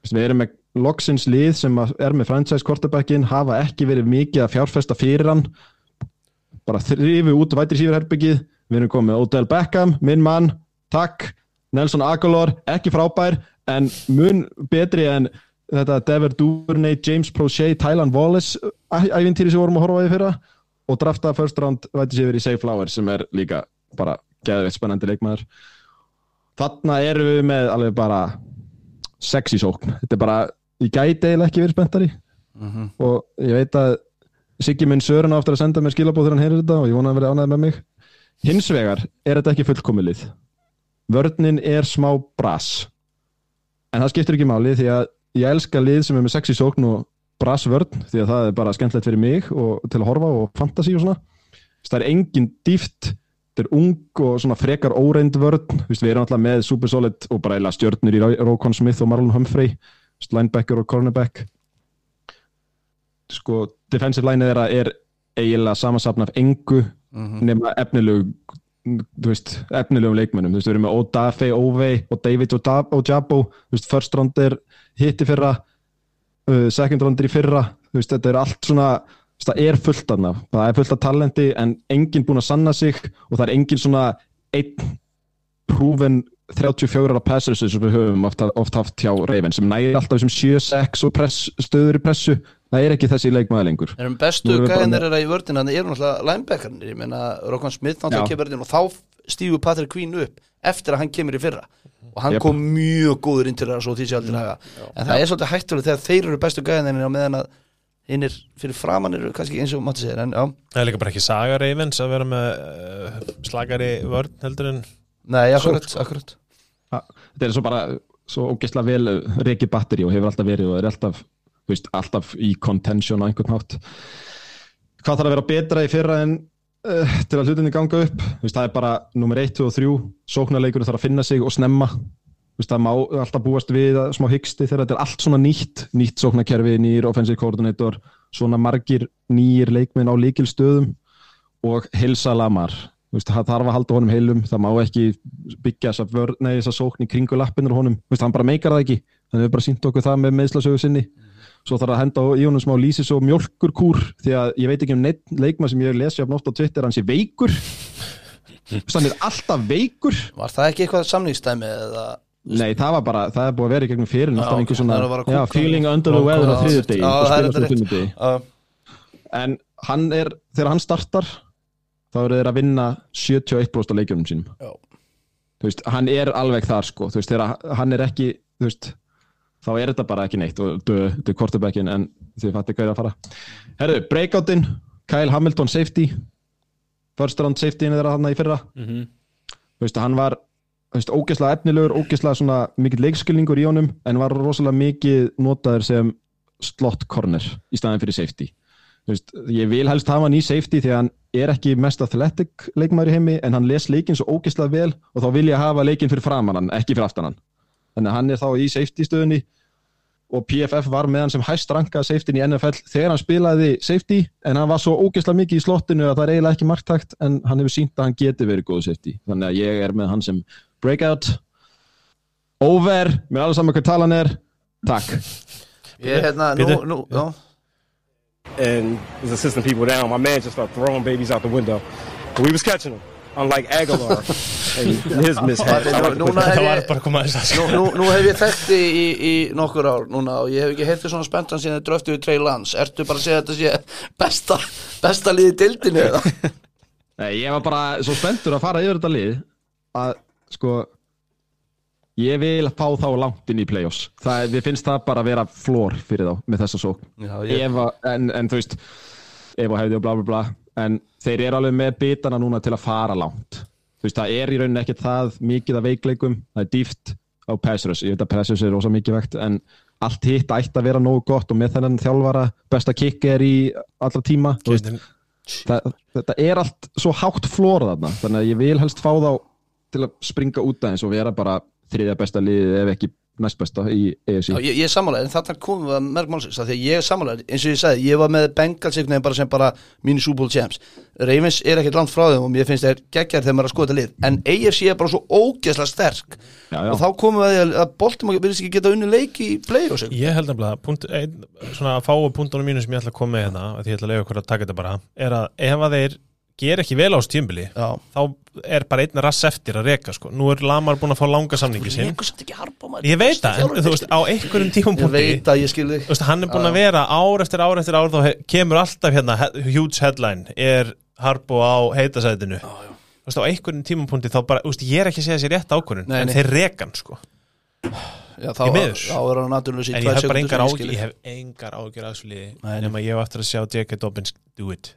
veist, við erum með loksins lið sem er með franchise quarterbackin hafa ekki verið mikið að fjárfesta fyrir hann. Bara þrifu út vætri sífur herbyggið við erum komið Odell Beckham, minn mann. Takk, Nelson Aguilar ekki frábær, en mun betri en þetta Dever Duvernay James Prochet, Tylan Wallace ævintýri sem vorum að horfa á því fyrra. Og drafta first round vætri sífur í Safe Flower sem er líka bara geðveitt spennandi leikmaður. Þarna erum við með alveg bara sexy sókn, þetta er bara ég gæti eiginlega ekki verið spenntari. Og ég veit að Siggi minn Sören á aftur að senda mér skilabóð þegar hann heyrir þetta og ég vona að vera ánægð með mig. Hins vegar er þetta ekki fullkomilið vörninn er smá bras en það skiptir ekki máli því að ég elska lið sem er með sexy sókn og bras vörn því að það er bara skemmtilegt fyrir mig og til að horfa og fantasy og svona. Það er engin dýft þetta er ung og svona frekar óreind vörn. Við erum alltaf með super solid og bara stjörnur í Rókon Smith og Marlon Humphrey linebacker og cornerback. Sko defensive line þeirra er eiginlega samansapn af engu nema efnilegu veist, efnilegum leikmennum þú veist, við erum með Odafe, Ove og David Ojabo, þú veist, first round er hitti fyrra uh, second round er í fyrra, þú veist, þetta er allt svona, það er fullt aðna það er fullt af talenti en enginn búin að sanna sig og það er enginn svona einn proven 34 ára passers sem við höfum oft, oft haft hjá Ravens sem næri alltaf þessum 7-6 og press, stöður í pressu það er ekki þessi leikmaði lengur. Erum Nú bestu erum við bara gæðinir þeirra í vördina Þannig eru náttúrulega linebackarnir. Ég meina Rokan Smith Já. náttúrulega kemur inn og þá stígur Patrick Queen upp eftir að hann kemur í fyrra. Og hann Jep. kom mjög góður inn til það svo því sé aldrei haga. En það er svolítið hættulega þegar þeir eru bestu gæðinir á meðan að hinnir fyrir framann eru kannski eins og mátti segja en já, Það er líka bara ekki saga Ravens að vera með uh, slagari vörn heldur en nei, akkurat, akkurat. Þetta er svo bara svo ógeðslega vel reikið batteri og hefur alltaf verið og er alltaf, þú veist, alltaf í contention á einhvern hátt. Hvað þarf að vera betra í fyrra en uh, til að hlutinni ganga upp? Þú veist, það er bara nummer 1, 2 og 3 sóknarleikur þarf að finna sig og snemma. Þú veist, það má alltaf búast við að smá hyggsti þegar þetta er allt svona nýtt. Nýtt sóknarkerfi, nýr offensive coordinator svona margir nýjir leikminn á líkilstöðum og hilsa lamar veist, það þarf að halda honum heilum, það má ekki byggja vörn, nei, þessa sókn í kringu lappinur honum, veist, hann bara meikar það ekki. Þannig við bara sínt okkur það með meðslasögu sinni. Svo þarf að henda í honum smá lýsis og mjölkurkúr því að ég veit ekki um leikma sem ég lesi af nátt á Twitter hann sé veikur. Veist, hann er alltaf veikur. Var það ekki eitthvað samningstæmi eða Nei, það var bara, það er búið að vera í gegnum fyrir alltaf einhver svona, að að feeling under the weather á sunnudegi uh, en hann er, þegar hann startar þá eru þeir að vinna 71% af leikjunum sínum. Já. þú veist, hann er alveg þar sko, þú veist, þegar hann er ekki þú veist, þá er þetta bara ekki neitt og þetta er quarterbackin en þið fattir hvað er að fara. Herðu, breakoutinn, Kyle Hamilton safety first round safety þeirra hann í fyrra. Mhm. þú veist, hann var ógeðslega efnilegur, ógeðslega svona mikill leikskilningur í honum, en var rosalega mikið notaður sem slot corner í staðin fyrir safety veist, ég vil helst hafa hann í safety því að hann er ekki mest athletic leikmaður í heimi, en hann les leikinn svo ógeðslega vel og þá vil ég hafa leikinn fyrir framan hann, ekki fyrir aftan hann. Þannig að hann er þá í safety stöðunni og PFF var með hann sem hæst rankaða safetyn í NFL þegar hann spilaði safety en hann var svo ógeðslega mikið í slottinu að það er eiginlega ekki marktækt en hann hefur sínt að hann geti verið góð safety. Þannig að ég er með hann sem breakout. Over, með alveg saman hvað talan er. Takk. Ég er hérna, nú, nú, já and was assisting people down. My man just started throwing babies out the window. But we was catching them, unlike Aguilar and his mishap. Það var bara að koma að þess Nú, að nú, hef ég þekkt þig í, í nokkur ár núna og ég hef ekki heyrt þig svona spenntan síðan þið dröftu við Trey Lance Ertu bara að segja að þetta sé besta, besta liði dildinu eða? Nei, ég var bara svo spenntur að fara yfir þetta lið að sko ég vil fá þá langt inn í play-offs. Það, við finnst það bara að vera flór fyrir þá með þessa sók Já, ég, Eva, en, en þú veist Eva hefði og bla bla bla en þeir eru alveg með bitana núna til að fara langt. Þú veist, það er í rauninni ekkert það mikið af veikleikum, það er dýft á Pessrus, ég veit að Pessrus er rosa mikið vekt en allt hitt ætti að vera nógu gott og með þennan þjálfara, besta kick er í allra tíma, veist. Það, þetta er allt svo hátt flóra þarna, þannig að ég vil helst fá þá til að springa út aðeins og vera bara þriðja besta liðið ef ekki næst besta í ESI já, ég, ég er sammálaður en þarna komum við að merk málsins af því að ég er sammálaður, eins og ég sagði, ég var með Bengals einhvern veginn bara sem bara mínu Super Bowl champs. Ravens er ekkert langt frá þeim og mér finnst þeir geggjar þegar maður er að skoða þetta lið. En AFC er bara svo ógeðslega sterk. Já, já. og þá komum við að, að- að Baltimore virðist ekki geta unni leik í play og sig Ég held nefnilega, punkt, ein, svona að fáu punktunum mínu sem ég ætla að koma með hérna, að ég ætla að er ger ekki vel á stjömbili, Já, þá er bara einn rass eftir að reka, sko. Nú er Lamar búin að fá langa samningi sinn. Ég veit það, en þú veist, á einhverjum Þú veist, hann er búin að vera ár eftir ár eftir ár þá kemur alltaf hérna huge headline, er Harbo á heitasætinu. Á einhverjum tímapunkti þá bara, veist, ég er ekki að segja sér rétt ákvörðun en þeir rekan, sko. Já, þá, þá er hann naturlega en ég hef bara engar ágjur ég hef engar ágjur að þessu liði Nei, nei. nema ég hef aftur að sjá J.K. Dobbins do it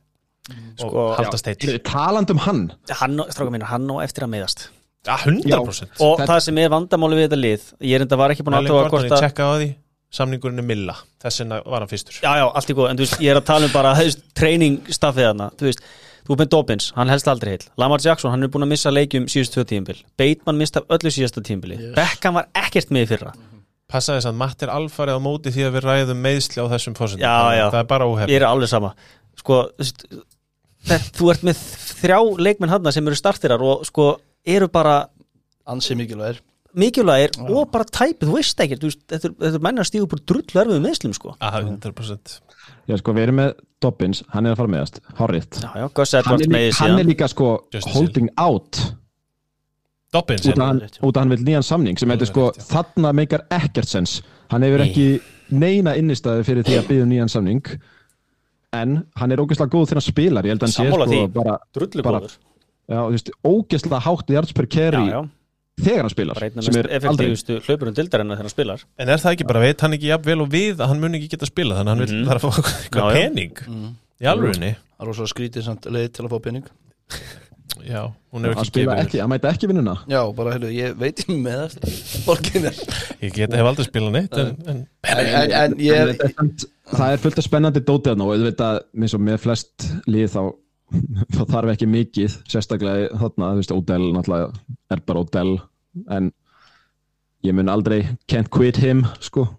Sko, og halda steitt Taland um hann. Hann, mínu, hann á eftir að meðast ja, 100% og Þetta- það sem er vandamáli við þetta lið ég er enda var ekki búin að Gordon, hvort að tjekka á því. Samningurinn er Milla, þess vegna var hann fyrstur. Já, já, allt í góð, en þú veist, ég er að tala um bara treyningsstaffið þarna, þú veist þú með Dobbins, hann helst aldrei heil Lamar Jackson, hann er búin að missa leikjum síðust tvö tímbil Bateman mista af öllu síðasta tímbili yes. Beckham var ekkert með í fyrra. Passa þess að Matt er alfarið á móti því að við ræðum meðsli á þessum já. það er bara óhefn ég er alveg sama. Sko, það, þú ert með þrjá leikmenn hann sem eru startirar og sko, eru bara Ansi mikilvægir. mikilvægir og bara tæpið, þú veist ekkert þetta er- þetta er menn að stíða upp úr drullu erfið meðslum sko. Aha, 100% Já, sko, við erum með Dobbins, hann er að fara meðast já, já, Gus hann, er hann er líka sko holding out Dobbins út af hann, hann vil nýjan samning sem heitir sko, þarna meikar ekkert sens. Hann hefur ekki neina innistæði fyrir því að byggja um nýjan samning en hann er ógeðslega góð þegar hann spilar ég held að hann sé sko því. bara, bara- já, þú veist, ógeðslega hátt yards per já, carry já, þegar hann spilar bara sem er aldrei effektífustu hlaupurum dildarinnar þegar hann spilar. En er það ekki bara, veit hann ekki jafnvel og við að hann mun ekki geta spila þannig að hann vil Mhm. þarf að fá eitthvað pening? Í alvörinni Það er rosa skrítið samt leið til að fá pening já, hún hefur ekki gefið ekki, hann mæti ekki vinnuna. Já, bara heilu, ég veit ekki með Borgin er ég get, hef aldrei spilað neitt en, en En, en, ég er það er fullt af spennandi dótið og auðvitað, eins og með flest lið þá, þá þarf ekki mikið sérstaklega þarna, þú veist, Odell náttúrulega er bara Odell en ég mun aldrei can't quit him, sko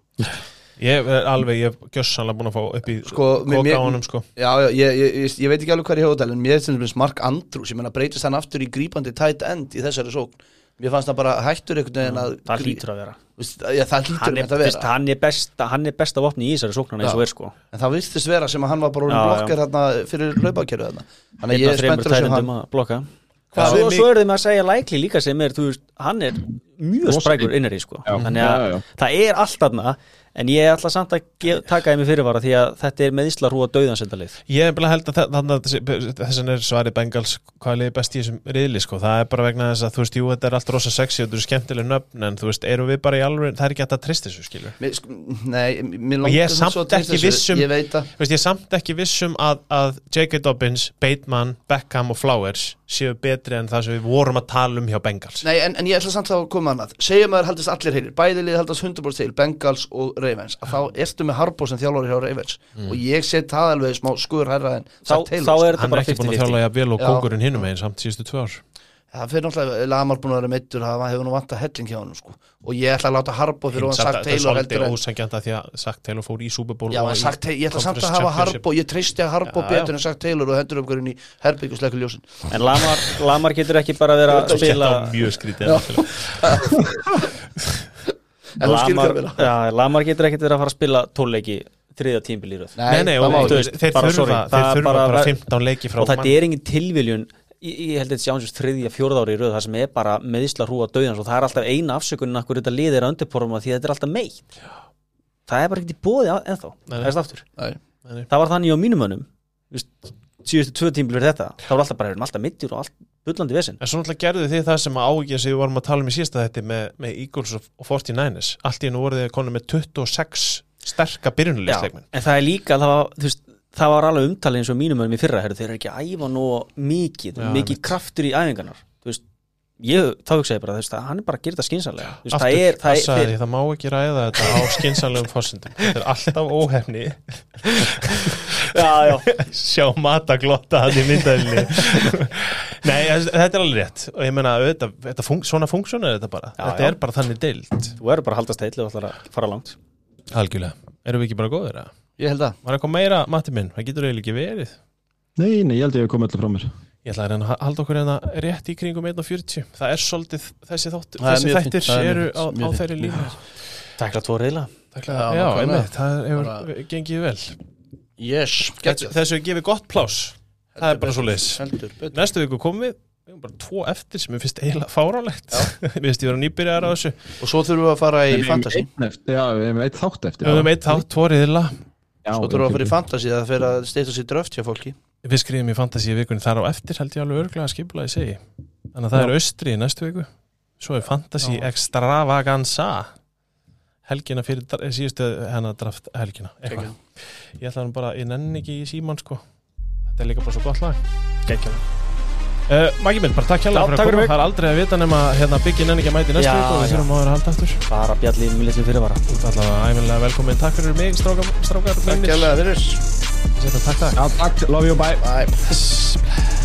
ég er alveg, ég hef gjössanlega búin að fá upp í Sko, koka á honum sko. Já, já, ég, ég, ég, ég veit ekki alveg hvað ég hefði en mér er til dæmis Mark Andrews, ég menna breytist hann aftur í grípandi tight end í þessari sókn? Mér fannst það bara hættur einhvern veginn að það hlýtur að vera. Vist, já, það hlýtur að vera. hann er besta hann er besta vopni í þessari sóknarna eins og er sko. En það vistist vera sem að hann var bara já. blokkar hérna fyrir þarna. Þannig ég er spenntur að sjá hann. að blokka. Hvað svo, er svo er þeim að segja lækli líka sem er þú veist, hann er mjög sprækur fín. innri sko. Já, þannig að já, já. það er allt þarna en ég ætla samt að taka þeim í fyrirvara því að þetta er meðisla hrúa döðansendalið Ég er bara held að þannig þessan er svarið Bengals hvað er best í þessum riðli sko. það er bara vegna þess að þú veist, jú, þetta er allt rosa sexy og þetta eru skemmtileg nöfn en þú veist, eru við bara í alveg, það er ekki hægt að trista þessu skilur Mér, sko, Nei, mér Og ég er langar samt svo treysta þessu. um- Ég veit að Þú veist, ég er samt ekki vissum að, að J.K. Dobbins, Bateman, Beckham og Flowers séu betri en það sem við vorum að tala um hjá Bengals. Nei, en, en ég ætla samt að koma annað. Segjum að það haldist allir heilir, bæði lið haldast 100% til Bengals og Ravens. Að þá ertu með Harbo sem þjálfari hjá Ravens. Og ég set það alveg smá skur herra en þá, þá er þetta Hann er bara ekki búin að 50-50 þjála jafn vel og Já. kongurinn hinum meginn samt síðustu tvö ár Það fyrir náttúrulega, Lamar búin að vera meittur það hefur nú vantað helling hjá hann sko. og ég ætla að láta Harbo fyrir ofan Samt Zach að þetta er Taylor heldur svolítið en ósangjant að því að Zach Taylor fór í Super Bowl Já, í Taylor, ég ætla samt að hafa. Harbo, ég treysti að Harbo Já, betur já. en Zach Taylor og hendur umhverjum í herbygg og slekkur ljósin. En Lamar, Lamar getur ekki bara verið að spila mjög skrítið. Lamar, Lamar getur ekki verið að fara að spila tólleiki þriðja tímbil í röð. Nei, nei, það þeir bara þurfa, það bara 15 leiki frá og þetta er engin tilviljun ég, ég held að þetta sé ánsins þriðja fjórða ári í röð það sem er bara meðisla hrúa döðans og það er alltaf eina afsökunin akkur þetta lið er að undirporma því að þetta er alltaf meitt. Það er bara ekkert í bóði ennþá það er aftur. Nei. það var þannig á mínum mönnum Vist, síðustu tvö tímbil fyrir þetta þá var alltaf bara erum alltaf mittir og allt bullandi vesinn En svo náttúrulega gerðu þið það sem áhugja sem við vorum að tala um í síðasta þetta með, með Eagles og, og 49ers allt í hennu voruð þið konum með 26 sterka byrjunarlistleikmenn en það er líka það var, þú veist, það var alveg umtalið eins og mínum mönnum í fyrra heru, þeir eru ekki að æfa nú mikið Já, mikið einmitt. kraftur í æfingarnar. Veist, ég, þá hugsaði bara veist, að hann er bara að gera þetta veist, Aftur, það er, það sagði er, því, það má ekki ræða þetta á skinsanlegum fórsendum þetta er alltaf óhefni. Já, já, sjá mata glotta hann í myndaðinni Nei, þess- þetta er alveg rétt. Og ég þetta fun svona funksjón er þetta bara, Já, þetta er bara þannig deild. Þú eru bara að haldast heitli og ætlar að fara langt. Algjörlega, erum við ekki bara góðir að? Ég held að. Var eitthvað meira, Matti minn, það getur eiginlega ekki verið. Nei, nei, ég held ég að koma alltaf frá mér. Ég ætla að reyna að halda okkur hérna rétt í kringum 1.40 Það er svolítið þessi, þátt, Það er þessi mjög þættir fínt, það er eru mjög á, fínt, á mjög þeirri línu. Takla tvo reyla Já, Já, nákvæmlega. einmitt, það hefur Bara- gengið vel. Yes, Þessu, þessu er gefið gott plás Það er bara svo leis Heldur, betur. Næstu viku komum við. Við erum bara tvo eftir sem ég finnst eiginlega fárálegt Við veist ég vera nýbyrjar á þessu. Og svo þurfum við að fara í fantasy. Einn eftir, Já, við hefum eitt þátt eftir Við höfum eitt þátt, tvo riðla Svo þurfum við að fara í fantasy Það fyrir að steyta sér dröft hjá fólki. Við skrifum í fantasy í vikunni þar á eftir held ég alveg örglega að skipla ég segi. Þannig að það Já. er austri í næstu viku. Svo er fantasy extravaganza. Helgina fyrir dra- síðustu hennar draft helgina eitthvað. Ég ætla nú bara, ég nenni ekki í síman sko. Þetta er líka bara svo gott lag. Gekkjala uh, Maggi minn, bara takk Já, hérlega fyrir takk að fyrir koma mig. Það er aldrei að vita nema hérna, byggja nenni ekki að mæti næstu Já, og við þurfum að vera halda aftur. Bara bjalli með litlum fyrirvara Þú ert allavega æminlega velkomin. Takk fyrir mig, strákar, strákar Takk mínir. hérlega fyrir. Setjum, Takk, takk. Já, takk, love you, bye. Bye